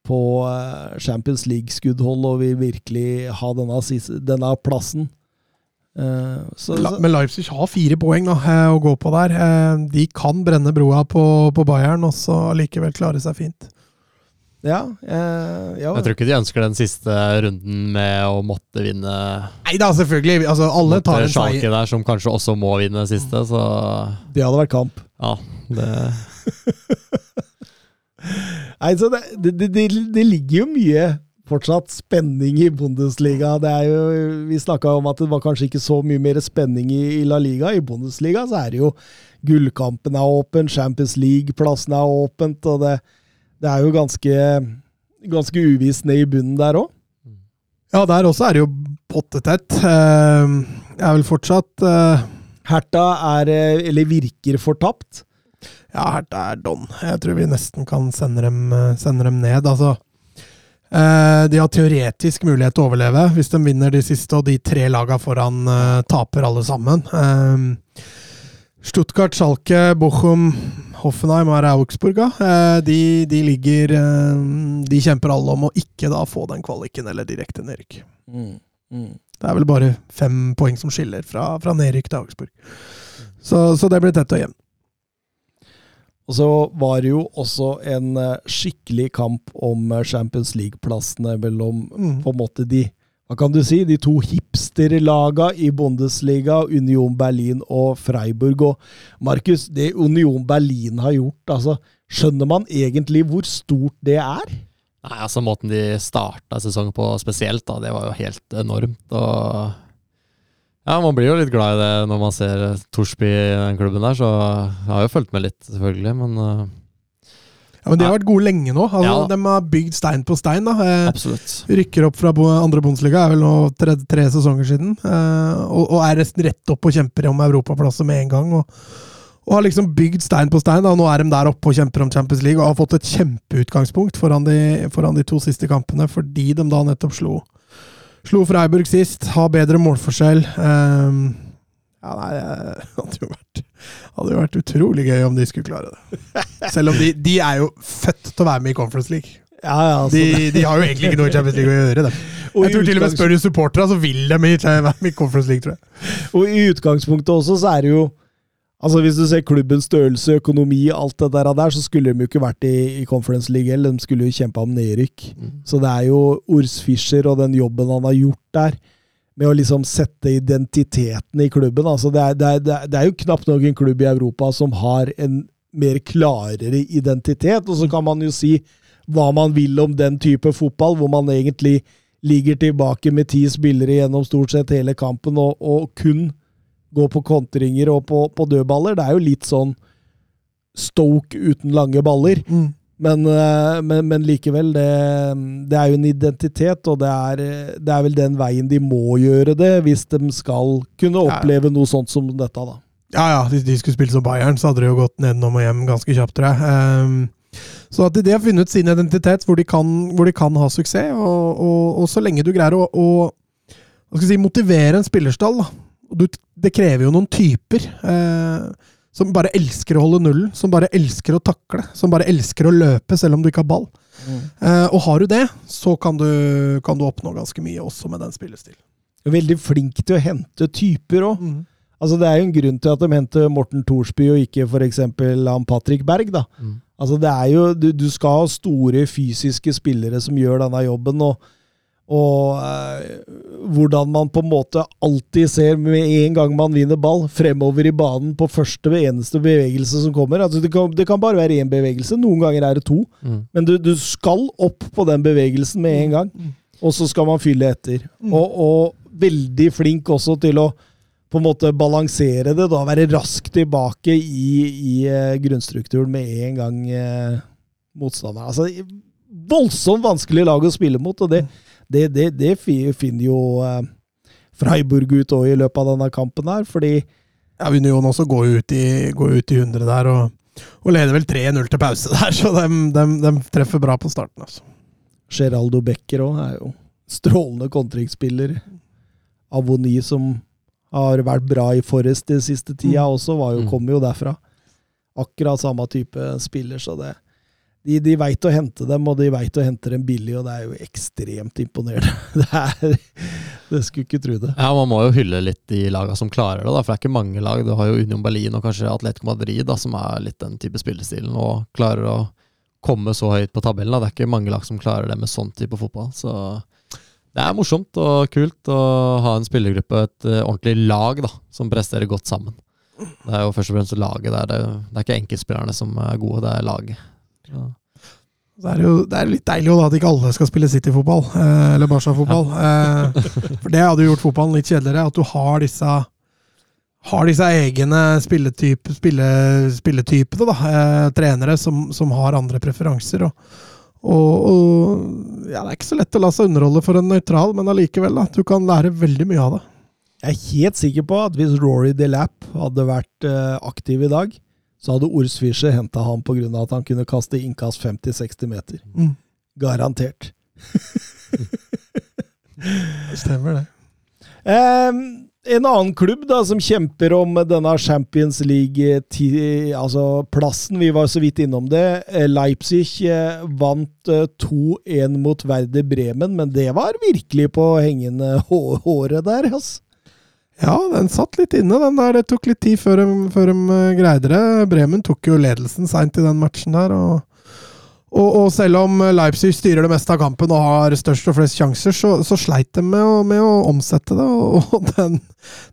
på eh, Champions League-skuddhold og vil virkelig ha denne, denne plassen. Eh, så, La- så, Men Leipzig har fire poeng da, eh, å gå på der. Eh, De kan brenne broa på, på Bayern og så likevel klare seg fint. ja, eh, ja. Jeg tror ikke de ønsker den siste runden med å måtte vinne Nei da, selvfølgelig. Altså, alle tar en seier. der, som kanskje også må vinne siste, så Det hadde vært kamp. ja. Det, Nei, så det, det, det, det, det ligger jo mye fortsatt spenning i Bundesliga. Det er jo, vi snakka om at det var kanskje ikke så mye mer spenning i, i La Liga. I Bundesliga så er det jo Gullkampen er åpen, Champions League-plassen er åpent, og det, det er jo ganske, ganske uvisst ned i bunnen der òg. Ja, der også er det jo pottetett. Det Jeg er vel fortsatt eh, Herta er, eh, eller virker fortapt. Ja, Hertha er don. Jeg tror vi nesten kan sende dem, eh, sende dem ned. Altså, eh, de har teoretisk mulighet til å overleve hvis de vinner de siste, og de tre laga foran eh, taper alle sammen. Eh, Stuttgart, Schalke, Bochum, Hoffenheim og Augsburg. De, de ligger De kjemper alle om å ikke da få den kvaliken eller direkte nedrykk. Det er vel bare fem poeng som skiller fra, fra nedrykk til Augsburg. Så, så det blir tett og jevnt. Og så var det jo også en eh, skikkelig kamp om eh, Champions League-plassene mellom Mm. på en måte de hva kan du si, de to hipsterlaga i Bundesliga, Union Berlin og Freiburg. Og Markus, det Union Berlin har gjort, altså, skjønner man egentlig hvor stort det er? Nei, altså Måten de starta sesongen på spesielt, da, det var jo helt enormt. Og ja, Man blir jo litt glad i det når man ser Torsby i den klubben der, så jeg har jo fulgt med litt, selvfølgelig. Men uh, Ja, men De har vært gode lenge nå. Altså, Ja. De har bygd stein på stein. da. Eh, absolutt. rykker opp fra andre Bundesliga, er vel nå tre, tre sesonger siden. Eh, og, og er nesten rett opp og kjemper om europaplasser med en gang. Og, og har liksom bygd stein på stein. da. Nå er de der oppe og kjemper om Champions League og har fått et kjempeutgangspunkt foran de, foran de to siste kampene, fordi de da nettopp slo, slo Freiburg sist. Har bedre målforskjell. Um, ja, nei, det hadde jo vært, hadde jo vært utrolig gøy om de skulle klare det. Selv om de, de er jo født til å være med i Conference League. Ja, ja, altså, De, de har jo egentlig ikke noe i Champions League å gjøre. Dem. og, Jeg tror til og med spør du supporterne, så vil de være med i Conference League, tror jeg. og i utgangspunktet også, så er det jo Altså Hvis du ser klubbens størrelse, økonomi, alt det der, der så skulle de jo ikke vært i, i Conference League heller. De skulle jo kjempa om nedrykk. Så det er jo Ors Fischer og den jobben han har gjort der, med å liksom sette identiteten i klubben. Altså det, det, er, det er- det er jo knapt nok en klubb i Europa som har en mer klarere identitet. Og så kan man jo si hva man vil om den type fotball, hvor man egentlig ligger tilbake med ti spillere gjennom stort sett hele kampen og, og kun går på kontringer og på, på dødballer. Det er jo litt sånn Stoke uten lange baller. Men, eh, men, men likevel, det, det er jo en identitet, og det er, det er vel den veien de må gjøre det, hvis de skal kunne Ja. oppleve noe sånt som dette, da. Ja, ja, hvis de skulle spille som Bayern, så hadde det jo gått nedenom og hjem ganske kjapt, tror jeg. Um, så at de har funnet sin identitet, hvor de kan, hvor de kan ha suksess. Og, og, og så lenge du greier å, å si, motivere en spillerstall da. Du, Det krever jo noen typer eh, som bare elsker å holde nullen, som bare elsker å takle, som bare elsker å løpe selv om du ikke har ball. Eh, og har du det, så kan du, kan du oppnå ganske mye også med den spillestilen. Veldig flink til å hente typer òg. Altså, det er jo en grunn til at de henter Morten Thorsby og ikke f.eks. han Patrick Berg. da. Mm. Altså, det er jo, du, du skal ha store fysiske spillere som gjør denne jobben. og Og eh, hvordan man på en måte alltid ser med en gang man vinner ball, fremover i banen på første ved eneste bevegelse som kommer. Altså det, kan, det kan bare være én bevegelse, noen ganger er det to. Mm. Men du, du skal opp på den bevegelsen med en gang, og så skal man fylle etter. Og, og veldig flink også til å på en måte balansere det, da være raskt tilbake i, i eh, grunnstrukturen med en gang eh, motstanderen. Altså, voldsomt vanskelig lag å spille mot, og det, det, det, det finner jo eh, Freiburg ut òg i løpet av denne kampen her, fordi Ja, Union også går ut i, går ut i 100 der, og, og leder vel 3-0 til pause der, så de, treffer bra på starten. altså. Geraldo Becker òg er jo strålende kontringsspiller. Avoni, som har vært bra i Forrest den siste tida også, var jo, kom jo derfra. Akkurat samme type spiller, så det De, de veit å hente dem, og de veit å hente dem billig, og det er jo ekstremt imponerende. Det er Det skulle ikke tro det. Ja, Man må jo hylle litt de laga som klarer det, da, for det er ikke mange lag. Du har jo Union Berlin og kanskje Atletico Madrid, da, som er litt den type spillestilen, og klarer å komme så høyt på tabellen. Da. Det er ikke mange lag som klarer det med sånn type fotball. Så det er morsomt og kult å ha en spillergruppe, et eh, ordentlig lag, da, som presterer godt sammen. Det er jo først og fremst laget. Det er, det er ikke enkeltspillerne som er gode, det er laget. Så er det, jo, det er litt deilig jo da at ikke alle skal spille City-fotball, eh, eller Barca-fotball. Eh, for det hadde jo gjort fotballen litt kjedeligere, at du har disse har disse egne spilletype, spille, spilletypene, da. Eh, trenere som, som har andre preferanser. Og, og, og ja, det er ikke så lett å la seg underholde for en nøytral, men allikevel. Du kan lære veldig mye av det. Jeg er helt sikker på at hvis Rory DeLapp hadde vært eh, aktiv i dag, så hadde Urs Fischer henta ham pga. at han kunne kaste innkast 50-60 meter. Mm. Garantert. Stemmer det. Um, en annen klubb da, som kjemper om denne Champions League-plassen, altså vi var så vidt innom det. Eh, Leipzig eh, vant eh, 2-1 mot Werder Bremen, men det var virkelig på hengende håret der. Altså. Ja, den satt litt inne, den der. Det tok litt tid før de, før de eh, greide det. Bremen tok jo ledelsen seint i den matchen der. Og, og, og selv om Leipzig styrer det meste av kampen og har størst og flest sjanser, så, så sleit de med å, med å omsette det. Og, og den,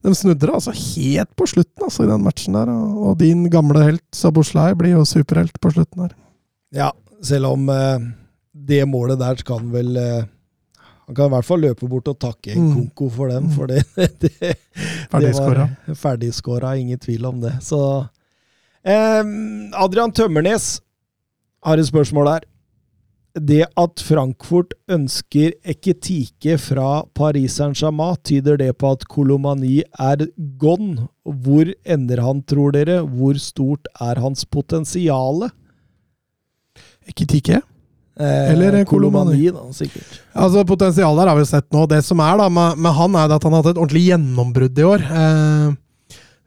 de snudde det altså helt på slutten altså, i den matchen der. Og, og din gamle helt Saboslai blir jo superhelt på slutten der. Ja, selv om eh, det målet der han vel eh, Han kan i hvert fall løpe bort og takke Mm. Konko for den, for det, det, det det var Ferdigskåra, ingen tvil om det. Så eh, Adrian Tømmernes har et spørsmål her. Det at Frankfurt ønsker Eketike fra Paris Saint-Germain, tyder det på at Kolomani er gone? Hvor ender han, tror dere? Hvor stort er hans potensiale? Ikke Tike? Eh, Eller Kolomani. da, sikkert. Altså, Potensialet der har vi jo sett nå. Det som er da med, med han, er at han har hatt et ordentlig gjennombrudd i år. Eh,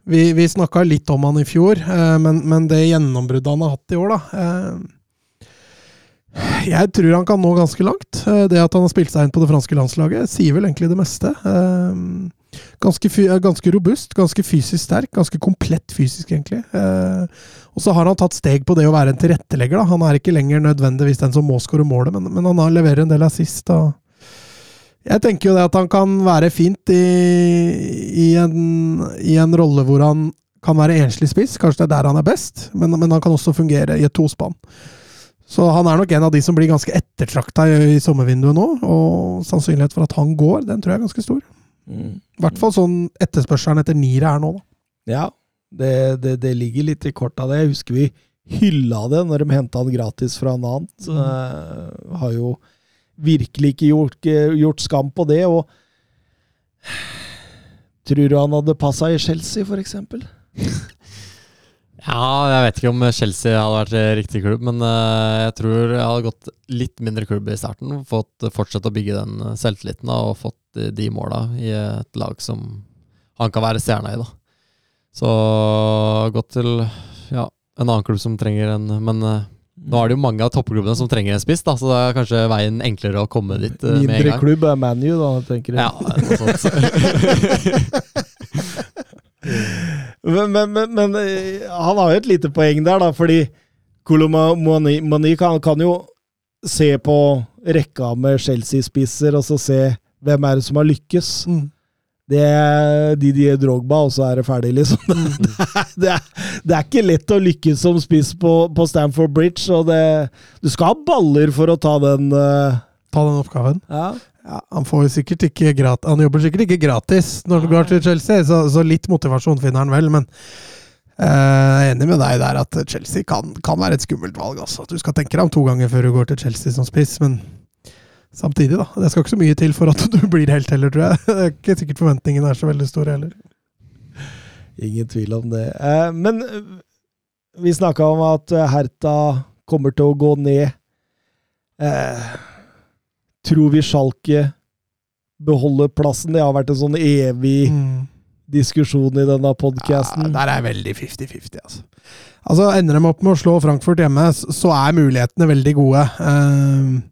vi vi snakka litt om han i fjor, eh, men, men det gjennombruddet han har hatt i år, da eh, Jeg tror han kan nå ganske langt. Eh, det at han har spilt seg inn på det franske landslaget, sier vel egentlig det meste. Eh, ganske, eh, ganske robust, ganske fysisk sterk, ganske komplett fysisk, egentlig. Og så har han tatt steg på det å være en tilrettelegger. Da. Han er ikke lenger nødvendigvis den som må skåre målet, men, men han har leverer en del assist. Og jeg tenker jo det at han kan være fint i, i, en, i en rolle hvor han kan være enslig spiss. Kanskje det er der han er best, men, men han kan også fungere i et tospann. Så han er nok en av de som blir ganske ettertrakta i, i sommervinduet nå, og sannsynlighet for at han går, den tror jeg er ganske stor. I hvert fall sånn etterspørselen etter niere er nå, da. Ja, det, det, det ligger litt i korta det. Jeg husker vi hylla det når de henta han gratis fra Nant. Uh, har jo virkelig ikke gjort, gjort skam på det. Og tror du han hadde passa i Chelsea, eksempel? Ja, jeg vet ikke om Chelsea hadde vært eh, riktig klubb, men eh, jeg tror jeg hadde gått litt mindre klubb i starten. Fått fortsette å bygge den eh, selvtilliten da, og fått eh, de måla i et lag som han kan være stjerna i. da. Så gått til ja, en annen klubb som trenger en Men eh, nå er det jo mange av toppklubbene som trenger en spiss, da, så det er kanskje veien enklere å komme dit uh, med en gang. Mindre klubb er ManU, da, tenker jeg. Ja, noe sånt. Men, men, men, men eh, han har jo et lite poeng der, da, fordi Kolomani Mani kan, kan jo se på rekka med Chelsea-spisser, og så se hvem er det som har lykkes. Mm. Det er Didier Drogba, og så er det ferdig, liksom. Det, er, det, er, det er ikke lett å lykkes som spiss på, på Stamford Bridge, og det, du skal ha baller for å ta den uh, Ta den oppgaven. ja. Ja, han får sikkert ikke grat Han jobber sikkert ikke gratis når du går til Chelsea, så, så litt motivasjon finner han vel, men eh, jeg er enig med deg der at Chelsea kan, kan være et skummelt valg. Altså. Du skal tenke deg om to ganger før du går til Chelsea som spiss, men samtidig, da. Det skal ikke så mye til for at du blir helt heller, tror jeg. Det er ikke sikkert forventningene er så veldig store heller. Ingen tvil om det. Eh, men eh, vi snakka om at eh, Herta kommer til å gå ned. Eh, tror vi Sjalke beholder plassen? Det har vært en sånn evig Mm. diskusjon i denne Ja, podkasten. der er veldig 50-50, altså. Altså, Ender de opp med å slå Frankfurt hjemme, så er mulighetene veldig gode. Eh,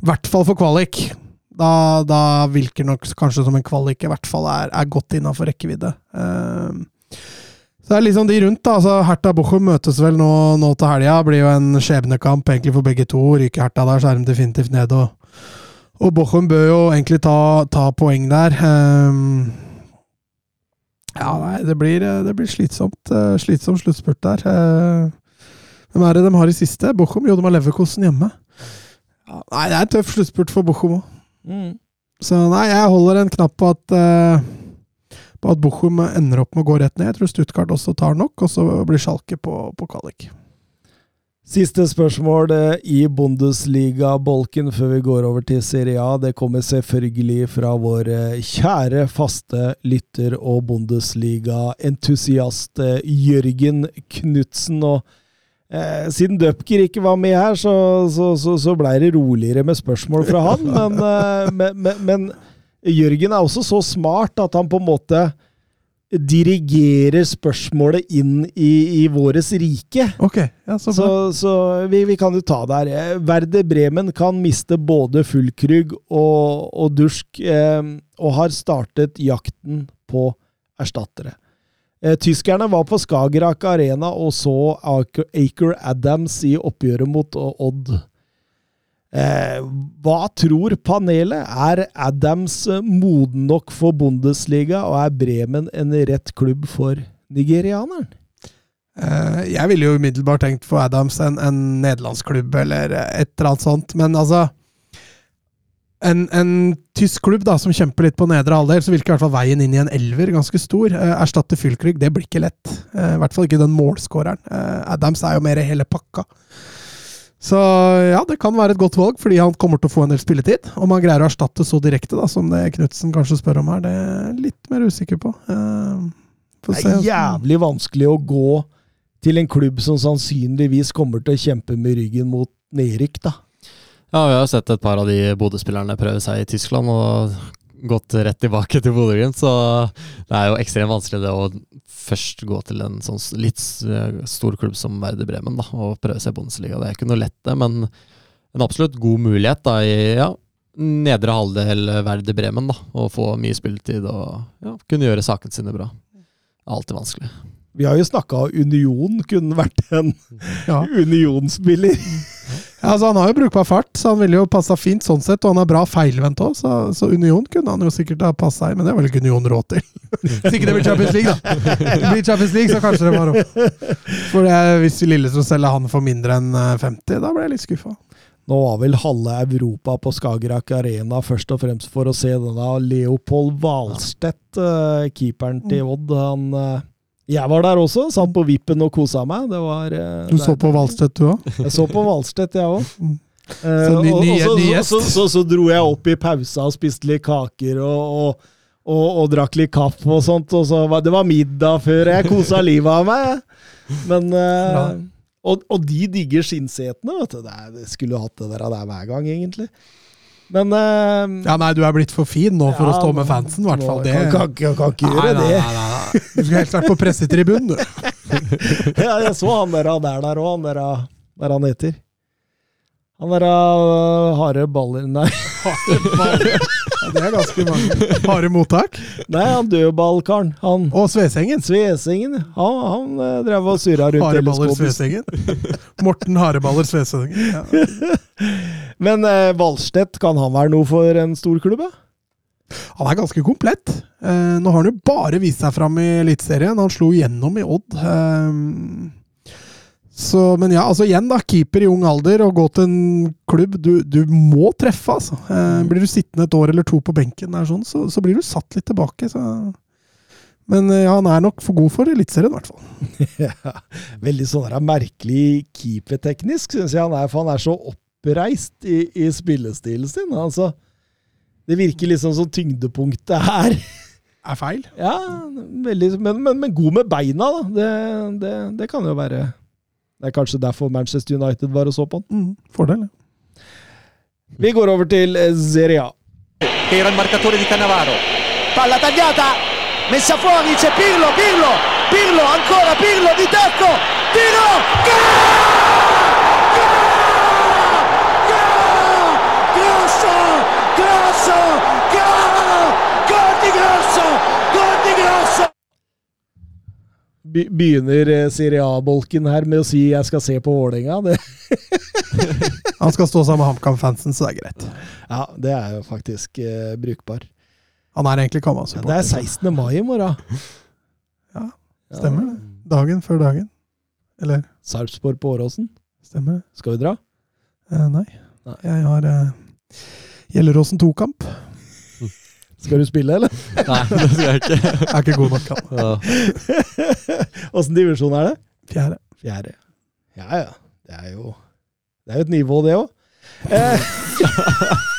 I hvert fall for kvalik. Da, da virker nok kanskje som en kvalik i hvert fall er, er godt innafor rekkevidde. Uh, så det er liksom de rundt, da. altså Hertha Bochum møtes vel nå, nå til helga. Blir jo en skjebnekamp egentlig for begge to. Ryker Hertha der, så er de definitivt ned. Og, og Bochum bør jo egentlig ta, ta poeng der. Uh, ja, nei, det blir, det blir slitsomt. eh, Slitsom sluttspurt der. Eh, Hvem er det de har i siste? Bochum? Jo, de har Leverkosen hjemme. Ja, nei, det er en tøff sluttspurt for Bochum òg. Mm. Så nei, jeg holder en knapp på at uh, På at Bochum ender opp med å gå rett ned. Jeg tror Stuttgart også tar nok, og så blir Schalke på, på kvalik. Siste spørsmål eh, i Bundesliga-bolken før vi går over til Serie A. Det kommer selvfølgelig fra vår eh, kjære faste lytter og Bundesliga-entusiast Jørgen Knutsen. Og eh, siden Dupker ikke var med her, så, så, så, så blei det roligere med spørsmål fra han. Men, eh, men, men, men Jørgen er også så smart at han på en måte dirigerer spørsmålet inn i, i våres rike. Okay, ja, så Så, så vi, vi kan jo ta. Eh, Werder Bremen kan miste både Fullkrug og, og Dusk, eh, og har startet jakten på erstattere. Eh, tyskerne var på Skagerrak Arena og så Aker Adams i oppgjøret mot Odd. Eh, hva tror panelet? Er Adams eh, moden nok for Bundesliga, og er Bremen en rett klubb for nigerianeren? Eh, jeg ville jo umiddelbart tenkt på Adams, en, en nederlandsklubb eller et eller annet sånt, men altså en, en tysk klubb da, som kjemper litt på nedre halvdel, så virker i hvert fall veien inn i en elver ganske stor. Eh, erstatte Fylkrygg, det blir ikke lett. Eh, I hvert fall ikke den målskåreren. Eh, Adams er jo mer hele pakka. Så ja, det kan være et godt valg, fordi han kommer til å få en del spilletid. Om han greier å erstatte så direkte, da, som det Knutsen kanskje spør om her, det er jeg litt mer usikker på. Eh, Det er jævlig vanskelig å gå til en klubb som sannsynligvis kommer til å kjempe med ryggen mot nedrykk, da. Ja, vi har sett et par av de Bodø-spillerne prøve seg i Tyskland og gått rett tilbake til Bodø-Glimt, så det er jo ekstremt vanskelig det å først gå til en sånn litt stor klubb som Werder Bremen da, og prøve seg i Bundesliga. Det er ikke noe lett, det, men en absolutt god mulighet da i ja, nedre halvdel Werder Bremen. da, Å få mye spilletid og ja, kunne gjøre sakene sine bra. Alltid vanskelig. Vi har jo snakka om Union, kunne vært en Ja. Union-spiller. Altså Han har jo brukbar fart, så han ville jo passa fint sånn sett. Og han har bra feilvendt òg, så, så Union kunne han jo sikkert ha passa i. Men det var vel ikke Union råd til. Hvis ikke det blir Champions League, da. Det blir Champions League, så kanskje det var råd. For det, hvis Lillestrøm selger han for mindre enn eh, 50, da ble jeg litt skuffa. Nå var vel halve Europa på Skagerrak Arena først og fremst for å se denne Leopold Hvalstedt, eh, keeperen til Odd. Han, eh, jeg var der også, satt på vippen og kosa meg. Det var, eh, Du så på Valstedt, du òg? Jeg så på Valstedt, jeg òg. Mm. Eh, Så ny- og, ny- så, ny så, så, så, så dro jeg opp i pausa og spiste litt kaker og, og, og, og drakk litt kaffe og sånt. Og så var, det var middag før jeg kosa livet av meg. Men eh, og, og de digger skinnsetene, vet du. Det jeg skulle hatt det der, der hver gang, egentlig. Men uh, Ja, nei, du er blitt for fin nå for ja, å stå med fansen, i hvert fall. Det Kan, kan, kan, kan ikke gjøre nei, nei, nei. Du skulle helst vært på pressetribunen, du. Ja, jeg så han der han der der òg, han der ah, hva er han heter. Han der uh, harde baller Nei. Det er ganske mange harde mottak. Nei, han dødballkaren. Han Og Svesengen. Svesengen. Han, han uh, drev og surra rundt Hareballer. Svesengen. Morten Hareballer Svesengen. Ja. Men Valstedt, kan han være noe for en stor klubb? Han er ganske komplett. Eh, nå har han jo bare vist seg fram i Eliteserien. Han slo gjennom i Odd. Eh, så, men ja, altså igjen, da. Keeper i ung alder og gå til en klubb du, du må treffe, altså. Eh, blir du sittende et år eller to på benken, der, sånn, så, så blir du satt litt tilbake. Så. Men eh, ja, han er nok for god for Eliteserien, i hvert fall. Ja, veldig sånn merkelig keeperteknisk, syns jeg han er. For han er så oppreist i, i spillestilen sin. Altså, det virker liksom som tyngdepunktet her. Er feil. Ja, veldig, men, men, men god med beina, da. Det, det, det kan jo være Det er kanskje derfor Manchester United var og så på han. Mm, fordel. ja. Vi går over til eh, Serie A. era il marcatore di Cannavaro. Palla tagliata, messa fuori, c'è Pirlo, Pirlo, Pirlo, ancora Pirlo di tacco, tiro, Grosso, grosso, gol, gol di Grosso, gol di Grosso. Be begynner eh, Serie A-bolken her med å si 'jeg skal se på Vålerenga'. Han skal stå sammen med HamKam-fansen, så det er greit. ja, det er jo faktisk eh, brukbar. Han er egentlig Ja, Kamma-supporter. det er 16. mai i morgen. Ja, Stemmer det. Dagen før dagen. Eller Sarpsborg på Åråsen. stemmer det? Skal vi dra? Eh, nei. Nei. Jeg har eh, Gjelleråsen 2-kamp. Skal du spille, eller? Nei, det skal jeg ikke. Jeg Er ikke god nok, han. Ja. Åssen divisjon er det? Fjerde. Fjerde. Ja ja. Det er jo Det er jo et nivå, det òg. Eh,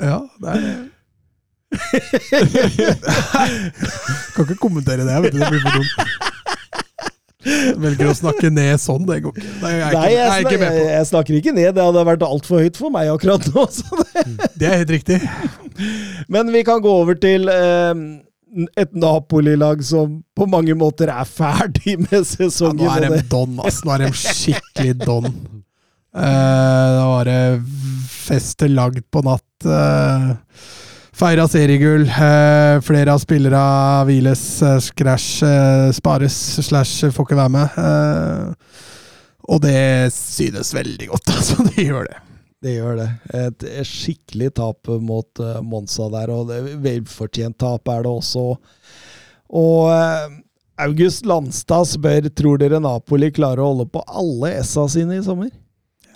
Ja, det er Kan ikke kommentere det, jeg vet du. Det blir for dumt. Velger å snakke ned sånn, det går ikke. Det er jeg, nei, jeg, jeg er ikke med på. jeg snakker ikke ned. Det hadde vært altfor høyt for meg akkurat nå. Så det. Det er helt riktig. Men vi kan gå over til eh, et Napoli-lag som på mange måter er ferdig med Ja, sesongen. nå er de don, ass. Nå er de skikkelig don. Eh, da var det fester lagd på natt. Uh, Feira seriegull. eh, flere av spillere hviles, uh, scratch, eh, spares, slash får ikke være med. Eh, og det synes veldig godt, altså. Det gjør det. Det gjør det. Et skikkelig tap mot Monsa Monza der, og det velfortjent tap er det også. Og eh, August Landstad spør tror dere Napoli klarer å holde på alle S-a sine i sommer.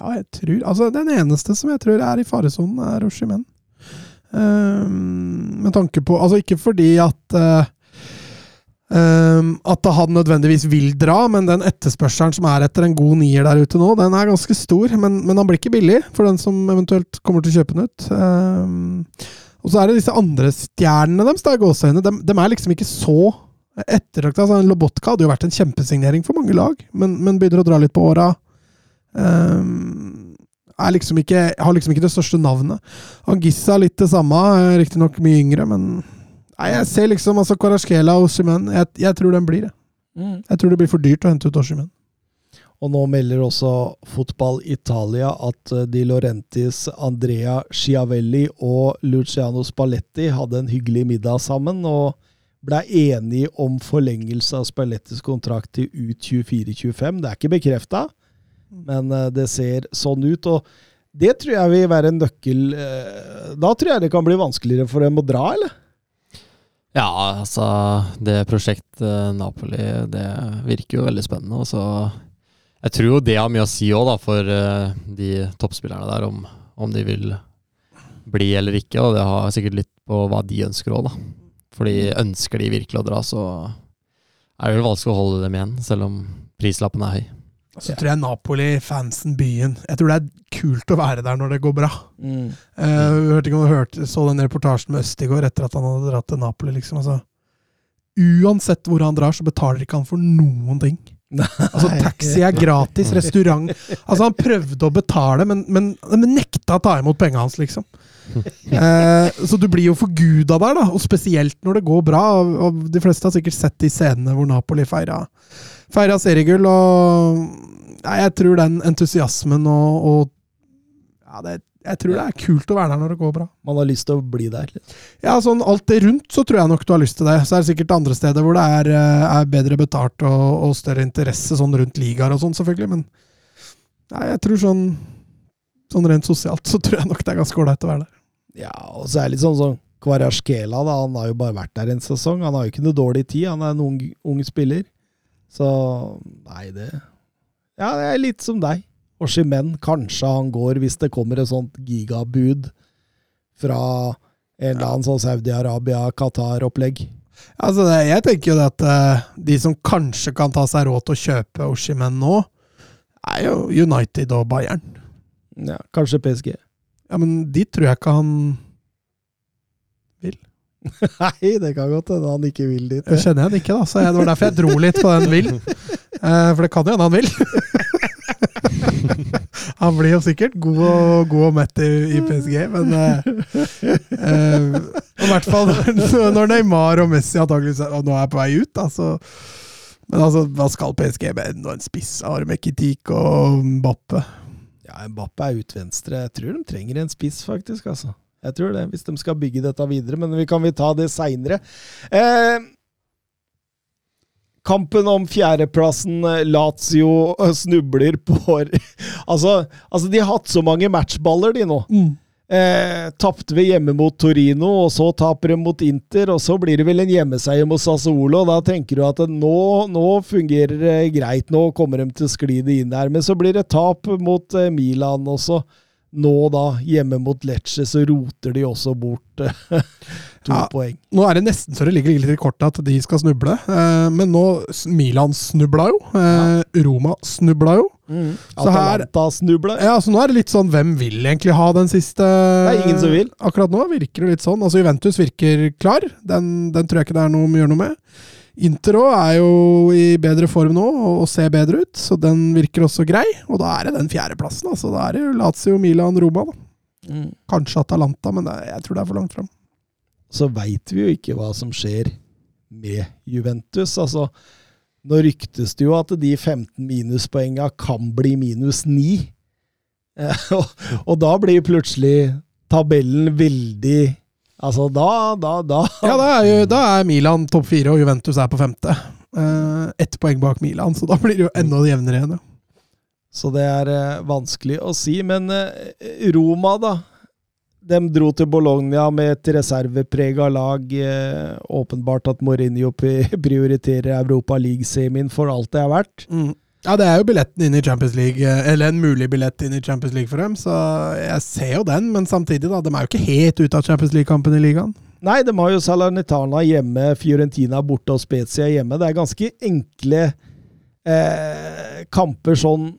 Ja, jeg tror Altså, den eneste som jeg tror er i faresonen, er Oshimen. Um, med tanke på Altså, ikke fordi at um, At han nødvendigvis vil dra, men den etterspørselen som er etter en god nier der ute nå, den er ganske stor. Men, men han blir ikke billig for den som eventuelt kommer til å kjøpe den ut. Um, og så er det disse andre stjernene deres, da, gåseøyne. Dem, De, de er liksom ikke så ettertrakta. Altså, Lobotka hadde jo vært en kjempesignering for mange lag, men, men begynner å dra litt på åra. Um, liksom ikke, har liksom ikke det største navnet. Angissa litt det samme, er riktignok mye yngre, men Nei, jeg ser liksom altså Karaskela og Simen. Jeg, jeg tror den blir det. Jeg tror det blir for dyrt å hente ut Oshimen. Og nå melder også Fotball Italia at eh, Di Lorentis, Andrea Schiavelli og Luciano Spalletti hadde en hyggelig middag sammen, og ble enige om forlengelse av Spallettis kontrakt til ut 24-25. Det er ikke bekrefta, men eh, det ser sånn ut. og det tror jeg vil være en nøkkel eh, Da tror jeg det kan bli vanskeligere for dem å dra, eller? Ja, altså Det prosjektet Napoli, det virker jo veldig spennende. Og så Jeg tror jo det har mye å si òg, da, for eh, de toppspillerne der, om, om de vil bli eller ikke. Og det har sikkert litt på hva de ønsker òg, da. Fordi ønsker de virkelig å dra, så er det vel vanskelig å holde dem igjen, selv om prislappen er høy. Så tror jeg Napoli, fansen, byen Jeg tror det er kult å være der når det går bra. Eh, hørte ikke om du hørte, så den reportasjen med Østigård etter at han hadde dratt til Napoli. liksom, altså Uansett hvor han drar, så betaler ikke han for noen ting. Altså, Taxi er gratis, restaurant Altså, han prøvde å betale, men, men, men nekta å ta imot penga hans, liksom. Eh, så du blir jo forguda der, da, og spesielt når det går bra. Og, de fleste har sikkert sett de scenene hvor Napoli feira, feira seriegull, og ja, jeg tror den entusiasmen og, og ja, det, jeg tror det er kult å være der når det går bra. Man har lyst til å bli der. Ja, sånn alt det rundt, så tror jeg nok du har lyst til det. Så er det sikkert andre steder hvor det er, eh, er bedre betalt og, og større interesse sånn rundt ligaer og sånn, selvfølgelig. Men ja, jeg tror sånn, sånn rent sosialt så tror jeg nok det er ganske ålreit å være der. Ja, og så er det litt sånn som Kvarasjkela, da. Han har jo bare vært der en sesong. Han har jo ikke noe dårlig tid. Han er en ung, ung spiller. Så nei, det Ja, det er litt som deg. Oshimen, kanskje han går hvis det kommer et sånt gigabud fra en eller annen sånn Saudi-Arabia-Qatar-opplegg. Altså, det, jeg tenker jo at uh, de som kanskje kan ta seg råd til å kjøpe Oshimen nå, er jo United og Bayern. Ja, kanskje PSG. Ja, men de tror jeg ikke han vil. Nei, det kan godt hende han ikke vil dit. Jeg kjenner han ikke, da, så jeg, det var derfor jeg dro litt på den vil. Eh, for det kan jo hende han vil. han blir jo sikkert god og, god og mett i, i PSG, men eh, eh, I hvert fall når, Neymar og Messi antakeligvis er, og nå er på vei ut, da, så Men altså, hva skal PSG med enda en spiss? Armekitik og Mbappe? Ja, Mbappe er ut venstre. Jeg tror de trenger en spiss, faktisk. altså. Jeg tror det, hvis de skal bygge dette videre. Men vi kan vi ta det seinere. Eh, kampen om fjerdeplassen. Lazio snubler på altså, altså, de har hatt så mange matchballer, de nå. Eh, Tapte vi hjemme mot Torino, og så taper de mot Inter, og så blir det vel en hjemmeseier mot Sassuolo. Da tenker du at nå, nå fungerer det greit, nå kommer de til å skli det inn her. Men så blir det tap mot eh, Milan også. Nå da, hjemme mot Lecce, så roter de også bort eh, to Ja. poeng. Nå er det nesten så det ligger litt i kortet at de skal snuble, eh, men nå Milan snubla jo. Eh, Roma snubla jo. Så her-. Ja, så nå er det litt sånn Hvem vil egentlig ha den siste Det er ingen som vil. Akkurat nå virker det litt sånn. Altså Juventus virker klar. Den, den tror jeg ikke det er noe å gjøre noe med. Inter òg er jo i bedre form nå og, og ser bedre ut, så den virker også grei. Og da er det den fjerdeplassen. Altså. Da er det jo Lazio, Milan, Roma. Da. Kanskje Atalanta, men det, jeg tror det er for langt fram. så veit vi jo ikke hva som skjer med Juventus. Altså, nå ryktes det jo at de 15 minuspoenga kan bli minus 9. Eh, og, og da blir plutselig tabellen veldig Altså, da, da, da Ja, da er, jo, da er Milan topp fire, og Juventus er på femte. Uh, Ett poeng bak Milan, så da blir det jo enda jevnere igjen. Ja. Så det er eh, vanskelig å si. Men Roma, da. De dro til Bologna med et reserveprega lag. Eh, åpenbart at Mourinho prioriterer Europa League-semien for alt det er verdt. Ja, det er jo billetten inn i Champions League, eh, eller en mulig billett inn i Champions League for dem, så jeg ser jo den, men samtidig, da. De er jo ikke helt ute av Champions League-kampen i ligaen. Nei, de har jo Salernitana hjemme, Fiorentina borte og Spezia hjemme. Det er ganske enkle eh, kamper sånn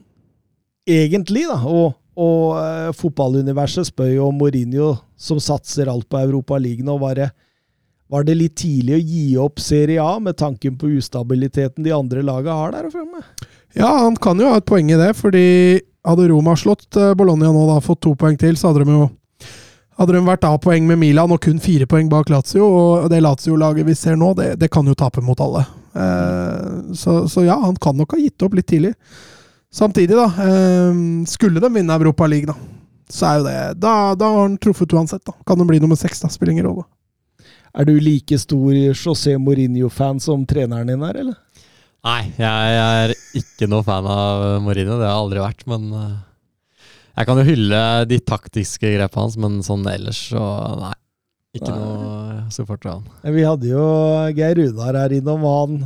egentlig, da. Og, og eh, fotballuniverset spør jo om Mourinho, som satser alt på Europa og var det, var det litt tidlig å gi opp Serie A med tanken på ustabiliteten de andre lagene har der framme? Ja, han kan jo ha et poeng i det, fordi hadde Roma slått eh, Bologna nå, da fått to poeng til, så hadde de jo hadde de vært A-poeng med Milan og kun fire poeng bak Lazio, og det Lazio-laget vi ser nå, det, det kan jo tape mot alle. Eh, så, så ja, han kan nok ha gitt opp litt tidlig. Samtidig, da. Eh, skulle de vinne Europa League, da, så er jo det Da, da har han truffet uansett, da. Kan det bli nummer seks, da. Spiller ingen rolle. Er du like stor José Mourinho-fan som treneren din er, eller? Nei, jeg er ikke noe fan av Mourinho. Det har jeg aldri vært. Men eh, jeg kan jo hylle de taktiske grepene hans, men sånn ellers så nei. Ikke Nei. noe supporter av han. Vi hadde jo Geir Runar her innom, og han,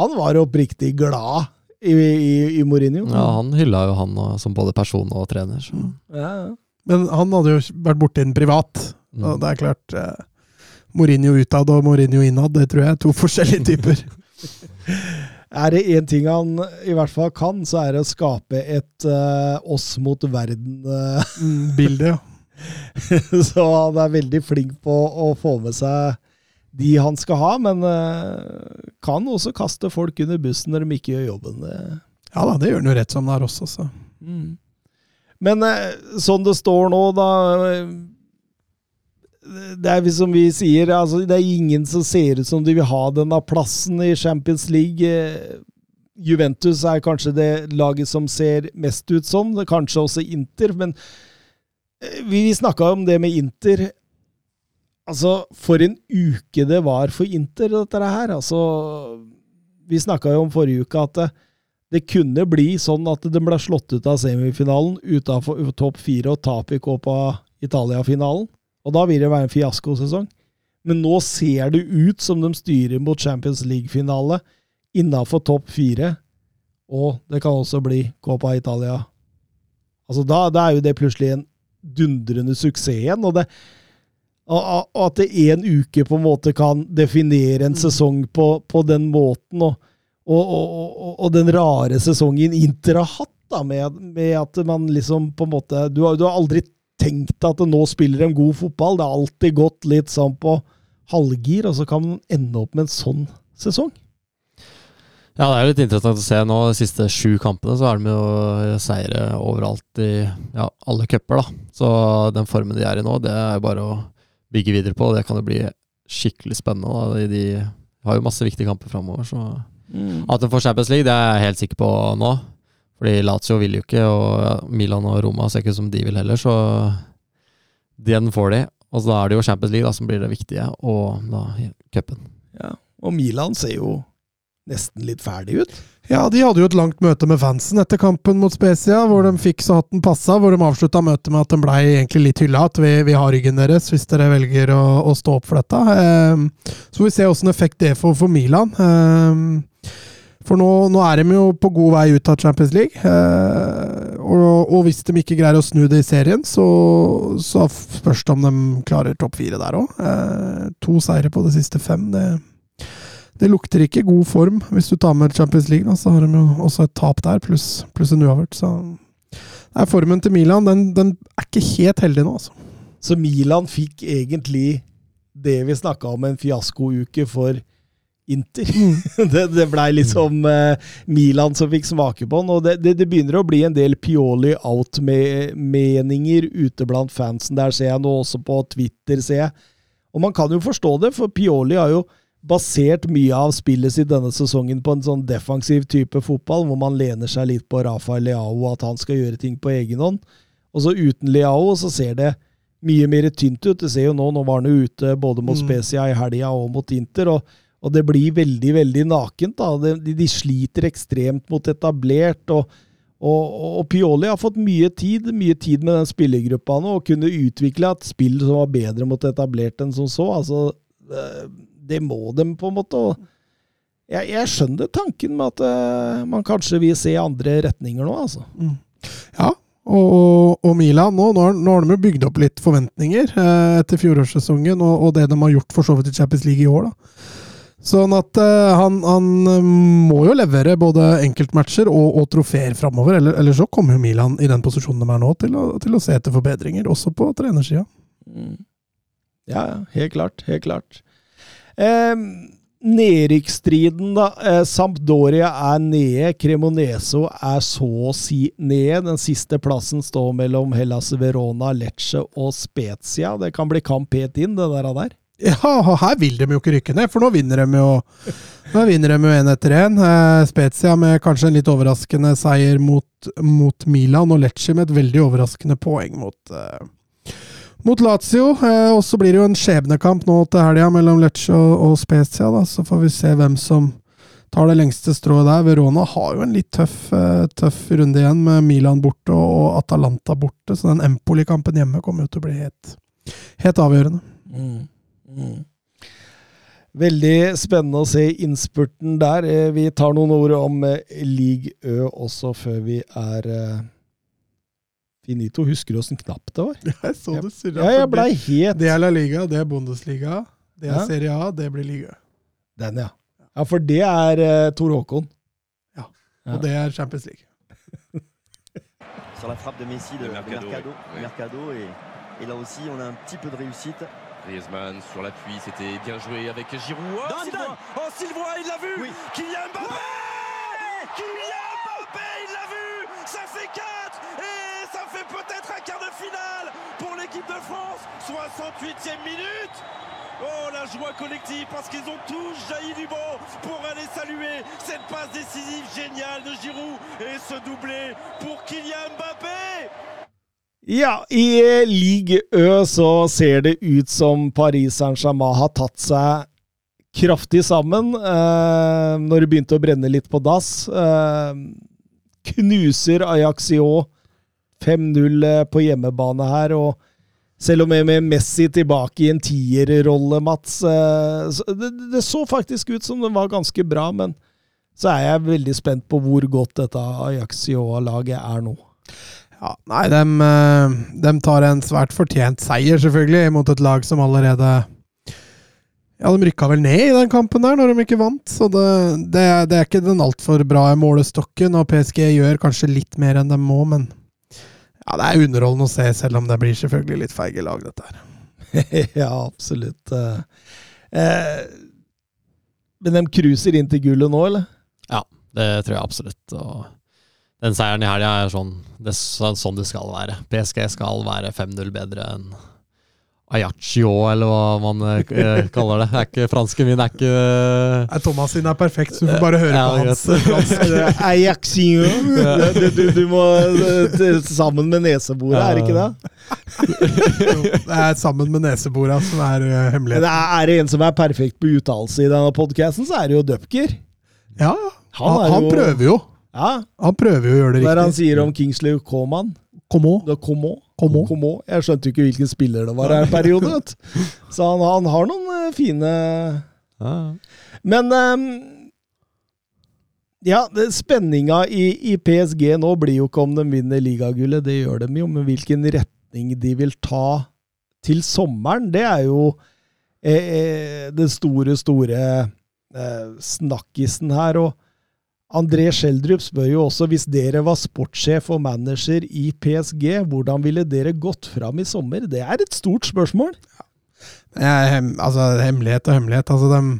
han var oppriktig glad i, i, i Mourinho. Ja, han hylla jo han og- som både person og trener. Så. Ja, ja. Men han hadde jo vært borti den privat, Mm. og det er klart eh, Mourinho utad og Mourinho innad, det tror jeg er to forskjellige typer. Er det én ting han i hvert fall kan, så er det å skape et eh, oss mot verden-bilde. Mm, ja. så han er veldig flink på å få med seg de han skal ha, men eh, kan også kaste folk under bussen når de ikke gjør jobben. Ja da, det gjør han jo rett som det er også, så. Men eh, sånn det står nå, da eh, Det er som vi sier, altså, det er ingen som ser ut som de vil ha denne plassen i Champions League. Juventus er kanskje det laget som ser mest ut sånn, kanskje også Inter, men Vi snakka om det med Inter. Altså, for en uke det var for Inter, dette her. Altså, vi snakka jo om forrige uke at det, det kunne bli sånn at de ble slått ut av semifinalen utafor topp fire og tap i Copa Italia-finalen. Og da vil det være en fiaskosesong. Men nå ser det ut som de styrer mot Champions League-finale innafor topp fire. Og det kan også bli Copa Italia. Altså da, da er jo det plutselig en dundrende suksess igjen. Og, det, og, og at det en uke på en måte kan definere en sesong på, på den måten, og, og, og, den rare sesongen Inter har hatt, da, med, med, at man liksom på en måte du har, du har aldri tenkt at nå spiller de god fotball. Det har alltid gått litt sånn på halvgir, og så kan man ende opp med en sånn sesong. Ja, det er jo litt interessant å se nå. De siste sju kampene så er de jo seire overalt i ja, alle cuper, da. Så den formen de er i nå, det er bare å bygge videre på. Det kan jo bli skikkelig spennende. Da. De har jo masse viktige kamper framover, så mm. At de får Champions League, det er jeg helt sikker på nå. Fordi Lazio vil jo ikke, og Milan og Roma ser ikke ut som de vil heller, så den får de. Og så da er det jo Champions League da, som blir det viktige, og da cupen. Ja, og Milan ser jo nesten litt ferdig ut. Ja, de hadde jo et langt møte med fansen etter kampen mot Spezia, hvor de fikk så hatten passa. Hvor de avslutta møtet med at de blei egentlig litt hylla. At vi, vi, har ryggen deres hvis dere velger å, å stå opp for dette. Eh, så får vi se åssen effekt det får for Milan. Eh, for nå, nå, er de jo på god vei ut av Champions League. Eh, og, og, hvis de ikke greier å snu det i serien, så, så spørs det om de klarer topp fire der òg. Eh, to seire på de siste fem. det det lukter ikke god form hvis du tar med Champions League. Da, så har de jo også et tap der, pluss plus en uavgjort. Så Nei, formen til Milan den, den, er ikke helt heldig nå, altså. Så Milan fikk egentlig det vi snakka om en fiaskouke for Inter. Mm. det det blei liksom uh, Milan som fikk smake på den. Og det, det, det, begynner å bli en del Pioli out-meninger ute blant fansen. Der ser jeg nå også på Twitter, ser jeg. Og man kan jo forstå det, for Pioli har jo basert mye av spillet sitt denne sesongen på en sånn defensiv type fotball, hvor man lener seg litt på Rafael Leao, at han skal gjøre ting på egen hånd. Og så uten Leao så ser det mye mer tynt ut. Det ser jo nå, nå var han jo ute både mot Specia Spezia i helga og mot Inter, og, og, det blir veldig, veldig nakent. da. De, de sliter ekstremt mot etablert. og og, og, Pioli har fått mye tid mye tid med den spillergruppa nå, og kunne utvikle et spill som var bedre mot etablert enn som så. altså det må de, på en måte. Jeg, jeg skjønner tanken med at uh, man kanskje vil se andre retninger nå, altså. Mm. Ja, og, og, Milan nå, nå, har, nå har de jo bygd opp litt forventninger eh, etter fjorårssesongen og, og, det de har gjort for så vidt i Champions League i år. da. Sånn at eh, han, han, må jo levere både enkeltmatcher og, og trofeer framover. Eller, eller, så kommer jo Milan i den posisjonen de er nå, til å, til å se etter forbedringer, også på trenersida. Mm. Ja, helt klart. Helt klart. Eh, Nedrykksstriden, da. Eh, Sampdoria er nede. Cremoneso er så å si nede. Den siste plassen står mellom Hellas Verona, Lecce og Spezia. Det kan bli kamp helt inn, det der. der. Ja, her vil de jo ikke rykke ned, for nå vinner de jo Nå vinner de jo én etter én. Eh, Spezia med kanskje en litt overraskende seier mot, mot Milan, og Lecce med et veldig overraskende poeng mot, eh, mot Lazio. Eh, og så blir det jo en skjebnekamp nå til helga mellom Lecce og, og Spezia. Da. Så får vi se hvem som tar det lengste strået der. Verona har jo en litt tøff, eh, tøff runde igjen, med Milan borte og Atalanta borte. Så den Empoli-kampen hjemme kommer jo til å bli helt, helt avgjørende. Mm. Mm. Veldig spennende å se innspurten der. Eh, vi tar noen ord om League Ø også før vi er Finito. Husker du åssen knapp det var? Jeg så det surra. Ja, jeg blei helt Det er La Liga, det er Bundesliga, det er ja. Serie A, det blir liga. Den, ja. Ja, for det er uh, Tor Håkon. Ja. Og det er Champions League. Sur la frappe de Messi de, Mercado, de Mercado, oui. Mercado et, et, là aussi on a un petit peu de réussite. Griezmann sur l'appui, c'était bien joué avec Giroud. Oh, Sylvain, oh, Sylvain, il l'a vu oui. Kylian Mbappé Kylian Mbappé, il l'a vu Ça fait 4 et ça fait peut-être un quart de finale pour l'équipe de France. 68e minute. Oh la joie collective parce qu'ils ont tous jailli du banc pour aller saluer cette passe décisive géniale de Giroud et ce doublé pour Kylian Mbappé. Ja, i Ligue Ø så ser det ut som Paris Saint-Germain har tatt seg kraftig sammen eh, når det begynte å brenne litt på dass. Eh, knuser Ajaxio 5-0 på hjemmebane her, og selv om jeg med Messi tilbake i en tierrolle, Mats eh, det, det, så faktisk ut som det var ganske bra, men så er jeg veldig spent på hvor godt dette Ajaxio-laget er nå. Ja, nei, de, de, tar en svært fortjent seier, selvfølgelig, mot et lag som allerede Ja, de rykka vel ned i den kampen der, når de ikke vant. Så det, det, det er ikke den altfor bra målestokken, og PSG gjør kanskje litt mer enn de må, men ja, det er underholdende å se, selv om det blir selvfølgelig litt feige lag, dette her. ja, absolutt. Eh, men de cruiser inn til gullet nå, eller? Ja, det tror jeg absolutt. Og den seieren i helga er sånn det er sånn det skal være. PSG skal være 5-0 bedre enn Ajaccio, eller hva man eh, kaller det. Er ikke, fransken min er ikke uh, Thomas sin er perfekt, så du får bare høre ja, på hans. Ajaccio. Du, du, du, må sammen med neseboret, er det ikke det? det er sammen med neseboret som er uh, hemmeligheten. Er det en som er perfekt på uttalelse i denne podkasten, så er det jo Dupker. Ja, han, han, han prøver jo. Ja. Han prøver jo å gjøre det riktig. Hva han sier om Kingsley Coman? Komo. Komo. Komo. Komo. Jeg skjønte jo ikke hvilken spiller det var i perioden. Så han, han, har noen uh, fine ja. Men um, ja, det, spenninga i, i, PSG nå blir jo ikke om de vinner ligagullet, det gjør de jo, men hvilken retning de vil ta til sommeren, det er jo eh, det store, store eh, snakkisen her. og André Schjelderup spør jo også, hvis dere var sportssjef og manager i PSG, hvordan ville dere gått fram i sommer? Det er et stort spørsmål. Ja, altså, hemmelighet og hemmelighet. Altså, de,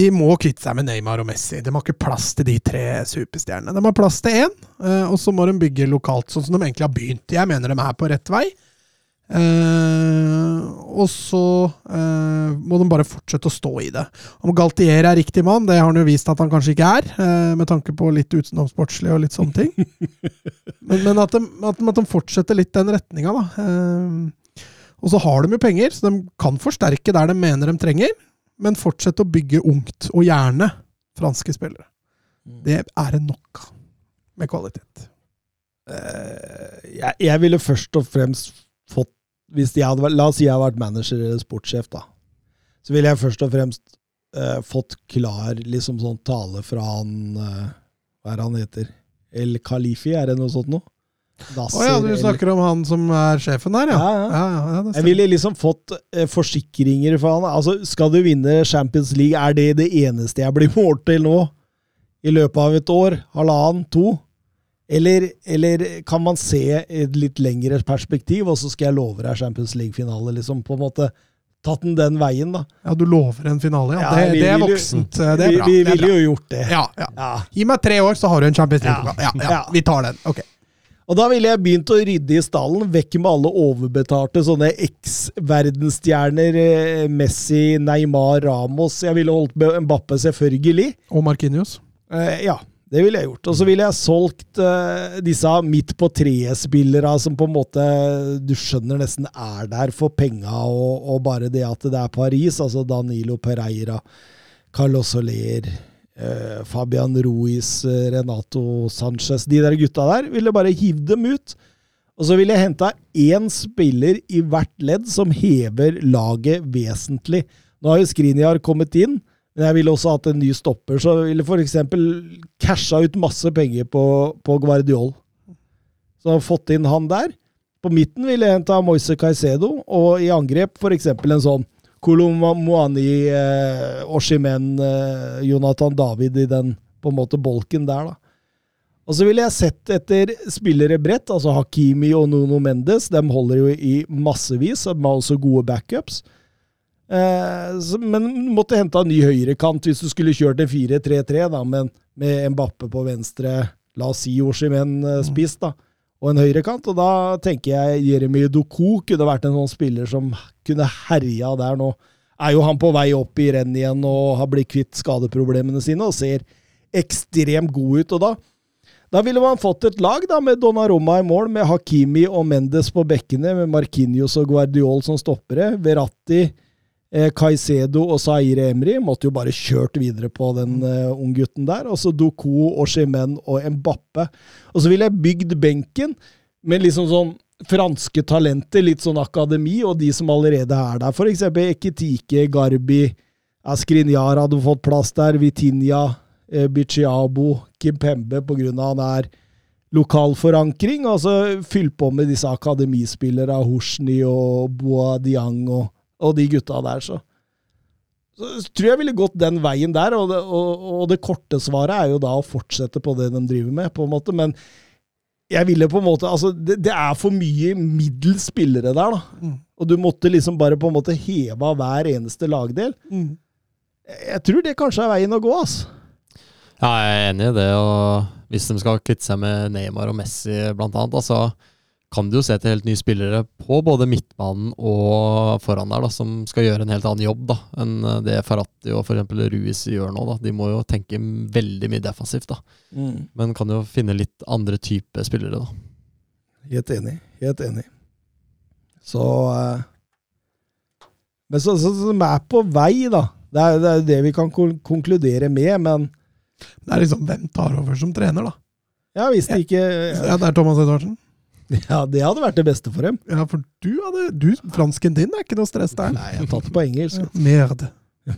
de, må kvitte seg med Neymar og Messi. De har ikke plass til de tre superstjernene. De har plass til én, eh, og så må de bygge lokalt, sånn som de egentlig har begynt. Jeg mener de er på rett vei. Uh, og så uh, må de bare fortsette å stå i det. Om Galtier er riktig mann, det har han jo vist at han kanskje ikke er, uh, med tanke på litt utenomsportslig og litt sånne ting. men, men at, de, at, de, at, de, fortsetter litt den retninga, da. og så har de jo penger, så de kan forsterke der de mener de trenger, men fortsette å bygge ungt, og gjerne franske spillere. Mm. Det er det nok med kvalitet. Jeg, jeg ville først og fremst fått hvis jeg hadde vært, La oss si jeg hadde vært manager eller sportssjef, da. Så ville jeg først og fremst eh, fått klar liksom sånn tale fra han eh, Hva er han heter? El Khalifi, er det noe sånt noe? Å oh, ja, du snakker om han som er sjefen der, ja. ja, ja. ja, ja jeg ville liksom fått eh, forsikringer for han. Altså, skal du vinne Champions League, er det det eneste jeg blir målt til nå? I løpet av et år? Halvannen? To? Eller, eller, kan man se et litt lengre perspektiv, og så skal jeg love deg Champions League-finale? liksom På en måte tatt den den veien, da. Ja, du lover en finale, ja. ja det, det, er voksent. Det er bra. Vi, vi ville jo gjort det. Ja, ja, ja, Gi meg tre år, så har du en Champions League. Ja, ja, vi tar den. Ok. Og da ville jeg begynt å rydde i stallen, vekk med alle overbetalte sånne eks-verdensstjerner. Eh, Messi, Neymar, Ramos. Jeg ville holdt med Mbappe, selvfølgelig. Og Markinios. Eh, ja. Det ville jeg gjort. Og så ville jeg solgt uh, disse midt på treet-spillere som på en måte du skjønner nesten er der for penga, og, og, bare det at det er Paris. Altså Danilo Pereira, Carlos Soler, uh, Fabian Ruiz, uh, Renato Sanchez De der gutta der. Ville bare hivd dem ut. Og så ville jeg henta én spiller i hvert ledd som hever laget vesentlig. Nå har jo Skriniar kommet inn. Men jeg ville også hatt en ny stopper, så jeg ville f.eks. casha ut masse penger på, på Guardiol. Så fått inn han der. På midten ville jeg henta Moise Caicedo, og i angrep f.eks. en sånn Kolomoani, eh, Oshimen, eh, Jonathan David i den på en måte bolken der, da. Og så ville jeg sett etter spillere bredt, altså Hakimi og Nuno Mendes. De holder jo i massevis, de har også gode backups. Eh, men måtte hente en ny høyrekant hvis du skulle kjørt en 4-3-3 da, med, med Mbappe på venstre, la oss si Oshimen eh, mm. spiss, da, og en høyrekant. Og da tenker jeg Jeremy Doku kunne vært en sånn spiller som kunne herja der nå. Er jo han på vei opp i renn igjen og har blitt kvitt skadeproblemene sine og ser ekstremt god ut. og da Da ville man fått et lag da, med Donnarumma i mål, med Hakimi og Mendes på bekkene, med Marquinhos og Guardiol som stoppere. Verratti, eh, Caicedo og Zaire Emry måtte jo bare kjørt videre på den eh, unggutten der. Og så Doku, Chimen og Mbappe. Og så ville jeg bygd benken med liksom sånn franske talenter, litt sånn akademi, og de som allerede er der. For eksempel Ekitike, Garbi, Askrinjar hadde fått plass der, Vitinha, eh, Bichiabo, Kimpembe av han er lokal forankring. Altså fyll på med disse akademispillere, Hoshni og Boadiang og, og de gutta der, så. Så tror jeg ville gått den veien der, og det, og, og det, korte svaret er jo da å fortsette på det de driver med, på en måte. Men jeg ville på en måte Altså, det, det er for mye middels spillere der, da. Mm. Og du måtte liksom bare på en måte heve av hver eneste lagdel. Mm. Jeg tror det kanskje er veien å gå, altså. Ja, jeg er enig i det. og Hvis de skal kvitte seg med Neymar og Messi blant annet, altså, kan du jo se til helt nye spillere på både midtbanen og foran der, da, som skal gjøre en helt annen jobb da, enn det Farati og f.eks. Ruiz gjør nå. Da. De må jo tenke veldig mye defensivt, da. Mm. men kan jo finne litt andre type spillere. da. Helt enig. Helt enig. Så eh, Men så, så, så, de er på vei, da. Det er, det er det vi kan konkludere med, men Det er liksom hvem tar over som trener, da? Ja, hvis det ikke Ja, Det er Thomas Edvardsen? Ja, det hadde vært det beste for dem. Ja, for du hadde du, Fransken din er ikke noe stress der. Nei, jeg har tatt det på engelsk. Merde.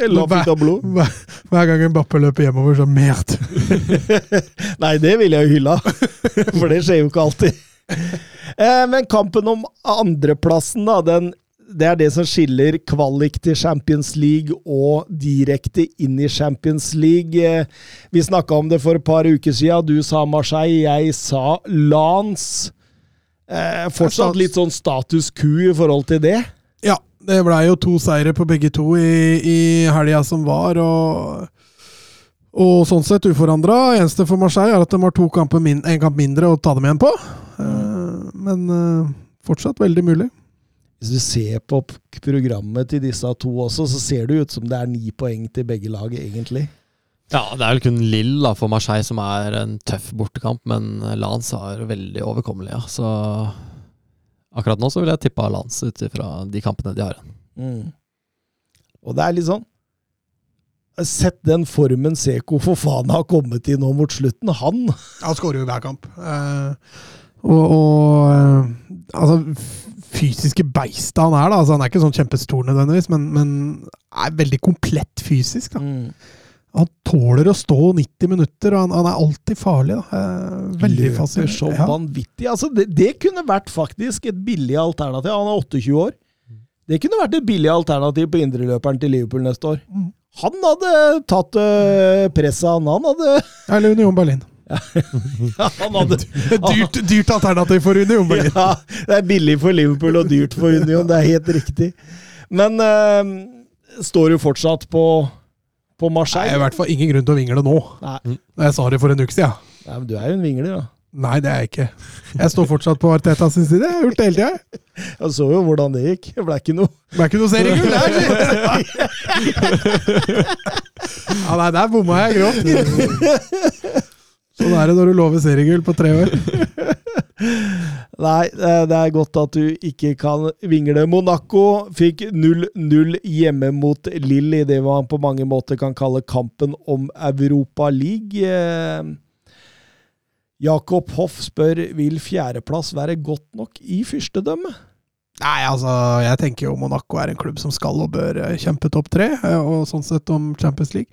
hver, hver gang en Bappe løper hjemover, så merd. Nei, det ville jeg jo hylla. For det skjer jo ikke alltid. Eh, men kampen om andreplassen, da, den det er det som skiller kvalik til Champions League og direkte inn i Champions League. Eh, vi snakka om det for et par uker siden. Du sa Marseille, jeg sa Lance. Eh, fortsatt litt sånn status quo i forhold til det? Ja, det blei jo to seire på begge to i, i helga som var, og, og sånn sett uforandra. Eneste for Marseille er at de har to kamper min, en kamp mindre å ta dem igjen på. Eh, men eh, fortsatt veldig mulig. Hvis du ser på programmet til disse to også, så ser det ut som det er ni poeng til begge lag, egentlig. Ja, det er vel kun Lill for Marseille som er en tøff bortekamp, men Lance er veldig overkommelig, ja. Så akkurat nå så vil jeg tippe Lance ut ifra de kampene de har igjen. Mm. Og det er litt sånn Sett den formen Seko for faen har kommet i nå mot slutten. Han Han skårer jo hver kamp. Eh, og, og eh, altså fysiske beistet han er. da, altså Han er ikke sånn kjempestor nødvendigvis, men, men er veldig komplett fysisk. da. Mm. Han tåler å stå 90 minutter, og han, han er alltid farlig. da. Veldig fascinerende. Så ja. vanvittig. Altså, det, det, kunne vært faktisk et billig alternativ. Han er 28 år. Det kunne vært et billig alternativ på indreløperen til Liverpool neste år. Mm. Han hadde tatt uh, presset, han. Han hadde Eller Union Berlin. Hadde, dyrt, dyrt, alternativ for Union. ja, det er billig for Liverpool og dyrt for Union, det er helt riktig. Men øh, står du fortsatt på, på Marseille? Nei, I hvert fall ingen grunn til å vingle nå. Nei. Jeg sa det for en uke siden. Ja, men du er jo en vingler, da. Nei, det er jeg ikke. Jeg står fortsatt på Arteta sin side. Jeg har gjort det hele tida. Jeg så jo hvordan det gikk. Det ble ikke noe Det ble ikke noe seriegull der! ja, nei, der bomma jeg grovt. Sånn er det når du lover seriegull på tre år. Nei, det er godt at du ikke kan vingle. Monaco fikk 0-0 hjemme mot Lill i det man på mange måter kan kalle kampen om Europa League. Jakob Hoff spør vil fjerdeplass være godt nok i fyrstedømmet? Nei, altså, jeg tenker jo Monaco er en klubb som skal og bør kjempe topp tre, og sånn sett om Champions League.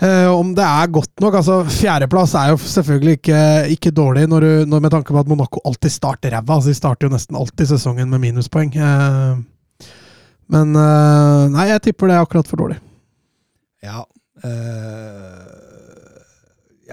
Uh, om det er godt nok altså Fjerdeplass er jo selvfølgelig ikke, ikke dårlig, når du, når med tanke på at Monaco alltid starter ræva. Altså, de starter jo nesten alltid sesongen med minuspoeng. Uh, men uh, nei, jeg tipper det er akkurat for dårlig. Ja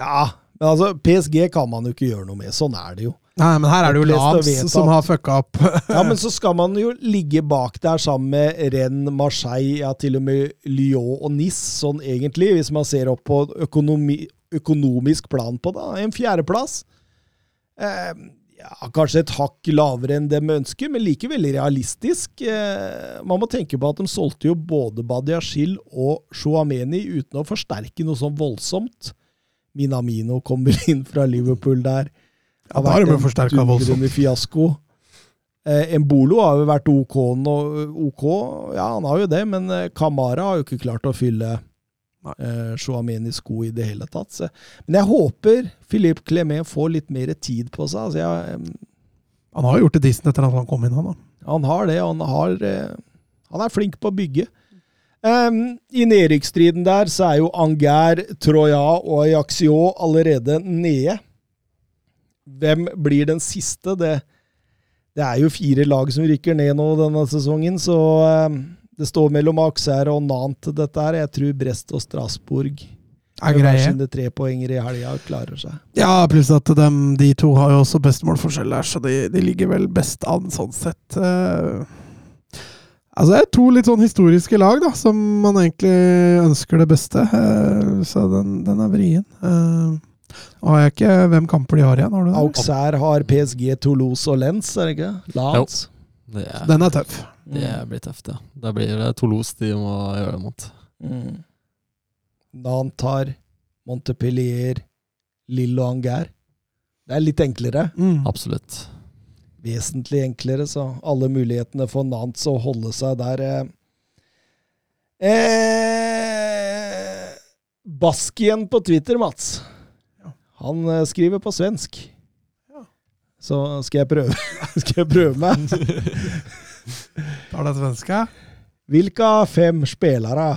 Ja, men altså, PSG kan man jo ikke gjøre noe med. Sånn er det jo. Nei, men her er det jo Labs som har fucka opp. ja, men så skal man jo ligge bak der sammen med Rennes, Marseille, ja, til og med Lyon og Nis, sånn egentlig, hvis man ser opp på økonomi, økonomisk plan på det. En fjerdeplass. Eh, ja, kanskje et hakk lavere enn de ønsker, men likevel realistisk. Eh, man må tenke på at de solgte jo både Badiashil og Shuameni uten å forsterke noe sånn voldsomt Minamino kommer inn fra Liverpool der. Ja, da har de forsterka voldsomt. fiasko. Eh, Embolo har jo vært OK nå. OK, ja, han har jo det, men eh, Kamara har jo ikke klart å fylle eh, Chouamenis sko i det hele tatt. Så. Men jeg håper Philippe Clemet får litt mer tid på seg. Altså, jeg, eh, Han har jo gjort det dissen etter at han kom inn, han da. han har det, og han, har, eh, han er flink på å bygge. Um, I nedrykksstriden der så er jo Anger, Troya og Ajaxio allerede nede. Hvem blir den siste? Det, det er jo fire lag som rykker ned nå denne sesongen, så um, det står mellom Aksære og Nant dette her. Jeg tror Brest og Strasbourg Er greie. sine tre poenger i helga klarer seg. Ja, pluss at de, de to har jo også best målforskjell der, så de, de ligger vel best an sånn sett. Eh, altså, det er to litt sånn historiske lag, da, som man egentlig ønsker det beste. eh, så den, den er vrien. Har jeg ikke hvem kamper de har igjen, har du det? Auxerre har PSG, Toulouse og Lens, er det ikke? Lens. Det, er, Den er tøff. det blir tøft, ja. Da blir det Toulouse de må gjøre det mot. Mm. Nantar, har Montepellier, Lille og Anger. Det er litt enklere. Mm. Absolutt. Vesentlig enklere, så alle mulighetene for Nantes å holde seg der eh. Eh, Baskien på Twitter, Mats. Han eh, skriver på svensk. Så skal jeg prøve, skal jeg prøve meg. Tar det svenska? Hvilke fem spelare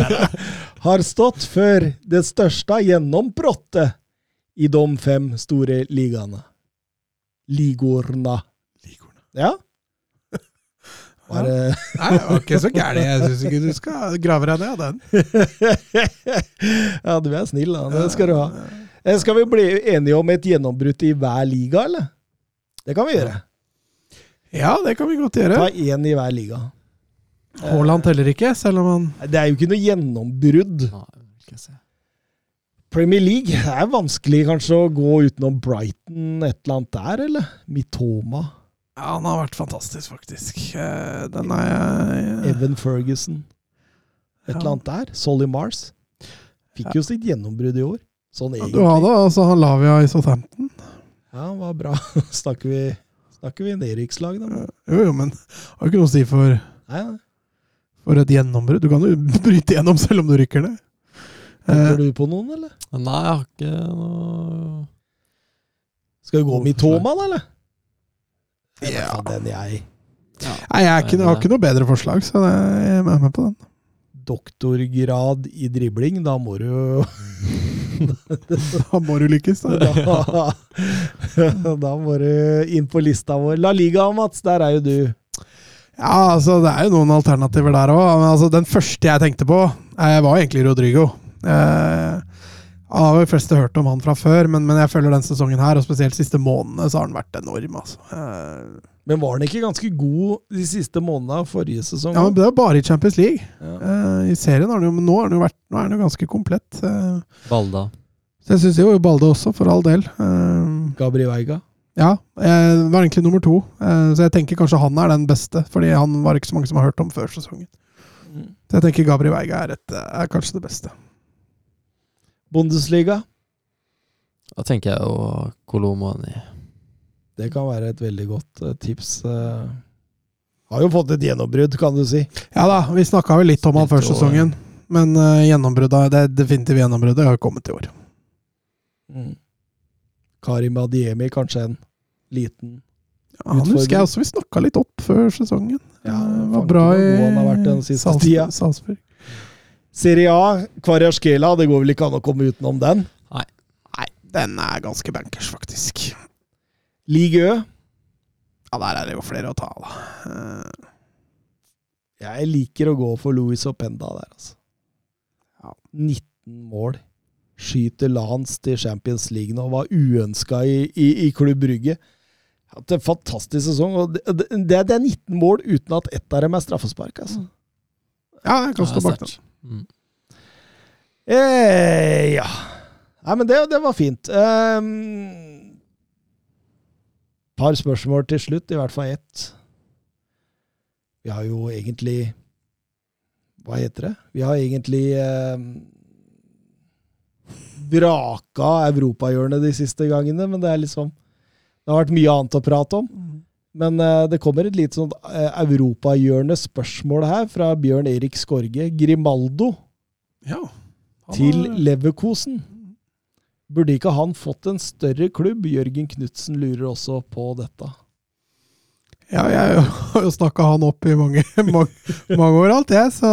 har stått for det største gjennombruddet i de fem store ligaene? Ligorna. Ja? Var det Nei, det var ikke så gærent. Jeg syns ikke du skal grave deg ned av den. Ja, du er snill, da. Det skal du ha. Eh, Skal vi bli enige om et gjennombrudd i hver liga, eller? Det kan vi gjøre. Ja, det kan vi godt gjøre. Ta én i hver liga. Haaland teller ikke, selv om han Det er jo ikke noe gjennombrudd. Premier League det er vanskelig kanskje å gå utenom Brighton et eller annet der, eller? Mitoma. Ja, han har vært fantastisk, faktisk. Eh, Den er jeg Evan Ferguson. Et Ja. eller annet der. Solly Mars. Fikk jo sitt gjennombrudd i år. Sånn Du egentlig. har hadde altså han Lavia i Southampton. Ja, det var bra. Snakker vi, snakker vi nedrykkslag, da? Jo, jo, men har jo ikke noe å si for, Nei, nei. for et gjennombrudd. Du kan jo bryte gjennom selv om du rykker ned. Tenker Eh, du på noen, eller? Nei, jeg har ikke noe Skal vi gå Mitoma, da, eller? Det er Ja. den jeg Nei, jeg, er ikke, jeg har ikke noe bedre forslag, så jeg er med på den. Doktorgrad i dribling, da må du jo Da må du lykkes, da. da, da må du inn på lista vår. La Liga, Mats, der er jo du. Ja, altså, det er jo noen alternativer der òg. Altså, den første jeg tenkte på, eh, var egentlig Rodrigo. Eh, jeg har jo flest hørt om han fra før, men, men jeg føler den sesongen her, og spesielt siste månedene, så har han vært enorm. Altså. Eh, Men var han ikke ganske god de siste månedene av forrige sesong? ja, men Det er bare i Champions League. Ja. Uh, I serien har han jo, men nå har han jo vært nå er han jo ganske komplett. Uh, Balda. så jeg syns jo Balda også, for all del. Uh, Gabriel Veiga? ja, eh, var egentlig nummer to, eh, så jeg tenker kanskje han er den beste, fordi han var ikke så mange som har hørt om før sesongen. Så jeg tenker Gabriel Veiga er, et, er kanskje det beste. Bundesliga? Da tenker jeg jo Kolomani. Det kan være et veldig godt eh, tips. eh. Har jo fått et gjennombrudd, kan du si. Ja da, vi snakka vel litt om han før sesongen, men uh, gjennombruddet, det definitive gjennombruddet har kommet i år. Karim Adiemi, kanskje en liten Ja, han Utfordring. husker jeg også vi snakka litt opp før sesongen. Ja, det var bra i god han har vært den siste Salz- Salzburg. Serie A, Kvarjaskela, det går vel ikke an å komme utenom den. Nei, den er ganske bankers, faktisk. Ligue Ø. Ja, der er det jo flere å ta av, da. Eh, Jeg liker å gå for Louis Openda der, altså. Ja. 19 mål. Skyter Lance til Champions League nå. Var uønska i, i, i Klubb Brygge. Hatt en fantastisk sesong. og det, det, det er 19 mål uten at ett av dem er straffespark, altså. Ja, jeg kan stå bak den. Mm. Eh, ja. Nei, men det, det var fint. Um, par spørsmål til slutt, i hvert fall ett. Vi har jo egentlig Hva heter det? Vi har egentlig eh, vraka europahjørnet de siste gangene, men det er liksom Det har vært mye annet å prate om. Men eh, det kommer et lite sånn eh, europahjørnespørsmål her fra Bjørn Erik Skorge. Grimaldo Ja. til Leverkosen. Burde ikke han fått en større klubb? Jørgen Knutsen lurer også på dette. Ja, jeg har jo snakka han opp i mange, mange, mange år, alt jeg, så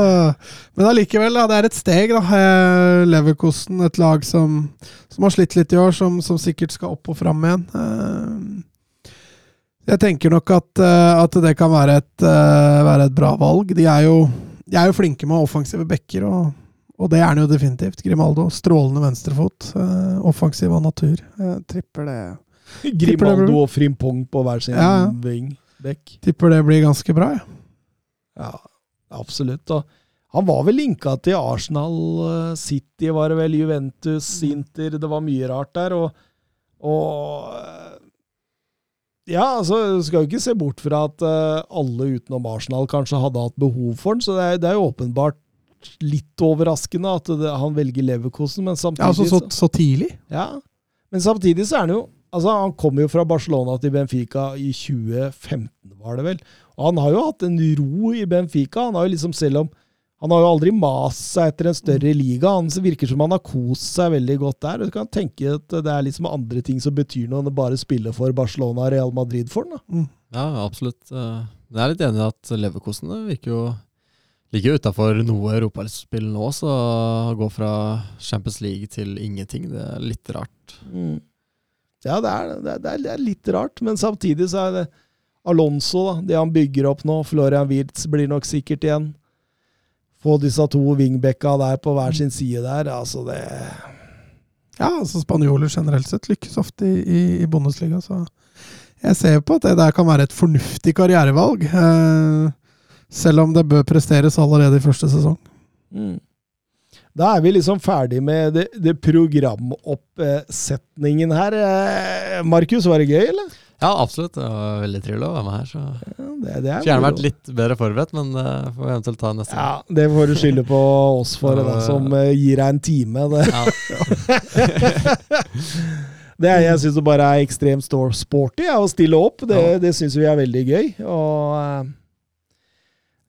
Men allikevel, ja, det er et steg, da. Eh, Leverkosten, et lag som, som har slitt litt i år, som, som sikkert skal opp og fram igjen. Eh, Jeg tenker nok at, eh, at det kan være et, være et bra valg. De er jo, de er jo flinke med offensive backer, og, og det er han jo definitivt. Grimaldo. Strålende venstrefot. Offensiv av natur. Eh, tripper det. Grimaldo og Frimpong på hver sin Ja, ja. ving. Bekk. Tipper det blir ganske bra, jeg. Ja, absolutt. Og han var vel linka til Arsenal, eh, City var det vel, Juventus, Inter Det var mye rart der. Og, og eh, Ja, altså, skal jo ikke se bort fra at eh, alle utenom Arsenal kanskje hadde hatt behov for den, så det er, det er jo åpenbart litt overraskende at det, han velger Leverkosen, men samtidig Ja, altså så, så tidlig. ja, men samtidig så er han jo Altså, Han kom jo fra Barcelona til Benfica i 2015, var det vel. Og han har jo hatt en ro i Benfica. Han har jo liksom, selv om Han har jo aldri mast seg etter en større liga. Han virker som han har kost seg veldig godt der. Du kan tenke at det er liksom andre ting som betyr noe enn å bare spille for Barcelona og Real Madrid for den. da. Ja, absolutt. Eh, jeg er litt enig i at Leverkosen virker jo ligger utafor noe europaspill nå, så å gå fra Champions League til ingenting, det er litt rart. Ja, det er, det, er, det er litt rart, men samtidig så er det Alonso, da, det han bygger opp nå. Florian Wirtz blir nok sikkert igjen. Få disse to wingbacka der på hver sin side der, altså det Ja, altså spanjoler generelt sett lykkes ofte i, i, i Bundesliga, så jeg ser på at det der kan være et fornuftig karrierevalg. Eh, selv om det bør presteres allerede i første sesong. Mm. Da er vi liksom ferdig med det, det programoppsetningen her. Eh, Markus, var det gøy, eller? Ja, absolutt. Det var veldig trivelig å være med her. Så Ja, det, det er Skulle gjerne vært litt bedre forberedt, men det får vi eventuelt ta neste gang. Ja, det får du skylde på oss for, da, som uh, gir deg en time. Det, Ja. det er, jeg syns det bare er ekstremt stor- sporty ja, å stille opp. Det, Ja. det syns vi er veldig gøy. Og eh,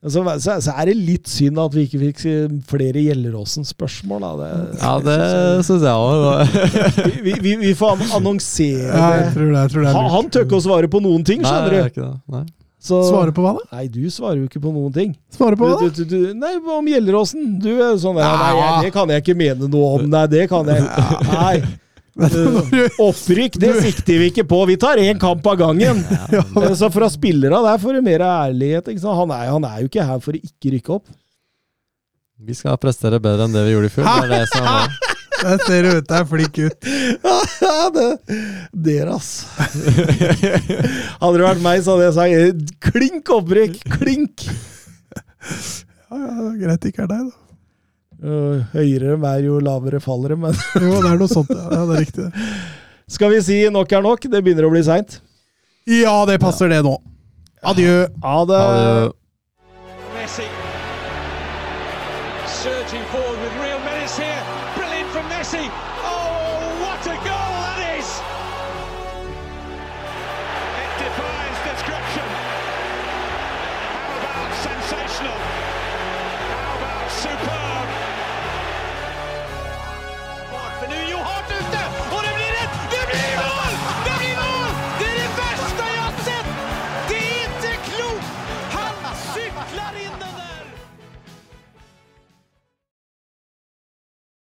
så, så, så er det litt synd at vi ikke fikk eh, flere Gjelleråsen-spørsmål. Det, ja, det syns jeg òg. vi, vi, vi får annonsere Ja, jeg tror det, jeg tror det er Han, han tør ikke å svare på noen ting, skjønner er du. Nei. Så, Svare på hva, da? Nei, du svarer jo ikke på noen ting. Svare på hva, da? du, du, du, nei, om Gjelleråsen. Du er sånn ja, Nei, jeg, det kan jeg ikke mene noe om. Nei, det kan jeg Nei. Opprykk, det sikter vi ikke på. Vi tar én kamp av gangen. Så fra spillere der får du mer ærlighet. Ikke? Han, er, han er jo ikke her for å ikke rykke opp. Vi skal prestere bedre enn det vi gjorde i fjor. Det er det som er Der ser du ut, er flink gutt. Ja, det, dere, ass. Hadde det vært meg, så hadde jeg sagt klink opprykk! Klink! Ja, ja, greit ikke er deg, da. Øh, Høyere vær jo lavere faller det, men Jo, det er noe sånt, ja. ja det er riktig. skal vi si nok er nok? Det begynner å bli seint. Ja, det passer det nå. Adjø. Ha det.